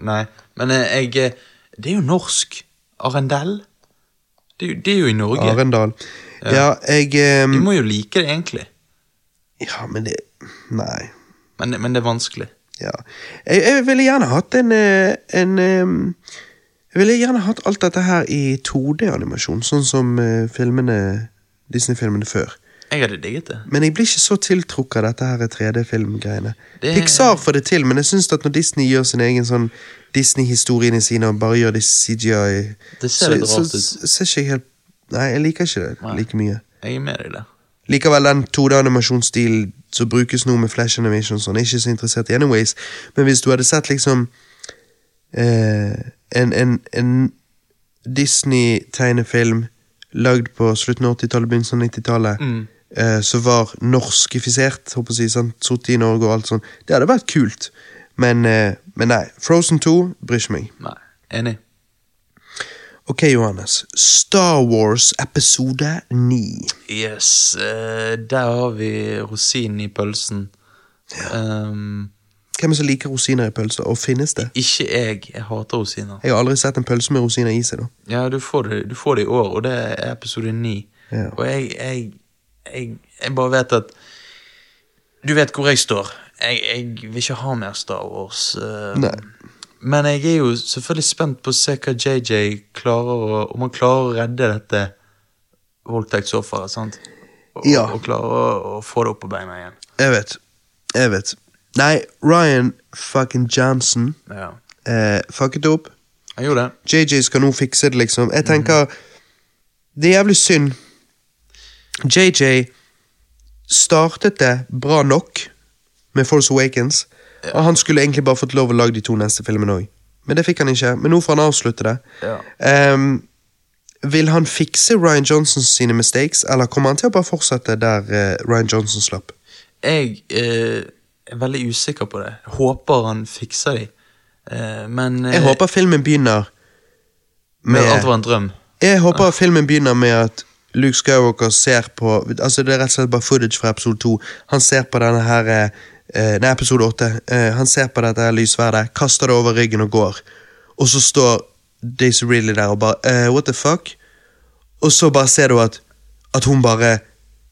Nei, men eh, jeg Det er jo norsk. Arendell. Det, det er jo i Norge. Arendal. Ja, jeg um, Du må jo like det, egentlig. Ja, men det Nei. Men, men det er vanskelig. Ja. Jeg, jeg ville gjerne hatt en, eh, en Jeg ville gjerne hatt alt dette her i 2D-animasjon, sånn som eh, filmene Disney-filmene før. Jeg hadde digget det. Men jeg blir ikke så tiltrukket av dette her 3D-filmgreiene. Det- Pixar får det til, men jeg syns at når Disney gjør sin egen sånn Disney-historiene sine og bare gjør det CGI Det ser så, litt rart så, ut. så ser ikke helt Nei, jeg liker ikke det Nei. like mye. Jeg er med deg der. Likevel den 2D-animasjonsstilen som brukes nå med flash animation, sånn, er ikke så interessert i anyways. Men hvis du hadde sett liksom eh, en, en, en Disney-tegnefilm lagd på slutten av 80-tallet, begynnelsen av 90-tallet, Mm. eh, som var norskifisert, håper jeg si, sittet i Norge og alt sånt, det hadde vært kult. Men, eh, men nei. Frozen 2 bryr ikke meg. Nei, enig. Ok, Johannes. Star Wars episode 9. Yes, eh, der har vi rosinen i pølsen. Um, Hvem er det som liker rosiner i pølser, og finnes det? ikke jeg. Jeg hater rosiner. Jeg har aldri sett en pølse med rosiner i seg. da. Ja, du får, det, du får det i år, og det er episode 9. Ja. Og jeg, jeg, jeg, jeg bare vet at Du vet hvor jeg står. Jeg, jeg vil ikke ha mer Star Wars. Uh, Nei. Men jeg er jo selvfølgelig spent på å se hva JJ klarer å Om han klarer å redde dette voldtektsofferet, sant? Og, Ja. og klarer å, å få det opp på beina igjen. Jeg vet. Jeg vet. Nei, Ryan fucking Johnson Ja. eh, fucket opp. Han gjorde det. JJ skal nå fikse det, liksom. Jeg tenker Det er jævlig synd. JJ startet det bra nok med Force Awakens, og han skulle egentlig bare fått lov å lage de to neste filmene òg. Men det fikk han ikke. Men nå får han avslutte det. Ja. Um, vil han fikse Ryan Johnson sine mistakes, eller kommer han til å bare fortsette der uh, Ryan Johnson slapp? Jeg uh, er veldig usikker på det. Håper han fikser de. Uh, men Jeg håper filmen begynner med med alt var en drøm. Jeg håper filmen begynner med at Luke Skywalker ser på Altså Det er rett og slett bare footage fra episode 2. Han ser på denne her Nei, episode 8. Eh, han ser på dette lysverdet, kaster det over ryggen og går. Og så står Daisy Ridley der og bare eh, What the fuck? Og så bare ser du at At hun bare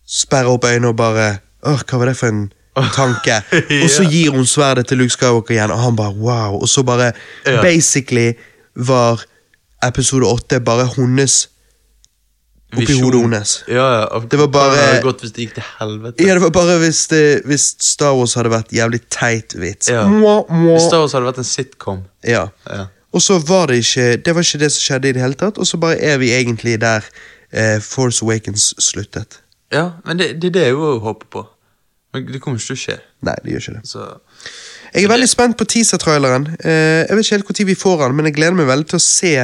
sperrer opp øynene og bare Åh, hva var det for en (laughs) tanke? Og så gir hun sverdet til Luke Skywalker igjen, og han bare wow. Og så bare Ja. Basically var episode 8 bare hennes oppi hodet hennes. Ja, ja. Det var bare- det gått hvis det gikk til helvete. Ja, det var bare hvis, det, hvis Star Wars hadde vært jævlig teit vits. Ja. Mwah, mwah. Hvis Star Wars hadde vært en sitcom. Ja. Ja. Og så var det ikke Det var ikke det som skjedde i det hele tatt, og så bare er vi egentlig der eh, Force Awakens sluttet. ja, men det, det er det jeg òg håper på. Men det kommer ikke til å skje. Nei, det gjør ikke det. Så Jeg er veldig spent på teaser-traileren. Eh, jeg vet ikke helt når vi får den, men jeg gleder meg veldig til å se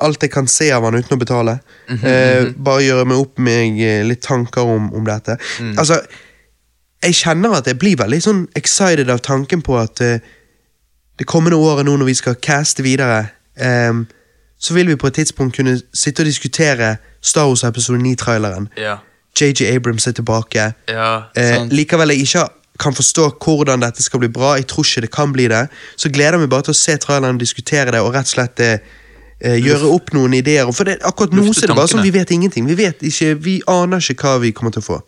alt jeg kan se av han uten å betale. eh, bare gjøre meg opp meg eh, litt tanker om, om dette. Altså, jeg kjenner at jeg blir veldig sånn excited av tanken på at eh, det kommende året nå når vi skal caste videre, eh, så vil vi på et tidspunkt kunne sitte og diskutere Star Wars episode 9-traileren. ja. JJ Abrams er tilbake. Ja, Eh, likevel jeg ikke kan forstå hvordan dette skal bli bra, jeg tror ikke det kan bli det, så gleder jeg meg bare til å se traileren, diskutere det og rett og slett eh, eh, gjøre opp noen ideer. For det, akkurat nå er det bare sånn vi vet ingenting. Vi vet ikke, vi aner ikke hva vi kommer til å få.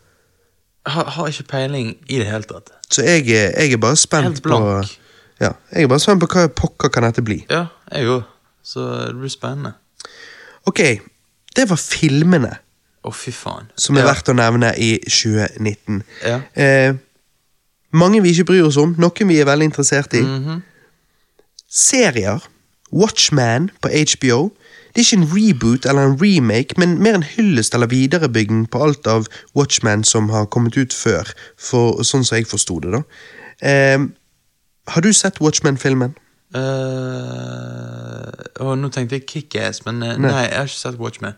Har, har ikke peiling i det hele tatt. Så jeg, er- jeg er bare spent Helt blank. på Ja, jeg er bare spent på hva pokker kan dette bli. Ja, jeg òg. Så det blir spennende. Ok, det var filmene Å, fy faen. som er ja. verdt å nevne i 2019. Ja. Eh, mange vi ikke bryr oss om, noen vi er veldig interessert i. Mhm. Serier. Watchman på HBO. Det er ikke en reboot eller en remake, men mer en hyllest eller viderebygging på alt av Watchman som har kommet ut før, for, sånn som jeg forsto det. da. Eh, har du sett Watchman-filmen? Uh, nå tenkte jeg Kickass, men eh, Nei. nei. jeg har ikke sett Watchmen.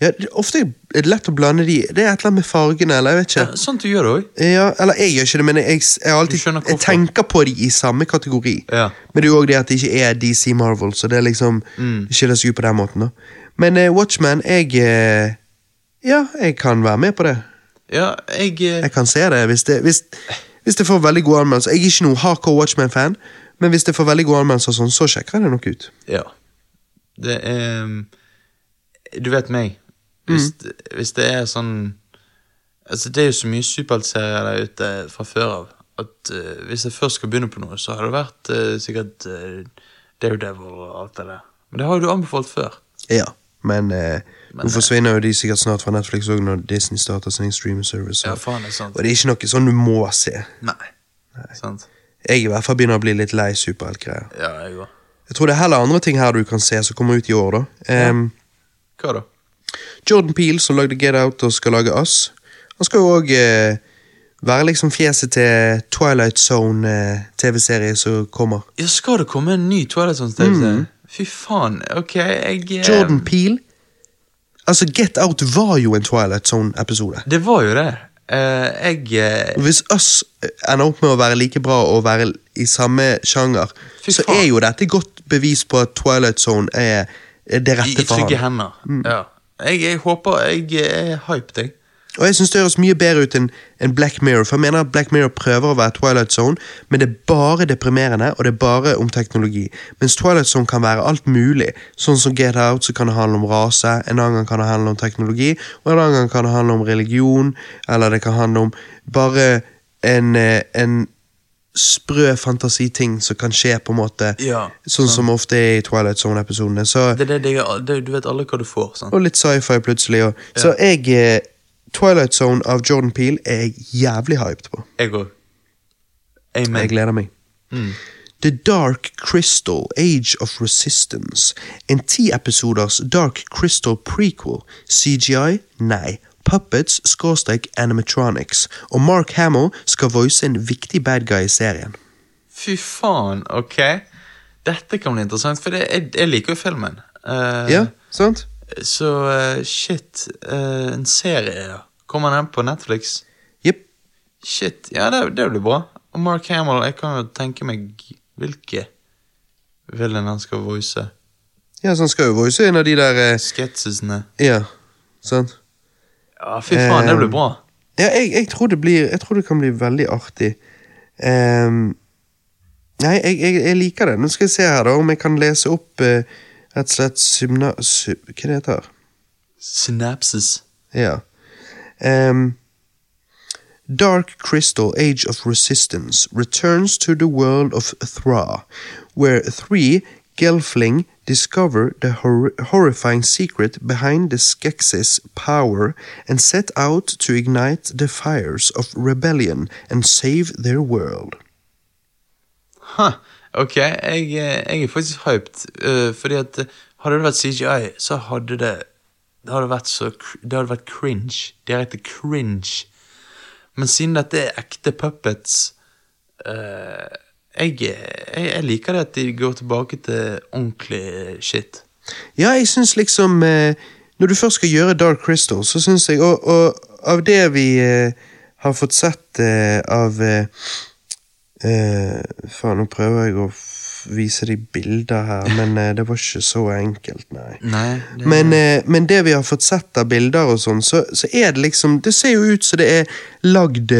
Ja, det, ofte er det lett å blande de Det er et eller annet med fargene, eller jeg vet ikke. Ja, sånt du gjør òg. Ja, eller jeg gjør ikke det, men jeg, jeg, alltid, jeg tenker på de i samme kategori. Ja. Men det er jo òg det at det ikke er DC Marvel, så det er liksom Mm. skiller seg ut på den måten. da. Men eh, Watchmen, jeg eh, Ja, jeg kan være med på det. Ja, jeg eh, Jeg kan se det hvis det, hvis, hvis det får veldig gode anmeldelser. Jeg er ikke noen hardcore Watchmen-fan, men hvis det får veldig gode anmeldelser, sånn, så sjekker jeg det nok ut. Ja. Det er um, Du vet meg. Hvis, hvis det er sånn Altså, det er jo så mye superheltserier der ute fra før av at uh, hvis jeg først skal begynne på noe, så har det vært uh, sikkert uh, Daredevil og alt det der. Men det har jo du anbefalt før. Ja, men, Men, nå forsvinner jo de sikkert snart fra Netflix òg når Disney starter sin streaming service. Ja, Og, faen, det er sant. og det er ikke noe sånn du må se. Nei. Sant? Jeg i hvert fall begynner å bli litt lei superheltgreier. Ja, jeg. Jeg tror det er heller andre ting her du kan se som kommer ut i år, da. Em, Hva da? Jordan Peele, som lagde Get Out og skal lage Us, han skal jo òg eh, være liksom fjeset til Twilight Zone-TV-serie som kommer. Ja, skal det komme en ny Twilight Zone-TV-serie? Fy faen. Ok, jeg eh, Jordan Peele Altså, Get Out var jo en Twilight Zone-episode. Det var jo det. Uh, jeg eh, Hvis Us ender opp med å være like bra og være i samme sjanger, så er jo dette godt bevis på at Twilight Zone er, det det for rette i trygge hender. hender. Ja. Jeg, jeg håper Jeg er hyped, jeg. Og jeg synes det høres mye bedre ut enn en Black Mirror, for jeg mener at Black Mirror prøver å være Twilight Zone, men det er bare deprimerende, og det er bare om teknologi. Mens Twilight Zone kan være alt mulig. Sånn som Get Out, så kan det handle om rase, en annen gang kan det handle om teknologi, og en annen gang kan det handle om religion, eller det kan handle om bare en, eh, en sprø fantasiting som kan skje, på en måte. Ja, sånn som ofte er i Twilight Zone-episodene. Så Det, det, det, det, du vet alle hva du får. sant? og litt sci-fi plutselig. Og. Så jeg eh, Twilight Zone av Jordan Peele er jeg jævlig hyped på. Jeg òg. Amen. Jeg gleder meg. Mm. The Dark Crystal Age of Resistance. En ti episoders Dark Crystal prequel. CGI? Nei. Puppets skråstrek animatronics. Og Mark Hamill skal voice en viktig bad guy i serien. Fy faen, ok. Dette kan bli interessant, for det, jeg, jeg liker jo filmen. Uh, Ja, sant? Så uh, shit, Uh, en serie, ja. Kommer den på Netflix? Jepp. Shit, ja, det, det blir bra. Og Mark Hamill, jeg kan jo tenke meg hvilke villain han skal voice. Ja, så han skal jo voice en av de der eh, Sketsisene. Ja, sant? Ja, fy faen, det blir Eh, bra. Ja, jeg, jeg, tror det blir, jeg tror det kan bli veldig artig. Um, nei, jeg, jeg, liker det. Nå skal jeg se her da, om jeg kan lese opp uh, rett og slett symna... Sy, hva det heter Synapses. Ja. Um, Dark Crystal Age of Resistance returns to the world of Thra, where three Gelfling discover the hor- horrifying secret behind the Skeksis' power and set out to ignite the fires of rebellion and save their world. Ha, ok, jeg, eh, jeg er faktisk hyped, uh, fordi at eh, hadde det vært CGI, så hadde det det hadde vært så Det hadde vært cringe. Direkte cringe. Men siden dette er ekte puppets eh, jeg, jeg, jeg liker det at de går tilbake til ordentlig shit. Ja, jeg syns liksom eh, Når du først skal gjøre Dark Crystal, så syns jeg Og, og av det vi eh, har fått sett eh, av Faen, nå prøver jeg å vise de bilder her, (laughs) men det var ikke så enkelt, nei. Nei, det, Men, men det vi har fått sett av bilder og sånn, så, så er det liksom Det ser jo ut som det er lagd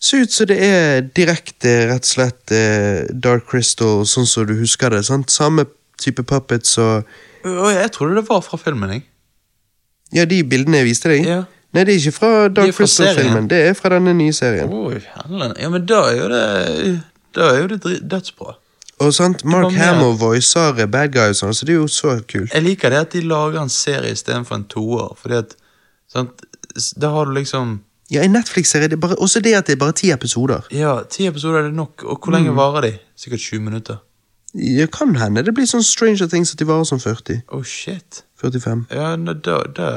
Ser ut som det er direkte, rett og slett, eh, Dark Crystal, sånn som du husker det. sant? Samme type puppets og jeg trodde det var fra filmen, jeg. Ja, de bildene jeg viste deg? Ja. Nei, det er ikke fra Dark Crystal-filmen. Det er fra denne nye serien. Oi. Ja, men da er jo det Da er jo det dødsbra. Og sant, Mark Hamill voicer bad guys, sånn, så det er jo så kult. Jeg liker det at de lager en serie istedenfor en toer, fordi at sant, Da har du liksom Ja, en Netflix-serie, det er bare, også det at det er bare ti episoder. Ja, ti episoder er det nok, og hvor lenge varer de? Sikkert 20 minutter. Det kan hende det blir sånn Stranger Things at de varer som 40. Oh shit. 45. Ja, da, da, da.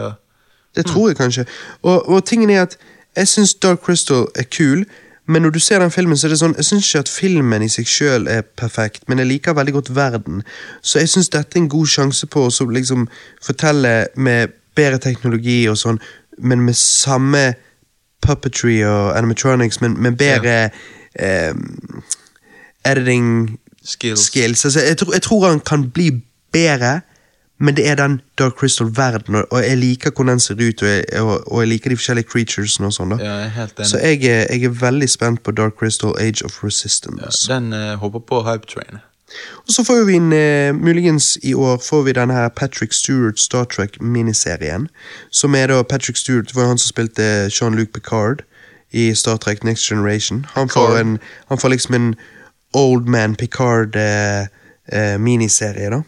Det tror jeg kanskje. Og, og tingen er at jeg syns Dark Crystal er kul, men når du ser den filmen, så er det sånn Jeg syns ikke at filmen i seg sjøl er perfekt, men jeg liker veldig godt verden. Så jeg syns dette er en god sjanse på å så liksom fortelle med bedre teknologi og sånn, men med samme puppetry og animatronics, men men bedre eh, editing Skills. skills. Altså, jeg, tror, jeg tror han kan bli bedre, men det er den Dark Crystal-verden, og, og jeg liker hvordan den ser ut, og jeg, og, og jeg liker de forskjellige creaturesene og sånn. da. Ja, jeg helt enig. Så jeg, er- jeg er veldig spent på Dark Crystal Age of Resistance. Den uh, hopper på hype train. Og så får vi en, eh, muligens i år får vi denne her Patrick Stewart Star Trek-miniserien. Som er da Patrick Stewart, var han som spilte Jean-Luc Picard i Star Trek Next Generation. Han får, en, han får liksom en Old Man Picard-miniserie, da.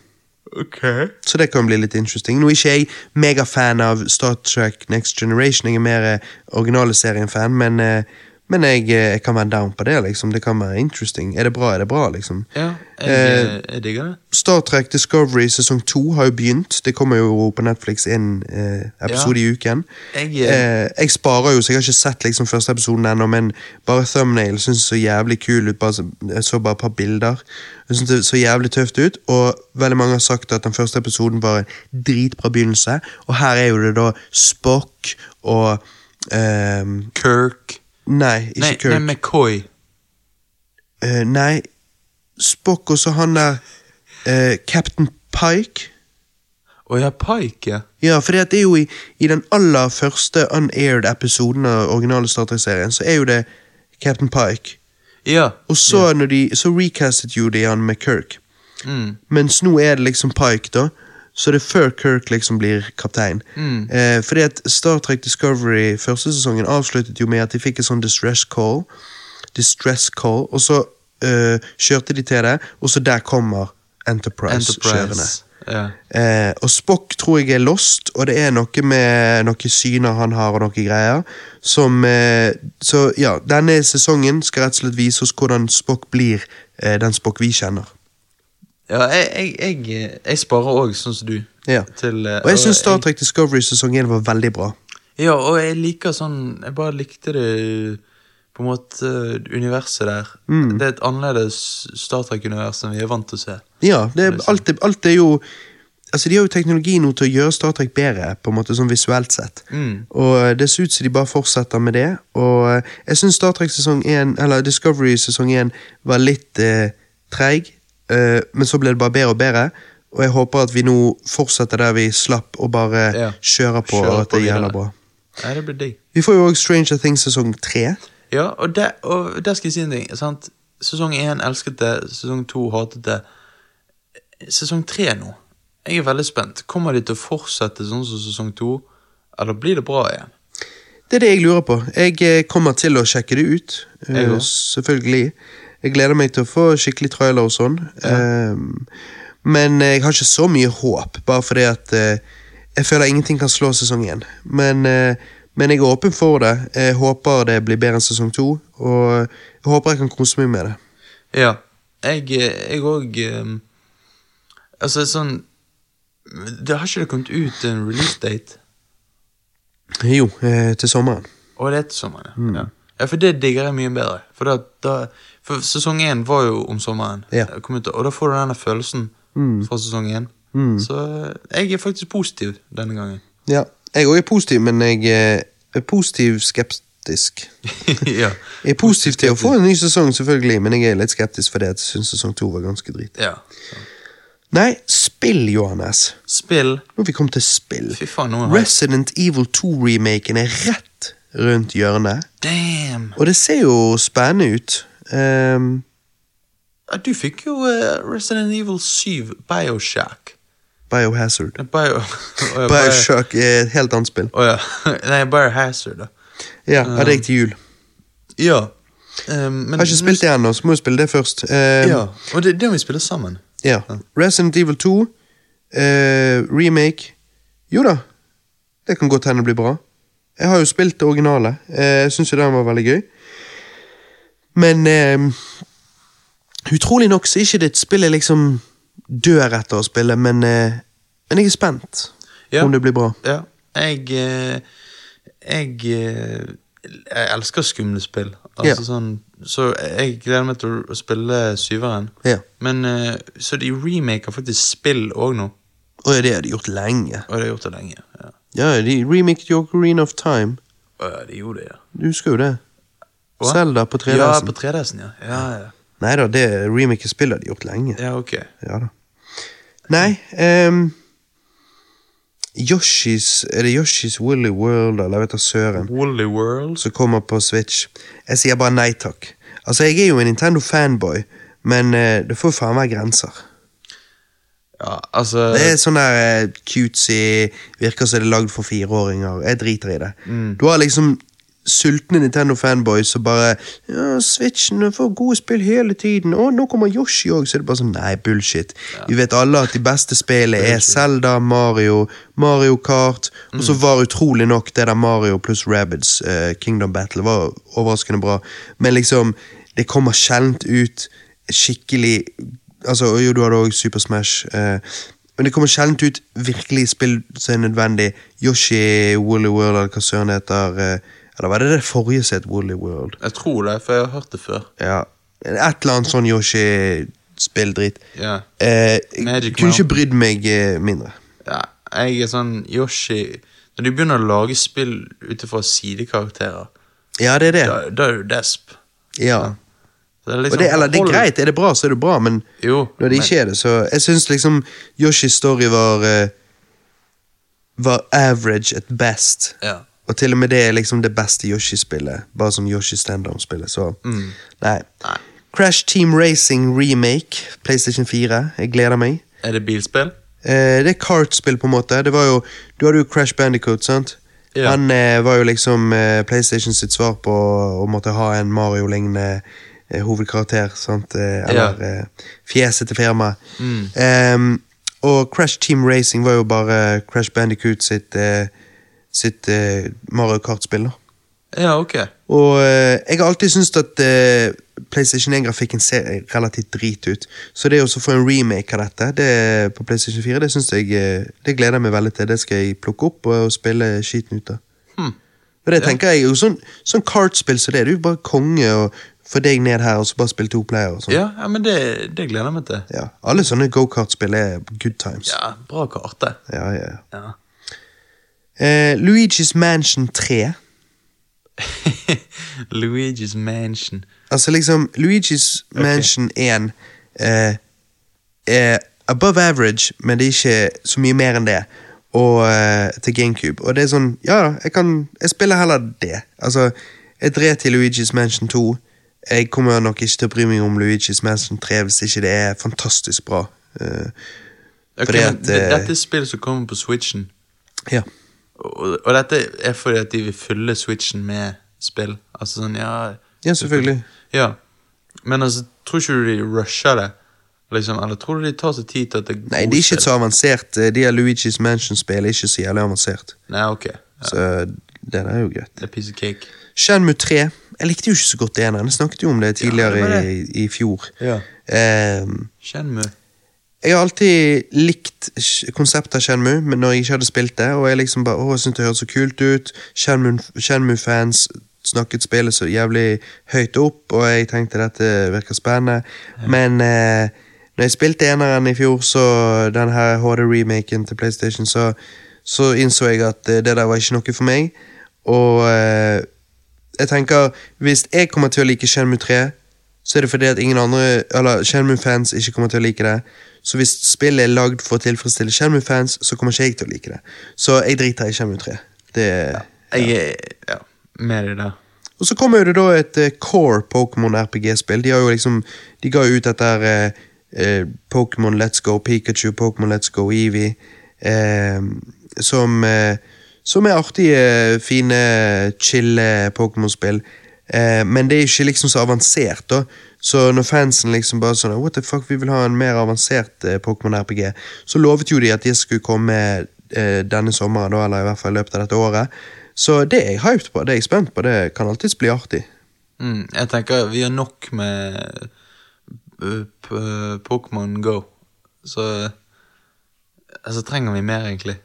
Ok. Så det kan bli litt interesting. Nå er ikke jeg megafan av Star Trek Next Generation, jeg er mer eh, originale serien-fan, men, eh, men jeg, eh, jeg kan være down på det, liksom. Det kan være interesting. Er det bra, er det bra, liksom. Ja, jeg, Eh, eh, jeg digger det. Star Trek Discovery sesong to har jo begynt. Det kommer jo på Netflix en eh, episode i uken. Jeg, eh, jeg sparer jo, så jeg har ikke sett liksom første episoden ennå, men bare thumbnail syns så jævlig kul ut. Bare, jeg så bare et par bilder. Jeg synes det så jævlig tøft ut, og veldig mange har sagt at den første episoden var en dritbra begynnelse. Og her er jo det da Spock og eh, Kirk Nei, ikke Nei, Kirk. nei, McCoy. Uh, nei, Spock og så han der uh, Captain Pike. Å ja, Pike, ja. Ja, for det er jo i, i den aller første unaired episoden av originale Star Trek-serien, så er jo det Captain Pike. Ja. Og så, når de, så recastet jo de han med Kirk. Mm. Mens nå er det liksom Pike, da. Så det er før Kirk liksom blir kaptein. Mm. Eh, fordi at Star Trek Discovery første sesongen avsluttet jo med at de fikk en sånn distress call. Distress call, Og så eh, kjørte de til det, og så der kommer Enterprise, kjørende. Enterprise. Ja. Eh, og Spock tror jeg er lost, og det er noe med noen syner han har, og noen greier. Som eh, Så ja, denne sesongen skal rett og slett vise oss hvordan Spock blir eh, den Spock vi kjenner. Ja, jeg, jeg, jeg, jeg sparer òg, sånn som du. Ja. Til, eh, Og jeg syns Star Trek Discovery sesong 1 var veldig bra. Ja, og jeg liker sånn Jeg bare likte det på en måte universet der. Mm. Det er et annerledes Star Trek-univers enn vi er vant til å se. Ja, det, er- sant. alt, er- alt er jo Altså, De har jo teknologi nå til å gjøre Star Trek bedre, på en måte sånn visuelt sett. Mm. Og det ser ut som de bare fortsetter med det. Og jeg syns Star Trek sesong 1, eller Discovery sesong 1 var litt eh, treig, eh, men så ble det bare bedre og bedre. Og jeg håper at vi nå fortsetter der vi slapp, og bare Ja. kjører på, Kjører og at det gjelder bra. Ja, det blir digg. Vi får jo òg Stranger Things sesong 3. Ja, og der, og der skal jeg si en ting. Sant? Sesong én elsket det, sesong to hatet det. Sesong tre nå, jeg er veldig spent. Kommer de til å fortsette sånn som sesong to, eller blir det bra igjen? Det er det jeg lurer på. Jeg eh, kommer til å sjekke det ut. eh, selvfølgelig. Jeg gleder meg til å få skikkelig trailer og sånn. Ehm, men jeg har ikke så mye håp, bare fordi at eh, jeg føler ingenting kan slå sesong én. Men, eh, men jeg er åpen for det. Jeg håper det blir bedre enn sesong to, og jeg håper jeg kan kose meg med det. Ja. Jeg òg Altså, sånn det Har ikke det kommet ut en release date? Jo, eh, til sommeren. Og det er til sommeren, ja. ja. For det digger jeg mye bedre. For, da, da, for sesong én var jo om sommeren, Ja. Kom ut, og da får du denne følelsen fra sesong én. Så jeg er faktisk positiv denne gangen. Ja, jeg òg er positiv, men jeg eh, er positiv skeptisk. (laughs) ja. Jeg er positiv til å få en ny sesong, selvfølgelig, men jeg er litt skeptisk fordi jeg syns sesong to var ganske drit. ja. Nei, spill, Johannes. Spill. Nå har vi kommet til spill. Faen, Resident Evil 2-remaken er rett rundt hjørnet. Damn! Og det ser jo spennende ut. Ja, Du fikk jo eh, Resident Evil 7 Bioshock. Biohazard. Eh, Bio... (laughs) oh ja, Bioshock er et helt annet spill. Oh ja. (laughs) Nei, Biohazard, da. Ja, ja, det gikk til jul. Ja. Um, men Har ikke spilt det ennå, så må vi spille det først. Um, Ja, og det, det må vi spille sammen. Ja. Resident Evil 2, uh, remake Jo da, det kan godt hende bli bra. Jeg har jo spilt det originale. Eh, Jeg syns jo den var veldig gøy. Men eh, utrolig nok så er ikke det et spill jeg liksom dør etter å spille, men, eh, men jeg er spent Ja. om det blir bra. Ja. Jeg eh, Jeg eh, Jeg elsker skumle spill. Altså Ja. sånn Så jeg gleder meg til å spille syveren. Ja. Men eh, Så de remaker faktisk spill òg nå. Og det har de gjort lenge. Og det har gjort det lenge. Ja. Ja, de remaket jo Ocarina of Time. Å ja, de gjorde det, ja. Du husker jo det. Hva? Zelda på 3DS-en. Ja, på 3DS-en, ja. Ja, ja. Nei da, det remake spillet har de gjort lenge. ja, ok. Ja da. Nei um, Yoshi's Er det Yoshi's Woolly World, eller jeg vet da søren, Woolly World. som kommer på Switch? Jeg sier bare nei takk. Altså, jeg er jo en Nintendo-fanboy, men eh, det får faen meg grenser. Ja, altså Det er sånn der eh, cutesy Virker som det er lagd for fireåringer. Jeg driter i det. Mm. Du har liksom sultne Nintendo-fanboys som bare ja, 'Switchen får gode spill hele tiden.' 'Å, nå kommer Yoshi òg.' Så er det bare sånn Nei, bullshit. Vi vet alle at de beste spillene er Zelda, Mario, Mario Kart, og Mm. så var utrolig nok det der Mario pluss Rabbids uh, Kingdom Battle var overraskende bra, men liksom Det kommer sjelden ut skikkelig Altså, jo, du hadde òg Super Smash. Uh, men det kommer sjelden ut virkelig spill som er nødvendig. Yoshi, Woolly World, eller hva søren det heter. Eh, eller var det det forrige het Woolly World? Jeg tror det, for jeg har hørt det før. Ja, Et eller annet sånn Yoshi-spilldrit. Ja. Eh, Magic kunne ikke brydd meg eh, mindre. ja. Jeg er sånn Yoshi Når de begynner å lage spill ut ifra sidekarakterer, Ja, det er det. da, da er du desp. Ja. Så det er liksom, Og det, eller, det er hold- greit, er det bra, så er det bra, men Jo, når det men- ikke er det, så Jeg syns liksom Yoshis story var eh, Var average at best. Ja. Og til og med det er liksom det beste Yoshi-spillet. Bare som Yoshi standdown-spillet, så Mm. Nei. Nei. Crash Team Racing remake, PlayStation 4. Jeg gleder meg. Er det bilspill? Eh, det er kartspill, på en måte. Det var jo, du hadde jo Crash Bandicoot, sant? Ja. Han eh, var jo liksom eh, PlayStation sitt svar på å måtte ha en Mario-lignende eh, hovedkarakter. sant? Eh, eller eh, fjeset til firmaet. Mm. Ehm, og Crash Team Racing var jo bare Crash Bandicoot sitt, eh, sitt eh, Mario Kart-spill. da. Ja, ok. Og eh, jeg har alltid syntes at eh, PlayStation 1-grafikken ser relativt drit ut. Så det å få en remake av dette det, på PlayStation 4, det synes jeg eh, Det gleder jeg meg veldig til. Det skal jeg plukke opp og spille skiten ut av. Hmm. Og det tenker jeg Sånn, sånn kartspill som det, du er bare konge og få deg ned her og så bare spille to player. og sånn. Ja, ja men det, det gleder jeg meg til. Ja, Alle sånne go-kart-spill er good times. Ja, bra karte. Ja, ja, ja. Ja. Eh, Luigi's Mansion 3. (laughs) Luigi's Mansion. Altså liksom, Luigi's Mansion 1 eh, er above average, men det er ikke så mye mer enn det. Og eh, til GameCube. Og det er sånn, ja, jeg kan Jeg spiller heller det. Altså, jeg dret i Luigi's Mansion 2. Jeg kommer nok ikke til å bry meg om Luigi's Mansion 3 hvis ikke det er fantastisk bra. Uh, Ok, Fordi at, det, eh, dette er spillet som kommer på Switchen. ja. Og, og dette er fordi at de vil fylle Switchen med spill. Altså sånn, ja ja, selvfølgelig. Ja. Men altså, tror ikke du de rusher det? Liksom, eller tror du de tar seg tid til at det er Nei, det er ikke så avansert. Eh, De av Luigi's Mansion-spill er ikke så jævlig avansert. Nei, ok. Ja, Så det er jo greit. det er piece of cake. Shenmue 3. Jeg likte jo ikke så godt det ene. Jeg snakket jo om det tidligere det det. I, i fjor. Ja. Um, Shenmue. Jeg har alltid likt konseptet av Shenmue, men når jeg ikke hadde spilt det, og jeg liksom bare, å, jeg syntes det hørtes så kult ut. Shenmue-fans snakket spillet så jævlig høyt opp, og jeg tenkte dette virker spennende. Men eh, når jeg spilte eneren i fjor, så den her HD-remaken til PlayStation, så, så innså jeg at eh, det der var ikke noe for meg. Og eh, jeg tenker, hvis jeg kommer til å like Shenmue 3, så er det fordi at ingen andre, eller Shenmue-fans ikke kommer til å like det. Så hvis spillet er lagd for å tilfredsstille Shenmue-fans, så kommer ikke jeg til å like det. Så jeg driter i Shenmue 3. Det, Jeg er ja, med i det. Og så kommer det da et uh, core Pokémon RPG-spill. De har jo liksom, de ga ut dette uh, eh, Pokémon Let's Go Pikachu, Pokémon Let's Go Eevee, eh, som, som er artige, fine, chille Pokémon-spill. Eh, men det er ikke liksom så avansert, da. Så når fansen liksom bare sånn What the fuck, vi vil ha en mer avansert eh, Pokémon RPG, så lovet jo de at de skulle komme eh, denne sommeren, da, eller i hvert fall i løpet av dette året. Så det er jeg hyped på, det er jeg spent på. Det kan alltids bli artig. Mm, jeg tenker vi har nok med uh, Pokémon Go. Så Altså, trenger vi mer, egentlig?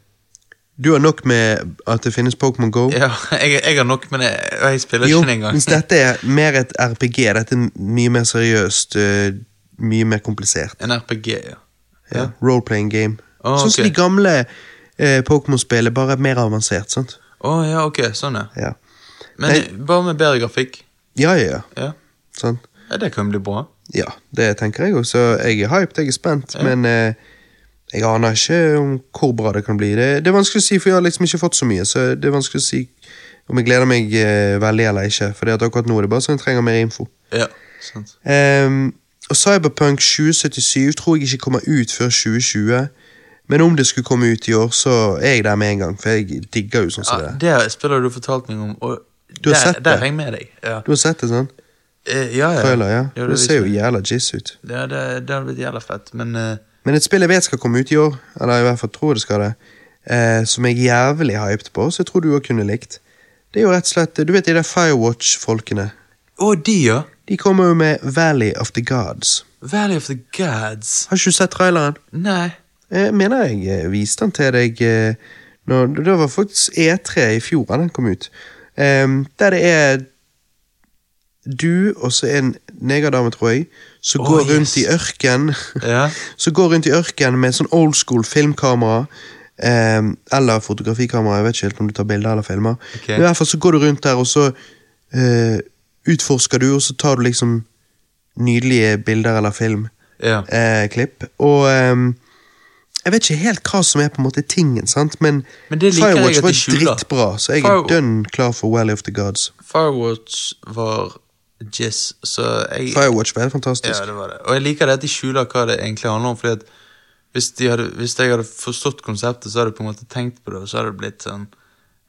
Du har nok med at det finnes Pokémon Go. Ja, jeg, jeg har nok men jeg, jeg spiller jo, ikke engang. mens dette er mer et RPG. Dette er mye mer seriøst, eh, mye mer komplisert. En RPG, ja. Ja. Role-playing game. Oh, sånn som de gamle eh, Pokémon-spill er bare mer avansert, sant? Å ja, ok, sånn ja. Ja, Men Nei. bare med bedre grafikk. ja, ja. ja. Ja, Sånn. ja det kan bli bra. Ja, det tenker jeg òg, så jeg er hyped, jeg er spent, Ja. men eh, jeg aner ikke om hvor bra det kan bli. Det, det er vanskelig å si, for jeg har liksom ikke fått så mye, så det er vanskelig å si om jeg gleder meg eh, veldig eller ikke, for akkurat nå er det bare sånn jeg trenger mer info. Ja, sant. Um, og Cyberpunk 2077 tror jeg ikke kommer ut før 2020, men om det skulle komme ut i år, så er jeg der med en gang, for jeg digger jo sånn som Ja, det. det spiller du fortalt meg om, og Du har der, sett der det? er jeg med deg. Ja, Du har sett det, sånn? Eh, ja. ja. Trailer, ja. Ja, det ser jo jævla jizz ut. Ja, det, det hadde blitt jævla fett, men eh, Men et spill jeg vet skal komme ut i år, eller i hvert fall tror det skal det, eh, som jeg er jævlig hyped på, så jeg tror du òg kunne likt. Det er jo rett og slett Du vet de der Firewatch-folkene? Å, de, ja! De kommer jo med Valley of the Gods. Valley of the Gods. Har ikke du sett traileren? Nei. Jeg mener jeg eh, viste den til deg eh, når, Det var faktisk E3 i fjor da den kom ut. Um, der det er du og så en negerdame, tror jeg, som Å, går yes. rundt i ørken. (laughs) Ja. som går rundt i ørken med sånn old school filmkamera. Eh, eller fotografikamera, jeg vet ikke helt om du tar bilder eller filmer. Okay. Men i hvert fall så går du rundt der, og så eh, utforsker du, og så tar du liksom nydelige bilder eller filmklipp. Ja. Eh, og em, jeg vet ikke helt hva som er på en måte tingen, sant? men, Men Firewatch var dritbra, så jeg Fire- er dønn klar for Valley of the Gods. Firewatch var jizz, Firewatch var helt fantastisk. Ja, det var det. Og jeg liker det at de skjuler hva det egentlig handler om, fordi at hvis, de hadde, hvis jeg hadde forstått konseptet, så hadde jeg på en måte tenkt på det, og så hadde det blitt sånn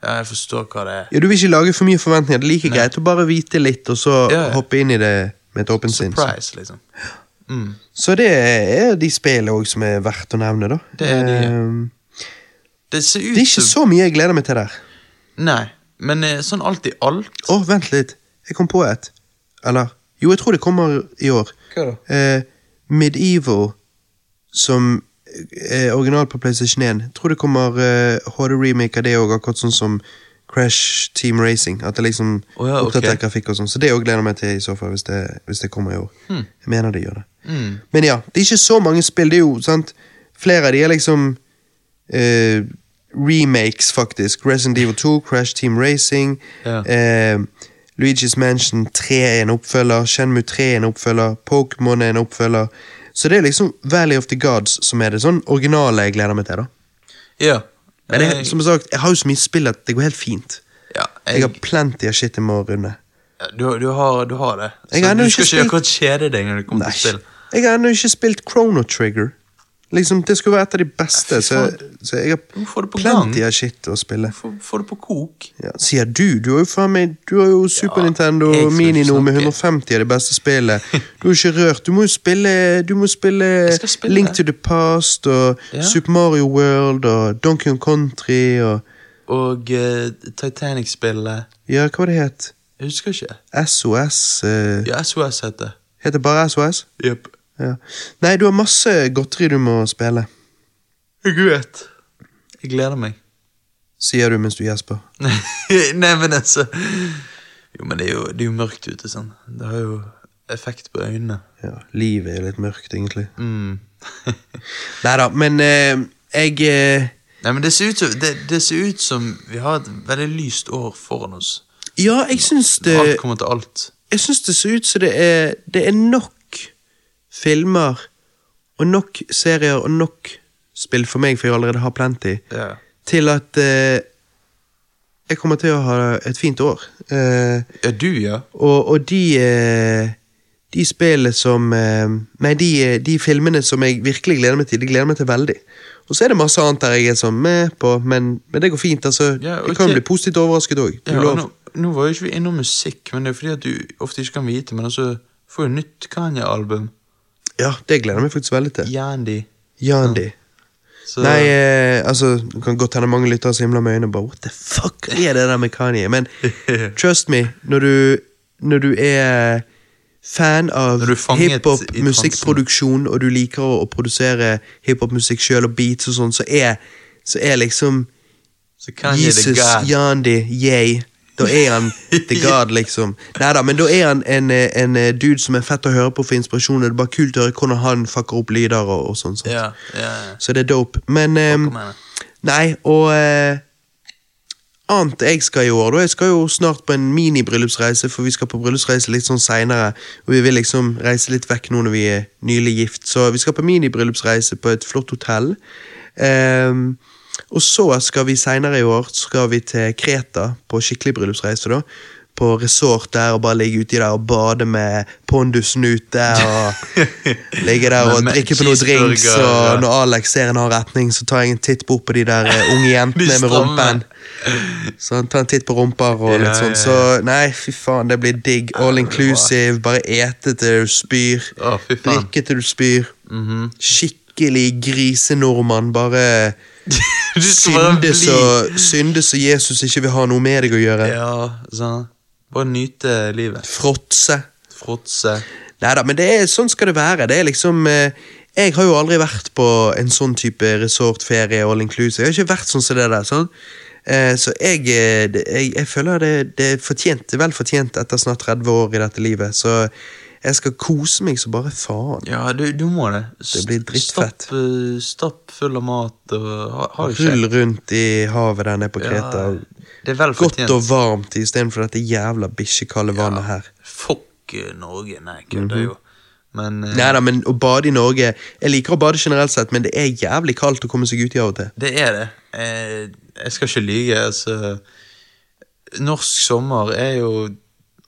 Ja, jeg forstår hva det er. Ja, Du vil ikke lage for mye forventninger. Det er like Nei. greit å bare vite litt, og så Ja, ja. hoppe inn i det med et åpent sinn. så. Surprise, liksom. Mm. Så det er de spillene òg som er verdt å nevne, da. Det er de, ja. Ehm, Det ser ut det er ikke så mye jeg gleder meg til der. Nei, men eh, sånn alt i alt Å, vent litt. Jeg kom på et. Eller Jo, jeg tror det kommer i år. Hva da? Eh, Medieval, som er original på PlayStation 1. Jeg tror det kommer eh, HD-remake av det òg, akkurat sånn som Crash Team Racing. At det liksom oh ja, oppdaterer grafikk og sånn. Så det òg gleder jeg meg til i så fall, hvis det, hvis det kommer i år. Hmm. Jeg mener det gjør det. mm. Men ja, det er ikke så mange spill. Det er jo, sant Flere av de er liksom eh, remakes, faktisk. Resident Evil 2, Crash Team Racing. Ja. Eh, Luigi's Mansion 3 er en oppfølger. Shenmue 3 er en oppfølger. Pokémon er en oppfølger. Så det er liksom Valley of the Gods som er det sånn originale jeg gleder meg til. da Ja. Men jeg, Eh, som sagt, jeg har jo så mye spill at det går helt fint. ja, Jeg har jeg, plenty av shit jeg må runde. ja, du, du, har, du har det. Så du skal ikke spilt- akkurat kjede deg når det kommer Nei, til spill. jeg har ennå ikke spilt Chrono Trigger. Liksom, Det skulle være et av de beste, så, så jeg har plenty av shit å spille. Få, det på kok. Ja, sier du? Du har jo meg Du har jo Super Ja, Nintendo Mini nå med 150 av de beste spillene. (laughs) Du har ikke rørt. Du må jo spille Du må spille, spille Link det. to the Past og Ja. Super Mario World og Donkey Kong Country og Og uh, Titanic-spillet Ja, hva var det het? Jeg husker ikke. SOS Uh, Ja, SOS heter det. Heter bare SOS? Jepp. Ja. Nei, du har masse godteri du må spille, Jeg vet. Jeg gleder meg. sier du mens du gjesper. (laughs) Nei, men altså Jo, men det er jo, det er jo mørkt ute, sånn. Det har jo effekt på øynene. Ja, livet er litt mørkt, egentlig. Mm. (laughs) Nei da, men eh, jeg eh, Nei, men det ser, ut det, det ser ut som vi har et veldig lyst år foran oss. Ja, jeg syns det Alt kommer til alt. Jeg syns det ser ut som det er Det er nok filmer og nok serier og nok spill for meg, for jeg allerede har plenty, yeah. til at eh, jeg kommer til å ha et fint år. Eh, ja, du, ja. og, og de eh, De spillene som eh, Nei, de, eh, de filmene som jeg virkelig gleder meg til, de gleder meg til veldig. Og så er det masse annet der jeg er sånn med på, men, men det går fint. altså. Ja, jeg kan jo bli positivt overrasket òg. ja nå, nå var jo ikke vi innom musikk, men det er fordi at du ofte ikke kan vite, men altså får jo nytt Kanye-album. Ja, det gleder jeg meg faktisk veldig til. Yandy. Yandy. Så, Nei, eh, altså, det kan godt hende mange lyttere som himler med øynene og bare What the fuck er det der med Kanye? Men (laughs) trust me, når du, når du er fan av hiphop-musikkproduksjon, og du liker å, å produsere hiphop-musikk sjøl og beats og sånn, så er, så er liksom så Jesus. Yandi, yay. Da er han the god, liksom. Neida, men da er han en, eh, en eh, dude som er fett å høre på for inspirasjon. Det er bare kult å høre hvordan han fucker opp lyder og, og sånn. Ja, ja, ja. Så det er dope. Men um, Nei, og uh, annet jeg skal i år, da. Jeg skal jo snart på en mini-bryllupsreise, for vi skal på bryllupsreise litt sånn seinere. Og vi vil liksom reise litt vekk nå når vi er nylig gift. Så vi skal på mini-bryllupsreise på et flott hotell. Ehm, og så skal vi seinere i år skal vi til Kreta på skikkelig bryllupsreise. da På resort der og bare ligge uti der og bade med pondusen ute. Og (laughs) ligge der og drikke på noen drinks. Og når Alex ser en annen retning, så tar jeg en titt bort på de der eh, unge jentene (laughs) med rumpen. Så han tar en titt på rumper og litt sånn. Så nei, fy faen, det blir digg. All inclusive. Bare ete til du spyr. Drikke til du spyr. Mhm. Skikkelig grisenordmann. Bare bare synde så, synde så Jesus ikke vil ha noe med deg å gjøre. Ja, sånn. Bare nyte livet. Fråtse. Fråtse. Nei da, men det er, sånn skal det være. Det er liksom eh, Jeg har jo aldri vært på en sånn type resortferie all inclusive. Jeg har ikke vært sånn som det der. sånn. Eh, så jeg, eh, jeg, jeg føler det, det er fortjent, vel fortjent etter snart 30 år i dette livet. Så jeg skal kose meg så bare faen. Ja, du, du må det. Det blir drittfett. Stapp, eh, stapp full av mat og ha, ha Hull Rull rundt i havet der nede på Kreta. Ja, det er vel Godt og varmt istedenfor dette jævla bikkjekalde vannet her. Fuck eh, Norge. Nei, kødder jo. Men eh, Nei da, men å bade i Norge Jeg liker å bade generelt sett, men det er jævlig kaldt å komme seg ut i av og til. det er det. Jeg, jeg skal ikke lyge. Altså, norsk sommer er jo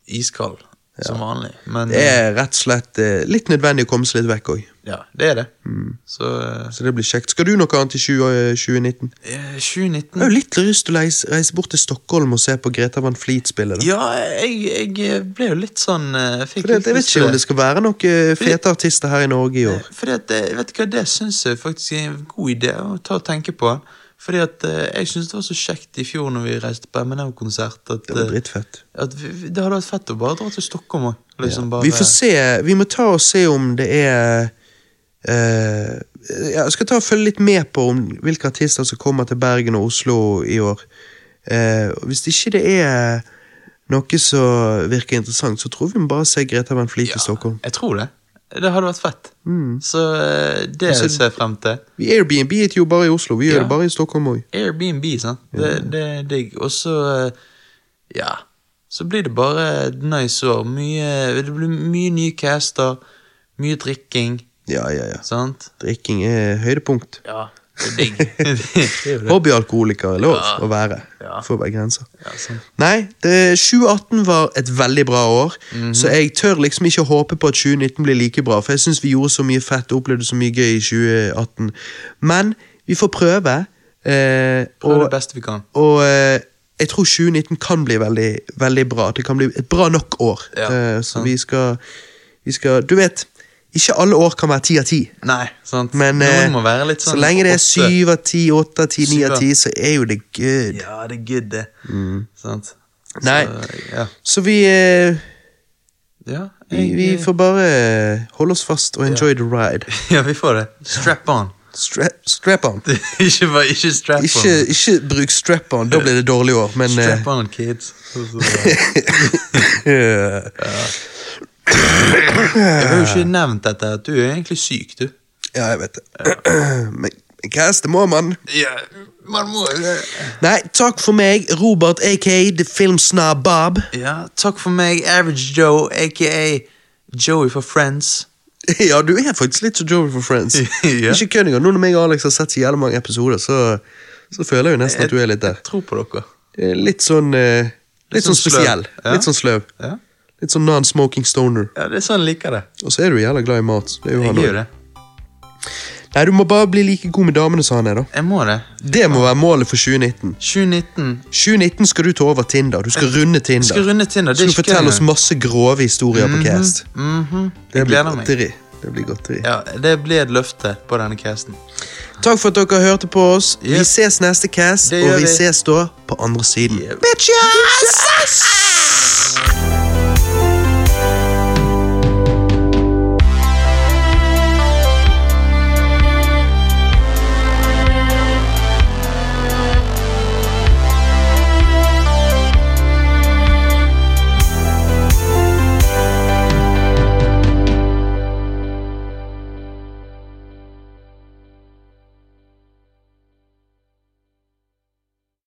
iskald, som vanlig. Men Det er rett og slett eh, litt nødvendig å komme seg litt vekk òg. ja, det er det. Mm. Så eh, Så det blir kjekt. Skal du noe annet i 20, eh, 2019? eh, Jeg har jo litt lyst til å reise, reise bort til Stockholm og se på Greta Van Fleet-spillet. Ja, jeg, jeg ble jo litt sånn fikk det, litt jeg vet ikke om det skal være noen fete artister her i Norge i år. Fordi at, eh, vet du hva, Det syns jeg faktisk er en god idé å ta og tenke på. Fordi at eh, Jeg syns det var så kjekt i fjor når vi reiste på MNM-konsert. At, Det var eh, drittfett. at vi, vi- det hadde vært fett å bare dra til Stockholm òg. Liksom bare- Vi får se. Vi må ta og se om det er uh, Jeg skal ta og følge litt med på om hvilke artister som kommer til Bergen og Oslo i år. Uh, hvis ikke det er noe som virker interessant, så tror vi må bare se Greta Van Fleet i Stockholm. Jeg tror det. Det hadde vært fett. Mm. Så eh, det Altså- ser jeg frem til. Vi Airbnb er jo bare i Oslo, vi gjør Ja. det bare i Stockholm òg. Airbnb, sant. Det, det er digg. Og så eh, Ja. Så blir det bare et nice år. Mye, det blir mye nye caster, mye drikking, Ja, ja, ja. sant. Drikking er høydepunkt. Ja, (laughs) er er. Hobbyalkoholiker er lov Ja. å være. Ja. Får være grenser. Ja, sant. Nei, det, 2018 var et veldig bra år, Mhm. så jeg tør liksom ikke håpe på at 2019 blir like bra, for jeg syns vi gjorde så mye fett og opplevde så mye gøy i 2018. Men vi får prøve. Eh, Prøv det beste vi kan. og eh, jeg tror 2019 kan bli veldig, veldig bra. Det kan bli et bra nok år. Ja, eh, så vi skal, vi skal Du vet, ikke alle år kan være ti av ti. Nei, sant. Men eh, Noen må være litt sånn så lenge det er syv av ti, åtte av ti, ni av ti, så er jo det good. Ja, det er good, det. Sant. Mm. Nei. Så, ja. Så vi, eh, Ja, vi, vi får bare eh, holde oss fast og enjoy the ride. (laughs) ja, vi får det. Strap on. Strap, strap on. (laughs) ikke, bare, ikke strap on. Ikke, ikke bruk strap on, da blir det dårlig år, men eh, Strap on, kids. (laughs) Eh, Jeg har jo ikke nevnt dette, at du er egentlig syk, du. Ja, jeg vet det. Men men det må man. Ja, man må det. Nei, takk for meg, Robert aka The Filmsnob Bob. Ja, takk for meg, Average Joe, aka Joey for Friends. (laughs) Ja, du er faktisk litt så Joey for Friends. (laughs) Ja. Ikke kødd engang. Nå når jeg og Alex har sett så jævlig mange episoder, så, så føler jeg jo nesten at du er litt der. Jeg tror på dere. Er Litt sånn eh, Litt, sånn sånn spesiell. Ja. Litt sånn sløv. Ja. Litt sånn non-smoking stoner. ja, det er sånn jeg liker det. Og så er du jævla glad i mat. Det er jo Jeg han gjør også. det. Nei, du må bare bli like god med damene, som han er, da. Jeg må det. Det må være målet for 2019. 2019 2019 skal du ta over Tinder. Du skal runde Tinder. Jeg skal runde Tinder. Det er skal ikke fortelle kødd oss masse grove historier på cast. Mhm. Det blir gleder meg. godteri. Det blir godteri. Ja, det blir et løfte på denne casten. Takk for at dere hørte på oss. Vi ses neste cast, Det og gjør vi vi. ses da på andre siden. Bitches!